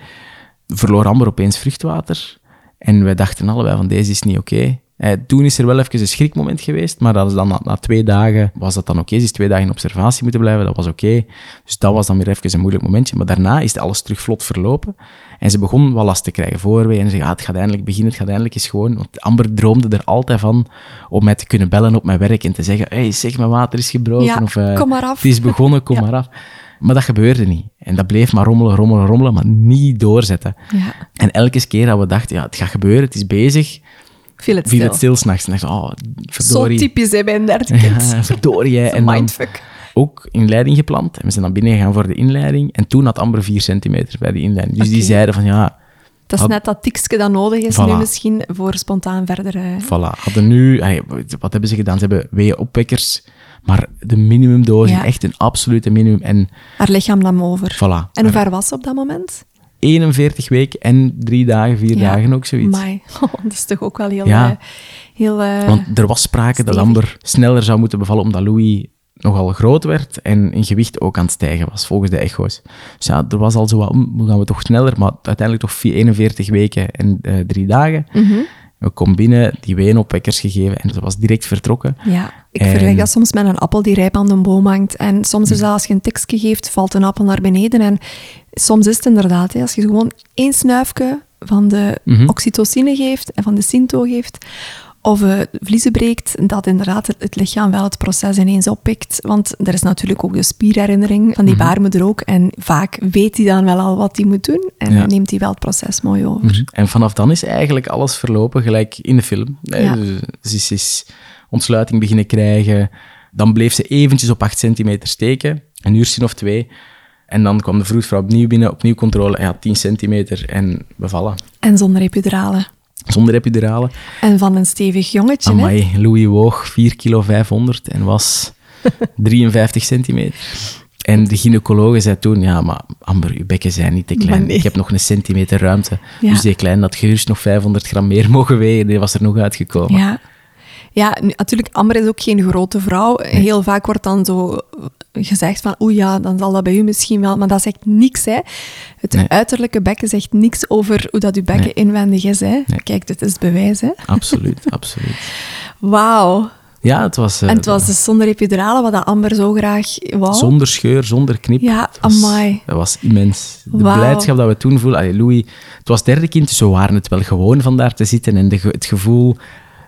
verloor Amber opeens vruchtwater. En wij dachten allebei van, deze is niet oké. Eh, toen is er wel even een schrikmoment geweest, maar dat is dan na, na twee dagen was dat dan oké. Ze is twee dagen in observatie moeten blijven, dat was oké. Dus dat was dan weer even een moeilijk momentje. Maar daarna is alles terug vlot verlopen. En ze begon wel last te krijgen voorwee. En ze zei, ah, het gaat eindelijk beginnen, het gaat eindelijk eens gewoon. Want Amber droomde er altijd van om mij te kunnen bellen op mijn werk en te zeggen, hey, zeg, mijn water is gebroken. Ja, of, eh, kom maar af. Het is begonnen, kom Ja. maar af. Maar dat gebeurde niet. En dat bleef maar rommelen, rommelen, rommelen, maar niet doorzetten. Ja. En elke keer dat we dachten, ja, het gaat gebeuren, het is bezig, Viel het viel stil. het stil s'nachts. En dacht oh, Zo verdorie. typisch hè, bij een derde kind. Ja, verdorie. hè. Zo'n En dan mindfuck. ook inleiding gepland. En we zijn dan binnen gegaan voor de inleiding. En toen had Amber 4 centimeter bij die inleiding. Dus die zeiden van, ja, Dat is Had- net dat tikske dat nodig is Voilà. nu misschien voor spontaan verder... voilà. Hadden nu, allee, wat hebben ze gedaan? Ze hebben weeënopwekkers, maar de minimumdosis, Ja. echt een absolute minimum. En haar lichaam nam over. voilà. En hoe ver was ze op dat moment? 41 weken en drie dagen, vier Ja. dagen ook zoiets. Amai. dat is toch ook wel heel... Ja. eh, heel eh, Want er was sprake dat stevig. Amber sneller zou moeten bevallen, omdat Louis nogal groot werd en in gewicht ook aan het stijgen was, volgens de echo's. Dus ja, er was al zo wat, "Hm, gaan we toch sneller? Maar uiteindelijk toch vier- 41 weken en eh, drie dagen. mhm. We komen binnen, die weenopwekkers gegeven en ze was direct vertrokken. Ja, ik En- vergelijk dat soms met een appel die rijp aan de boom hangt. En soms is dat als je een tikje geeft, valt een appel naar beneden. En soms is het inderdaad, hè, als je gewoon één snuifje van de Mhm. oxytocine geeft en van de Sinto geeft, of eh vliezen breekt, dat inderdaad het, het lichaam wel het proces ineens oppikt. Want er is natuurlijk ook de spierherinnering van die Mhm. baarmoeder ook. En vaak weet hij dan wel al wat hij moet doen en Ja. neemt hij wel het proces mooi over. En vanaf dan is eigenlijk alles verlopen gelijk in de film. Ja. dus Ze is, is ontsluiting beginnen krijgen. Dan bleef ze eventjes op 8 centimeter steken, een uurtje of twee. En dan kwam de vroedvrouw opnieuw binnen, opnieuw controle. Ja, 10 centimeter en bevallen. En zonder epidurale. Zonder epidurale. En van een stevig jongetje, hè? Amai, Louis woog 4 kilo 500 en was 53 centimeter. En de gynaecologe zei toen, ja, maar Amber, uw bekken zijn niet te klein. Nee. Ik heb nog een centimeter ruimte. Ja. Dus die klein had gerust nog 500 gram meer mogen wegen. Die was er nog uitgekomen. Ja. Ja, nu, natuurlijk, Amber is ook geen grote vrouw. Heel vaak wordt dan zo gezegd van, oeh ja, dan zal dat bij u misschien wel. Maar dat zegt niks, hè. Het Nee. uiterlijke bekken zegt niks over hoe dat uw bekken Nee. inwendig is, hè. Nee. Kijk, dit is bewijs, hè. Absoluut, absoluut. Wauw. Ja, het was... eh, En het was dus zonder epidurale, wat dat Amber zo graag wou. Zonder scheur, zonder knip. Ja, Het was- amai. Dat was immens. De blijdschap dat we toen voelden... Allee, Louis, het was derde kind, dus we waren het wel gewoon van daar te zitten. En de, het gevoel...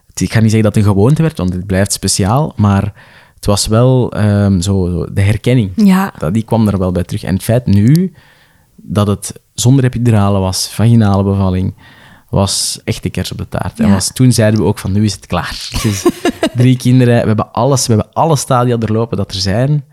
het- Ik ga niet zeggen dat het een gewoonte werd, want het blijft speciaal. Maar het was wel ehm, zo, zo de herkenning. Ja, Dat, die kwam er wel bij terug. En het feit nu dat het zonder epidurale was, vaginale bevalling, was echt de kers op de taart. En was, toen zeiden we ook van, nu is het klaar. Het is drie kinderen, we hebben alles, we hebben alle stadia doorlopen dat er zijn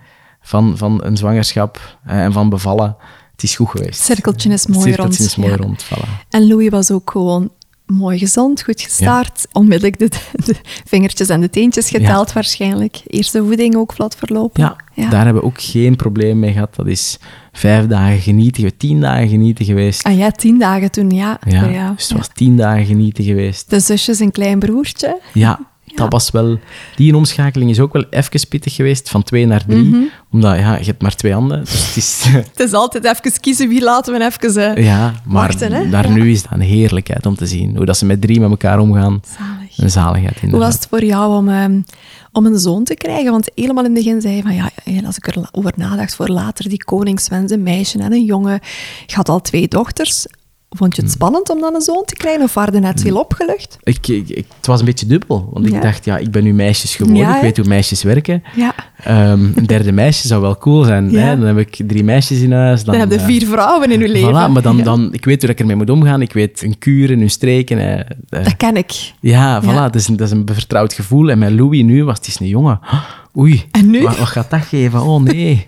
van, van een zwangerschap eh, en van bevallen. Het is goed geweest. het cirkeltje is mooi cirkeltje rond. is mooi ja. rond, voilà. En Louis was ook gewoon mooi gezond, goed gestaard. Onmiddellijk de, de vingertjes en de teentjes geteld waarschijnlijk. Eerste voeding ook vlot verlopen. Ja, daar hebben we ook geen probleem mee gehad. Dat is vijf dagen genieten, tien dagen genieten geweest. Ah ja, tien dagen toen, ja. ja, dus het was tien dagen genieten geweest. De zusjes een klein broertje. Ja, dat was wel... Die omschakeling is ook wel even pittig geweest, van twee naar drie. Mhm. Omdat, ja, je hebt maar twee handen. Dus het is... Het is altijd even kiezen wie laten we even... eh, ja, maar Wachten, hè? daar Ja. nu is dat een heerlijkheid om te zien. Hoe dat ze met drie met elkaar omgaan. Zalig. Een zaligheid, Hoe inderdaad. was het voor jou om, ehm, om een zoon te krijgen? Want helemaal in het begin zei je van, ja, ja, als ik erover nadacht voor later, die koningswens, een meisje en een jongen. Je had al twee dochters. Vond je het Hmm. spannend om dan een zoon te krijgen? Of waren er net veel opgelucht? Ik, ik, ik- het was een beetje dubbel. Want ik Ja. dacht, ja, ik ben nu meisjes geworden. Ja, ik weet hoe meisjes werken. Ja. Ehm, een derde meisje zou wel cool zijn. Hè? Dan heb ik drie meisjes in huis. Dan, Dan heb je eh, vier vrouwen in je leven. Voilà, maar dan, dan, ik weet hoe ik ermee moet omgaan. Ik weet hun kuren, hun streken. eh, eh, Dat ken ik. Ja, voilà. Dat, is een, dat is een vertrouwd gevoel. En met Louis nu was het is een jongen. Oei, En nu? Wat, wat gaat dat geven? Oh nee.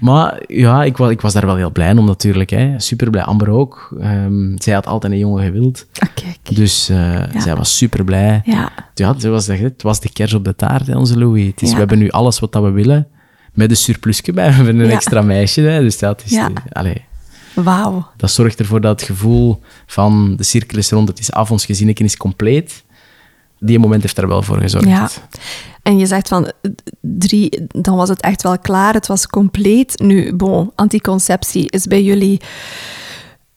maar ja, ik was, ik was daar wel heel blij om natuurlijk. Hè. Super blij. Amber ook. Ehm, zij had altijd een jongen gewild. Ah, kijk. Dus eh, zij was super blij. Ja. Ja, zoals dat, het was de kers op de taart, hè, onze Louis. Het is. We hebben nu alles wat dat we willen. Met een surplusje bij. We hebben een extra meisje. Hè. Dus dat is... Ja. allee, Wauw. dat zorgt ervoor dat het gevoel van de cirkel is rond, het is af, ons gezinnetje is compleet. Die moment heeft daar wel voor gezorgd. Ja. En je zegt van drie, dan was het echt wel klaar, het was compleet. Nu, bon, anticonceptie is bij jullie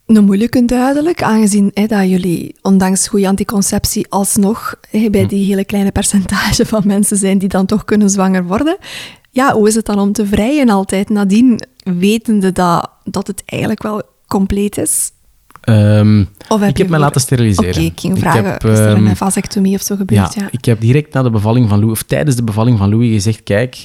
een moeilijke duidelijk, aangezien hè, dat jullie, ondanks goede anticonceptie, alsnog bij die hele kleine percentage van mensen zijn die dan toch kunnen zwanger worden. Ja, hoe is het dan om te vrijen altijd nadien, wetende dat, dat het eigenlijk wel compleet is? Ehm, Of heb ik heb mij laten steriliseren. Oké, ik ging vragen, heb, is er ehm, een vasectomie of zo ja, gebeurd? Ja. ik heb direct na de bevalling van Louis, of tijdens de bevalling van Louis, gezegd: Kijk,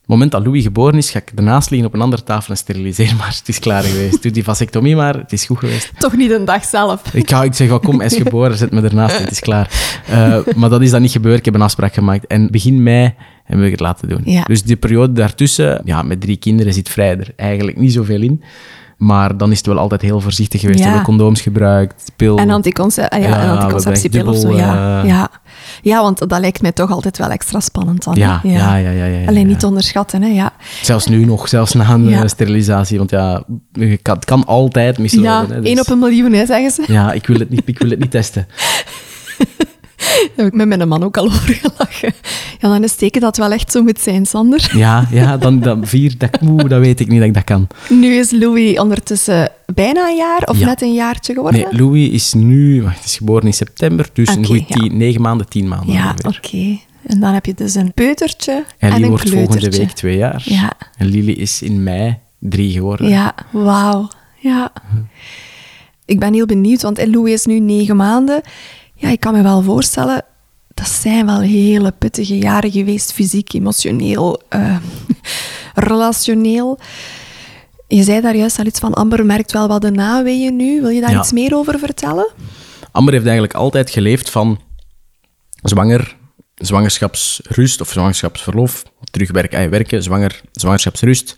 het moment dat Louis geboren is, ga ik ernaast liggen op een andere tafel en steriliseren. Maar het is klaar geweest. Doe die vasectomie maar, het is goed geweest. Toch niet een dag zelf. Ik, ga, ik zeg: oh, Kom, hij is geboren, zet me ernaast, het is klaar. Eh, maar dat is dan niet gebeurd. Ik heb een afspraak gemaakt. En begin mei hebben we het laten doen. Ja. Dus die periode daartussen, ja, met drie kinderen zit vrij er eigenlijk niet zoveel in. Maar dan is het wel altijd heel voorzichtig geweest. Ja. We hebben condooms gebruikt, pil. En, anticonce ah, ja, Ja, en we anticonceptiepil of zo, ja. eh, ja. Ja, want dat lijkt mij toch altijd wel extra spannend dan. Ja, ja, ja, ja, Alleen niet te onderschatten, hè. Ja. Zelfs nu nog, zelfs na een eh, sterilisatie. Want ja, kan- het kan altijd mislopen. Ja, dus- één op een miljoen, hè, zeggen ze. Ja, ik wil, het niet, ik wil het niet testen. Daar heb ik met mijn man ook al over gelachen. Ja, dan is teken dat wel echt zo moet zijn, Sander. Ja, ja dan, dan vier, dat, dat weet ik niet dat ik dat kan. Nu is Louis ondertussen bijna een jaar of Ja. net een jaartje geworden. Nee, Louis is nu, wacht, is geboren in september, dus een Oké, goede ja. tien, negen maanden, tien maanden ja, oké. En dan heb je dus een peutertje En en, die een wordt kleutertje. volgende week twee jaar. Ja. En Lily is in mei drie geworden. Ja, wauw. Ja. Ik ben heel benieuwd, want Louis is nu negen maanden. Ja, ik kan me wel voorstellen, dat zijn wel hele pittige jaren geweest, fysiek, emotioneel, eh, relationeel. Je zei daar juist al iets van, Amber merkt wel wat de naweeën nu. Wil je daar Ja. iets meer over vertellen? Amber heeft eigenlijk altijd geleefd van zwanger, zwangerschapsrust of zwangerschapsverlof, terugwerken, werken, zwanger, zwangerschapsrust,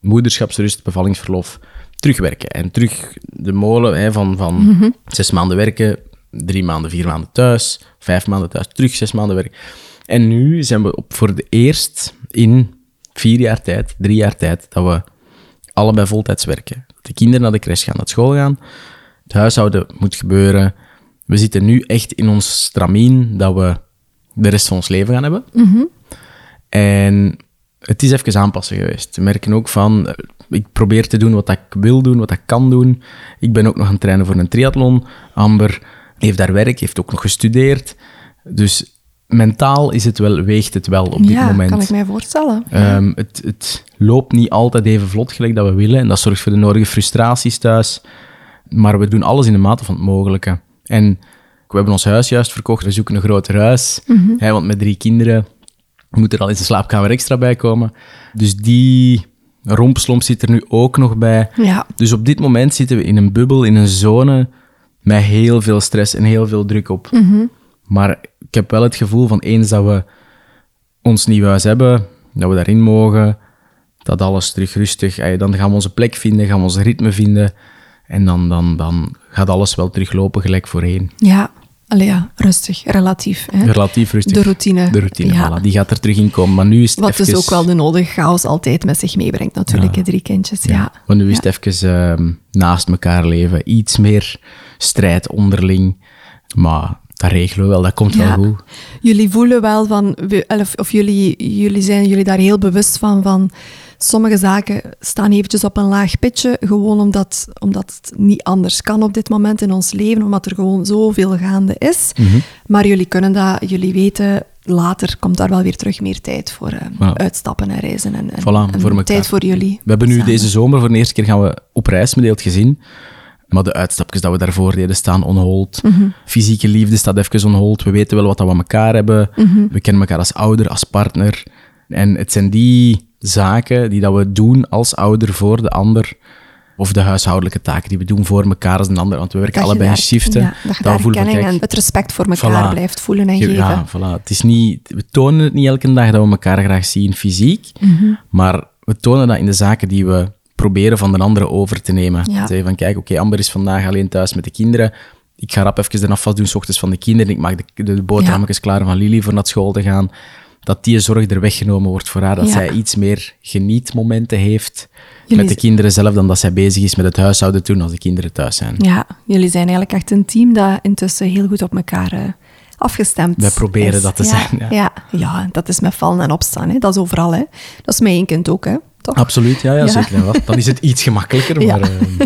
moederschapsrust, bevallingsverlof, terugwerken. En terug de molen hè, van, van zes maanden werken, drie maanden, vier maanden thuis, vijf maanden thuis, terug zes maanden werken. En nu zijn we op voor de eerst in vier jaar tijd, drie jaar tijd, dat we allebei voltijds werken. De kinderen naar de crash gaan, naar school gaan. Het huishouden moet gebeuren. We zitten nu echt in ons stramien dat we de rest van ons leven gaan hebben. En het is even aanpassen geweest. We merken ook van, eh, ik probeer te doen wat ik wil doen, wat ik kan doen. Ik ben ook nog aan het trainen voor een triathlon. Amber heeft daar werk, heeft ook nog gestudeerd. Dus mentaal is het wel, weegt het wel op dit ja, moment. kan ik mij voorstellen. Ehm, het, het loopt niet altijd even vlot gelijk dat we willen. En dat zorgt voor de nodige frustraties thuis. Maar we doen alles in de mate van het mogelijke. En we hebben ons huis juist verkocht. We zoeken een groter huis. Hè, want met drie kinderen moet er al eens een slaapkamer extra bij komen. Dus die rompslomp zit er nu ook nog bij. Ja, Dus op dit moment zitten we in een bubbel, in een zone met heel veel stress en heel veel druk op. Maar ik heb wel het gevoel van eens dat we ons nieuw huis hebben, dat we daarin mogen, dat alles terug rustig, dan gaan we onze plek vinden, gaan we ons ritme vinden en dan, dan, dan gaat alles wel teruglopen gelijk voorheen. ja. Allee, ja, rustig, relatief. Hè? Relatief rustig. De routine. De routine, Ja. voilà. Die gaat er terug in komen. Maar nu is het Wat dus even- ook wel de nodige chaos altijd met zich meebrengt, natuurlijk, hè, drie kindjes. Ja. Maar nu is het even ehm, naast elkaar leven. Iets meer strijd onderling. Maar dat regelen we wel, dat komt Ja. wel goed. Jullie voelen wel van, we- of, of jullie, jullie zijn jullie daar heel bewust van, van sommige zaken staan eventjes op een laag pitje, gewoon omdat, omdat het niet anders kan op dit moment in ons leven, omdat er gewoon zoveel gaande is. Mhm. Maar jullie kunnen dat, jullie weten, later komt daar wel weer terug meer tijd voor eh, uitstappen en reizen en, en, Voilà, en voor elkaar. tijd voor jullie. We hebben nu samen. deze zomer voor de eerste keer gaan we op reis met heel het gezin. Maar de uitstapjes dat we daarvoor deden staan on hold. Mhm. Fysieke liefde staat even on hold. We weten wel wat dat we aan elkaar hebben. Mhm. We kennen elkaar als ouder, als partner. En het zijn die zaken die dat we doen als ouder voor de ander. Of de huishoudelijke taken die we doen voor elkaar als een ander. Want we werken Dat allebei in shiften. Ja, dat je daar en het respect voor elkaar Voilà. blijft voelen en Ge- geven. Ja, voilà. Het is niet, we tonen het niet elke dag dat we elkaar graag zien fysiek, Mhm. maar we tonen dat in de zaken die we proberen van de anderen over te nemen. Ja. Zeggen van, kijk, oké, Amber is vandaag alleen thuis met de kinderen. Ik ga rap even de afwas doen, s ochtends van de kinderen. Ik maak de, de, boterhammetjes klaar van Lily voor naar school te gaan. Dat die zorg er weggenomen wordt voor haar. Dat Ja. zij iets meer genietmomenten heeft Jullie met de kinderen zelf dan dat zij bezig is met het huishouden toen als de kinderen thuis zijn. Ja, jullie zijn eigenlijk echt een team dat intussen heel goed op elkaar eh, afgestemd Wij proberen is. dat te Ja, zijn, ja. Ja. Ja, dat is met vallen en opstaan. Hè. Dat is overal. Hè. Dat is met één kind ook, hè. Toch? Absoluut, ja, ja, zeker. Dan is het iets gemakkelijker, maar... ehm,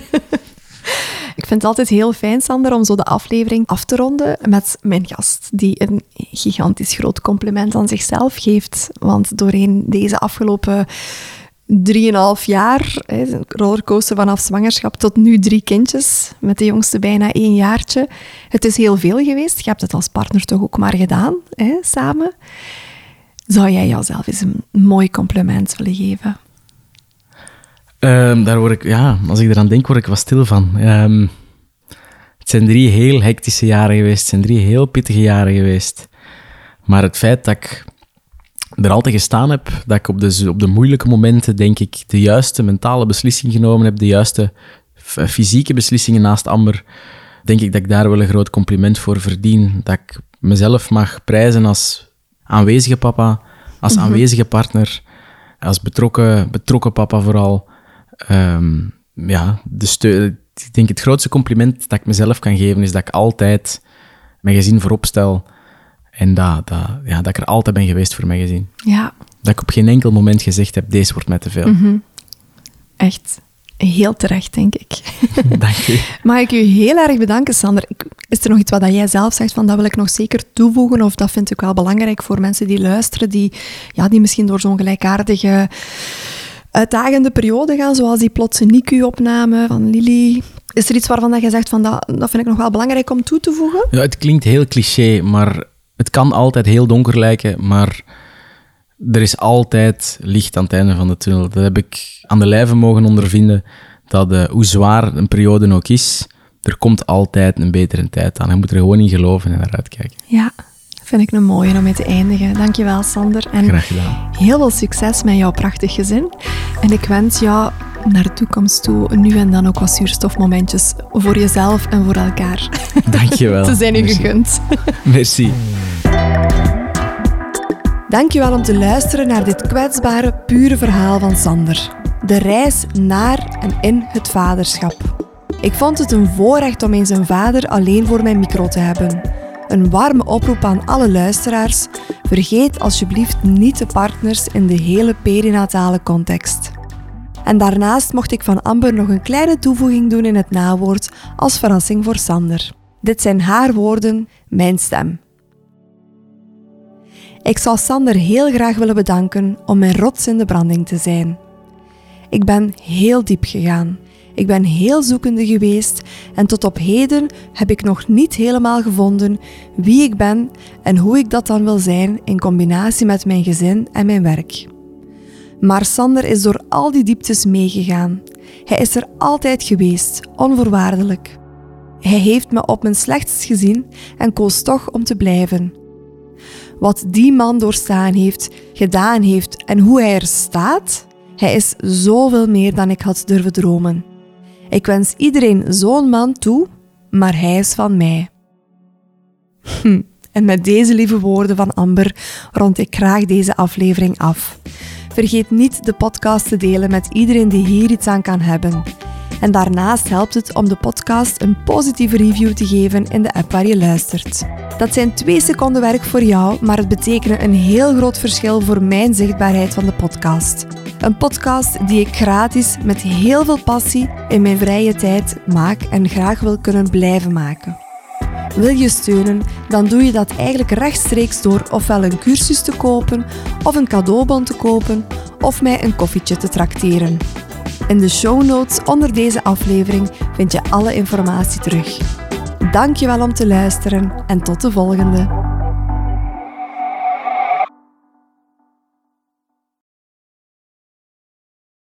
Ik vind het altijd heel fijn, Sander, om zo de aflevering af te ronden met mijn gast, die een gigantisch groot compliment aan zichzelf geeft. Want doorheen deze afgelopen drieënhalf jaar, rollercoaster vanaf zwangerschap tot nu drie kindjes, met de jongste bijna één jaartje. Het is heel veel geweest. Je hebt het als partner toch ook maar gedaan, hè, samen. Zou jij jouzelf eens een mooi compliment willen geven? Ehm, daar word ik, ja, als ik eraan denk, word ik wat stil van. Ehm, het zijn drie heel hectische jaren geweest. Het zijn drie heel pittige jaren geweest. Maar het feit dat ik er altijd gestaan heb, dat ik op de, op de moeilijke momenten, denk ik, de juiste mentale beslissing genomen heb, de juiste fysieke beslissingen naast Amber, denk ik dat ik daar wel een groot compliment voor verdien. Dat ik mezelf mag prijzen als aanwezige papa, als aanwezige partner, als betrokken, betrokken papa vooral. Ehm, ja, de steun, ik denk het grootste compliment dat ik mezelf kan geven is dat ik altijd mijn gezin voorop stel en dat, dat, ja, dat ik er altijd ben geweest voor mijn gezin. Ja, Dat ik op geen enkel moment gezegd heb, deze wordt mij te veel. echt heel terecht, denk ik. Dank u. Mag ik u heel erg bedanken, Sander. Is er nog iets wat jij zelf zegt van dat wil ik nog zeker toevoegen? Of dat vind ik wel belangrijk voor mensen die luisteren, die, ja, die misschien door zo'n gelijkaardige, uitdagende periode gaan, zoals die plotse NICU-opname van Lily. Is er iets waarvan dat je zegt van dat, dat vind ik nog wel belangrijk om toe te voegen? Ja, het klinkt heel cliché, maar het kan altijd heel donker lijken, maar er is altijd licht aan het einde van de tunnel. Dat heb ik aan de lijve mogen ondervinden, dat eh, hoe zwaar een periode ook is, er komt altijd een betere tijd aan. Je moet er gewoon in geloven en naar uitkijken. Ja, vind ik een mooie om mee te eindigen. Dankjewel, Sander. En Graag gedaan. Heel veel succes met jouw prachtig gezin. En ik wens jou naar de toekomst toe nu en dan ook wat zuurstofmomentjes voor jezelf en voor elkaar. Dankjewel. Ze zijn u Merci. gegund. Merci. Dankjewel om te luisteren naar dit kwetsbare, pure verhaal van Sander. De reis naar en in het vaderschap. Ik vond het een voorrecht om eens een vader alleen voor mijn micro te hebben. Een warme oproep aan alle luisteraars. Vergeet alsjeblieft niet de partners in de hele perinatale context. En daarnaast mocht ik van Amber nog een kleine toevoeging doen in het nawoord als verrassing voor Sander. Dit zijn haar woorden, mijn stem. Ik zou Sander heel graag willen bedanken om mijn rots in de branding te zijn. Ik ben heel diep gegaan. Ik ben heel zoekende geweest en tot op heden heb ik nog niet helemaal gevonden wie ik ben en hoe ik dat dan wil zijn in combinatie met mijn gezin en mijn werk. Maar Sander is door al die dieptes meegegaan. Hij is er altijd geweest, onvoorwaardelijk. Hij heeft me op mijn slechtst gezien en koos toch om te blijven. Wat die man doorstaan heeft, gedaan heeft en hoe hij er staat, hij is zoveel meer dan ik had durven dromen. Ik wens iedereen zo'n man toe, maar hij is van mij. Hm, En met deze lieve woorden van Amber rond ik graag deze aflevering af. Vergeet niet de podcast te delen met iedereen die hier iets aan kan hebben. En daarnaast helpt het om de podcast een positieve review te geven in de app waar je luistert. Dat zijn twee seconden werk voor jou, maar het betekent een heel groot verschil voor mijn zichtbaarheid van de podcast. Een podcast die ik gratis met heel veel passie in mijn vrije tijd maak en graag wil kunnen blijven maken. Wil je steunen, dan doe je dat eigenlijk rechtstreeks door ofwel een cursus te kopen, of een cadeaubon te kopen, of mij een koffietje te trakteren. In de show notes onder deze aflevering vind je alle informatie terug. Dankjewel om te luisteren en tot de volgende.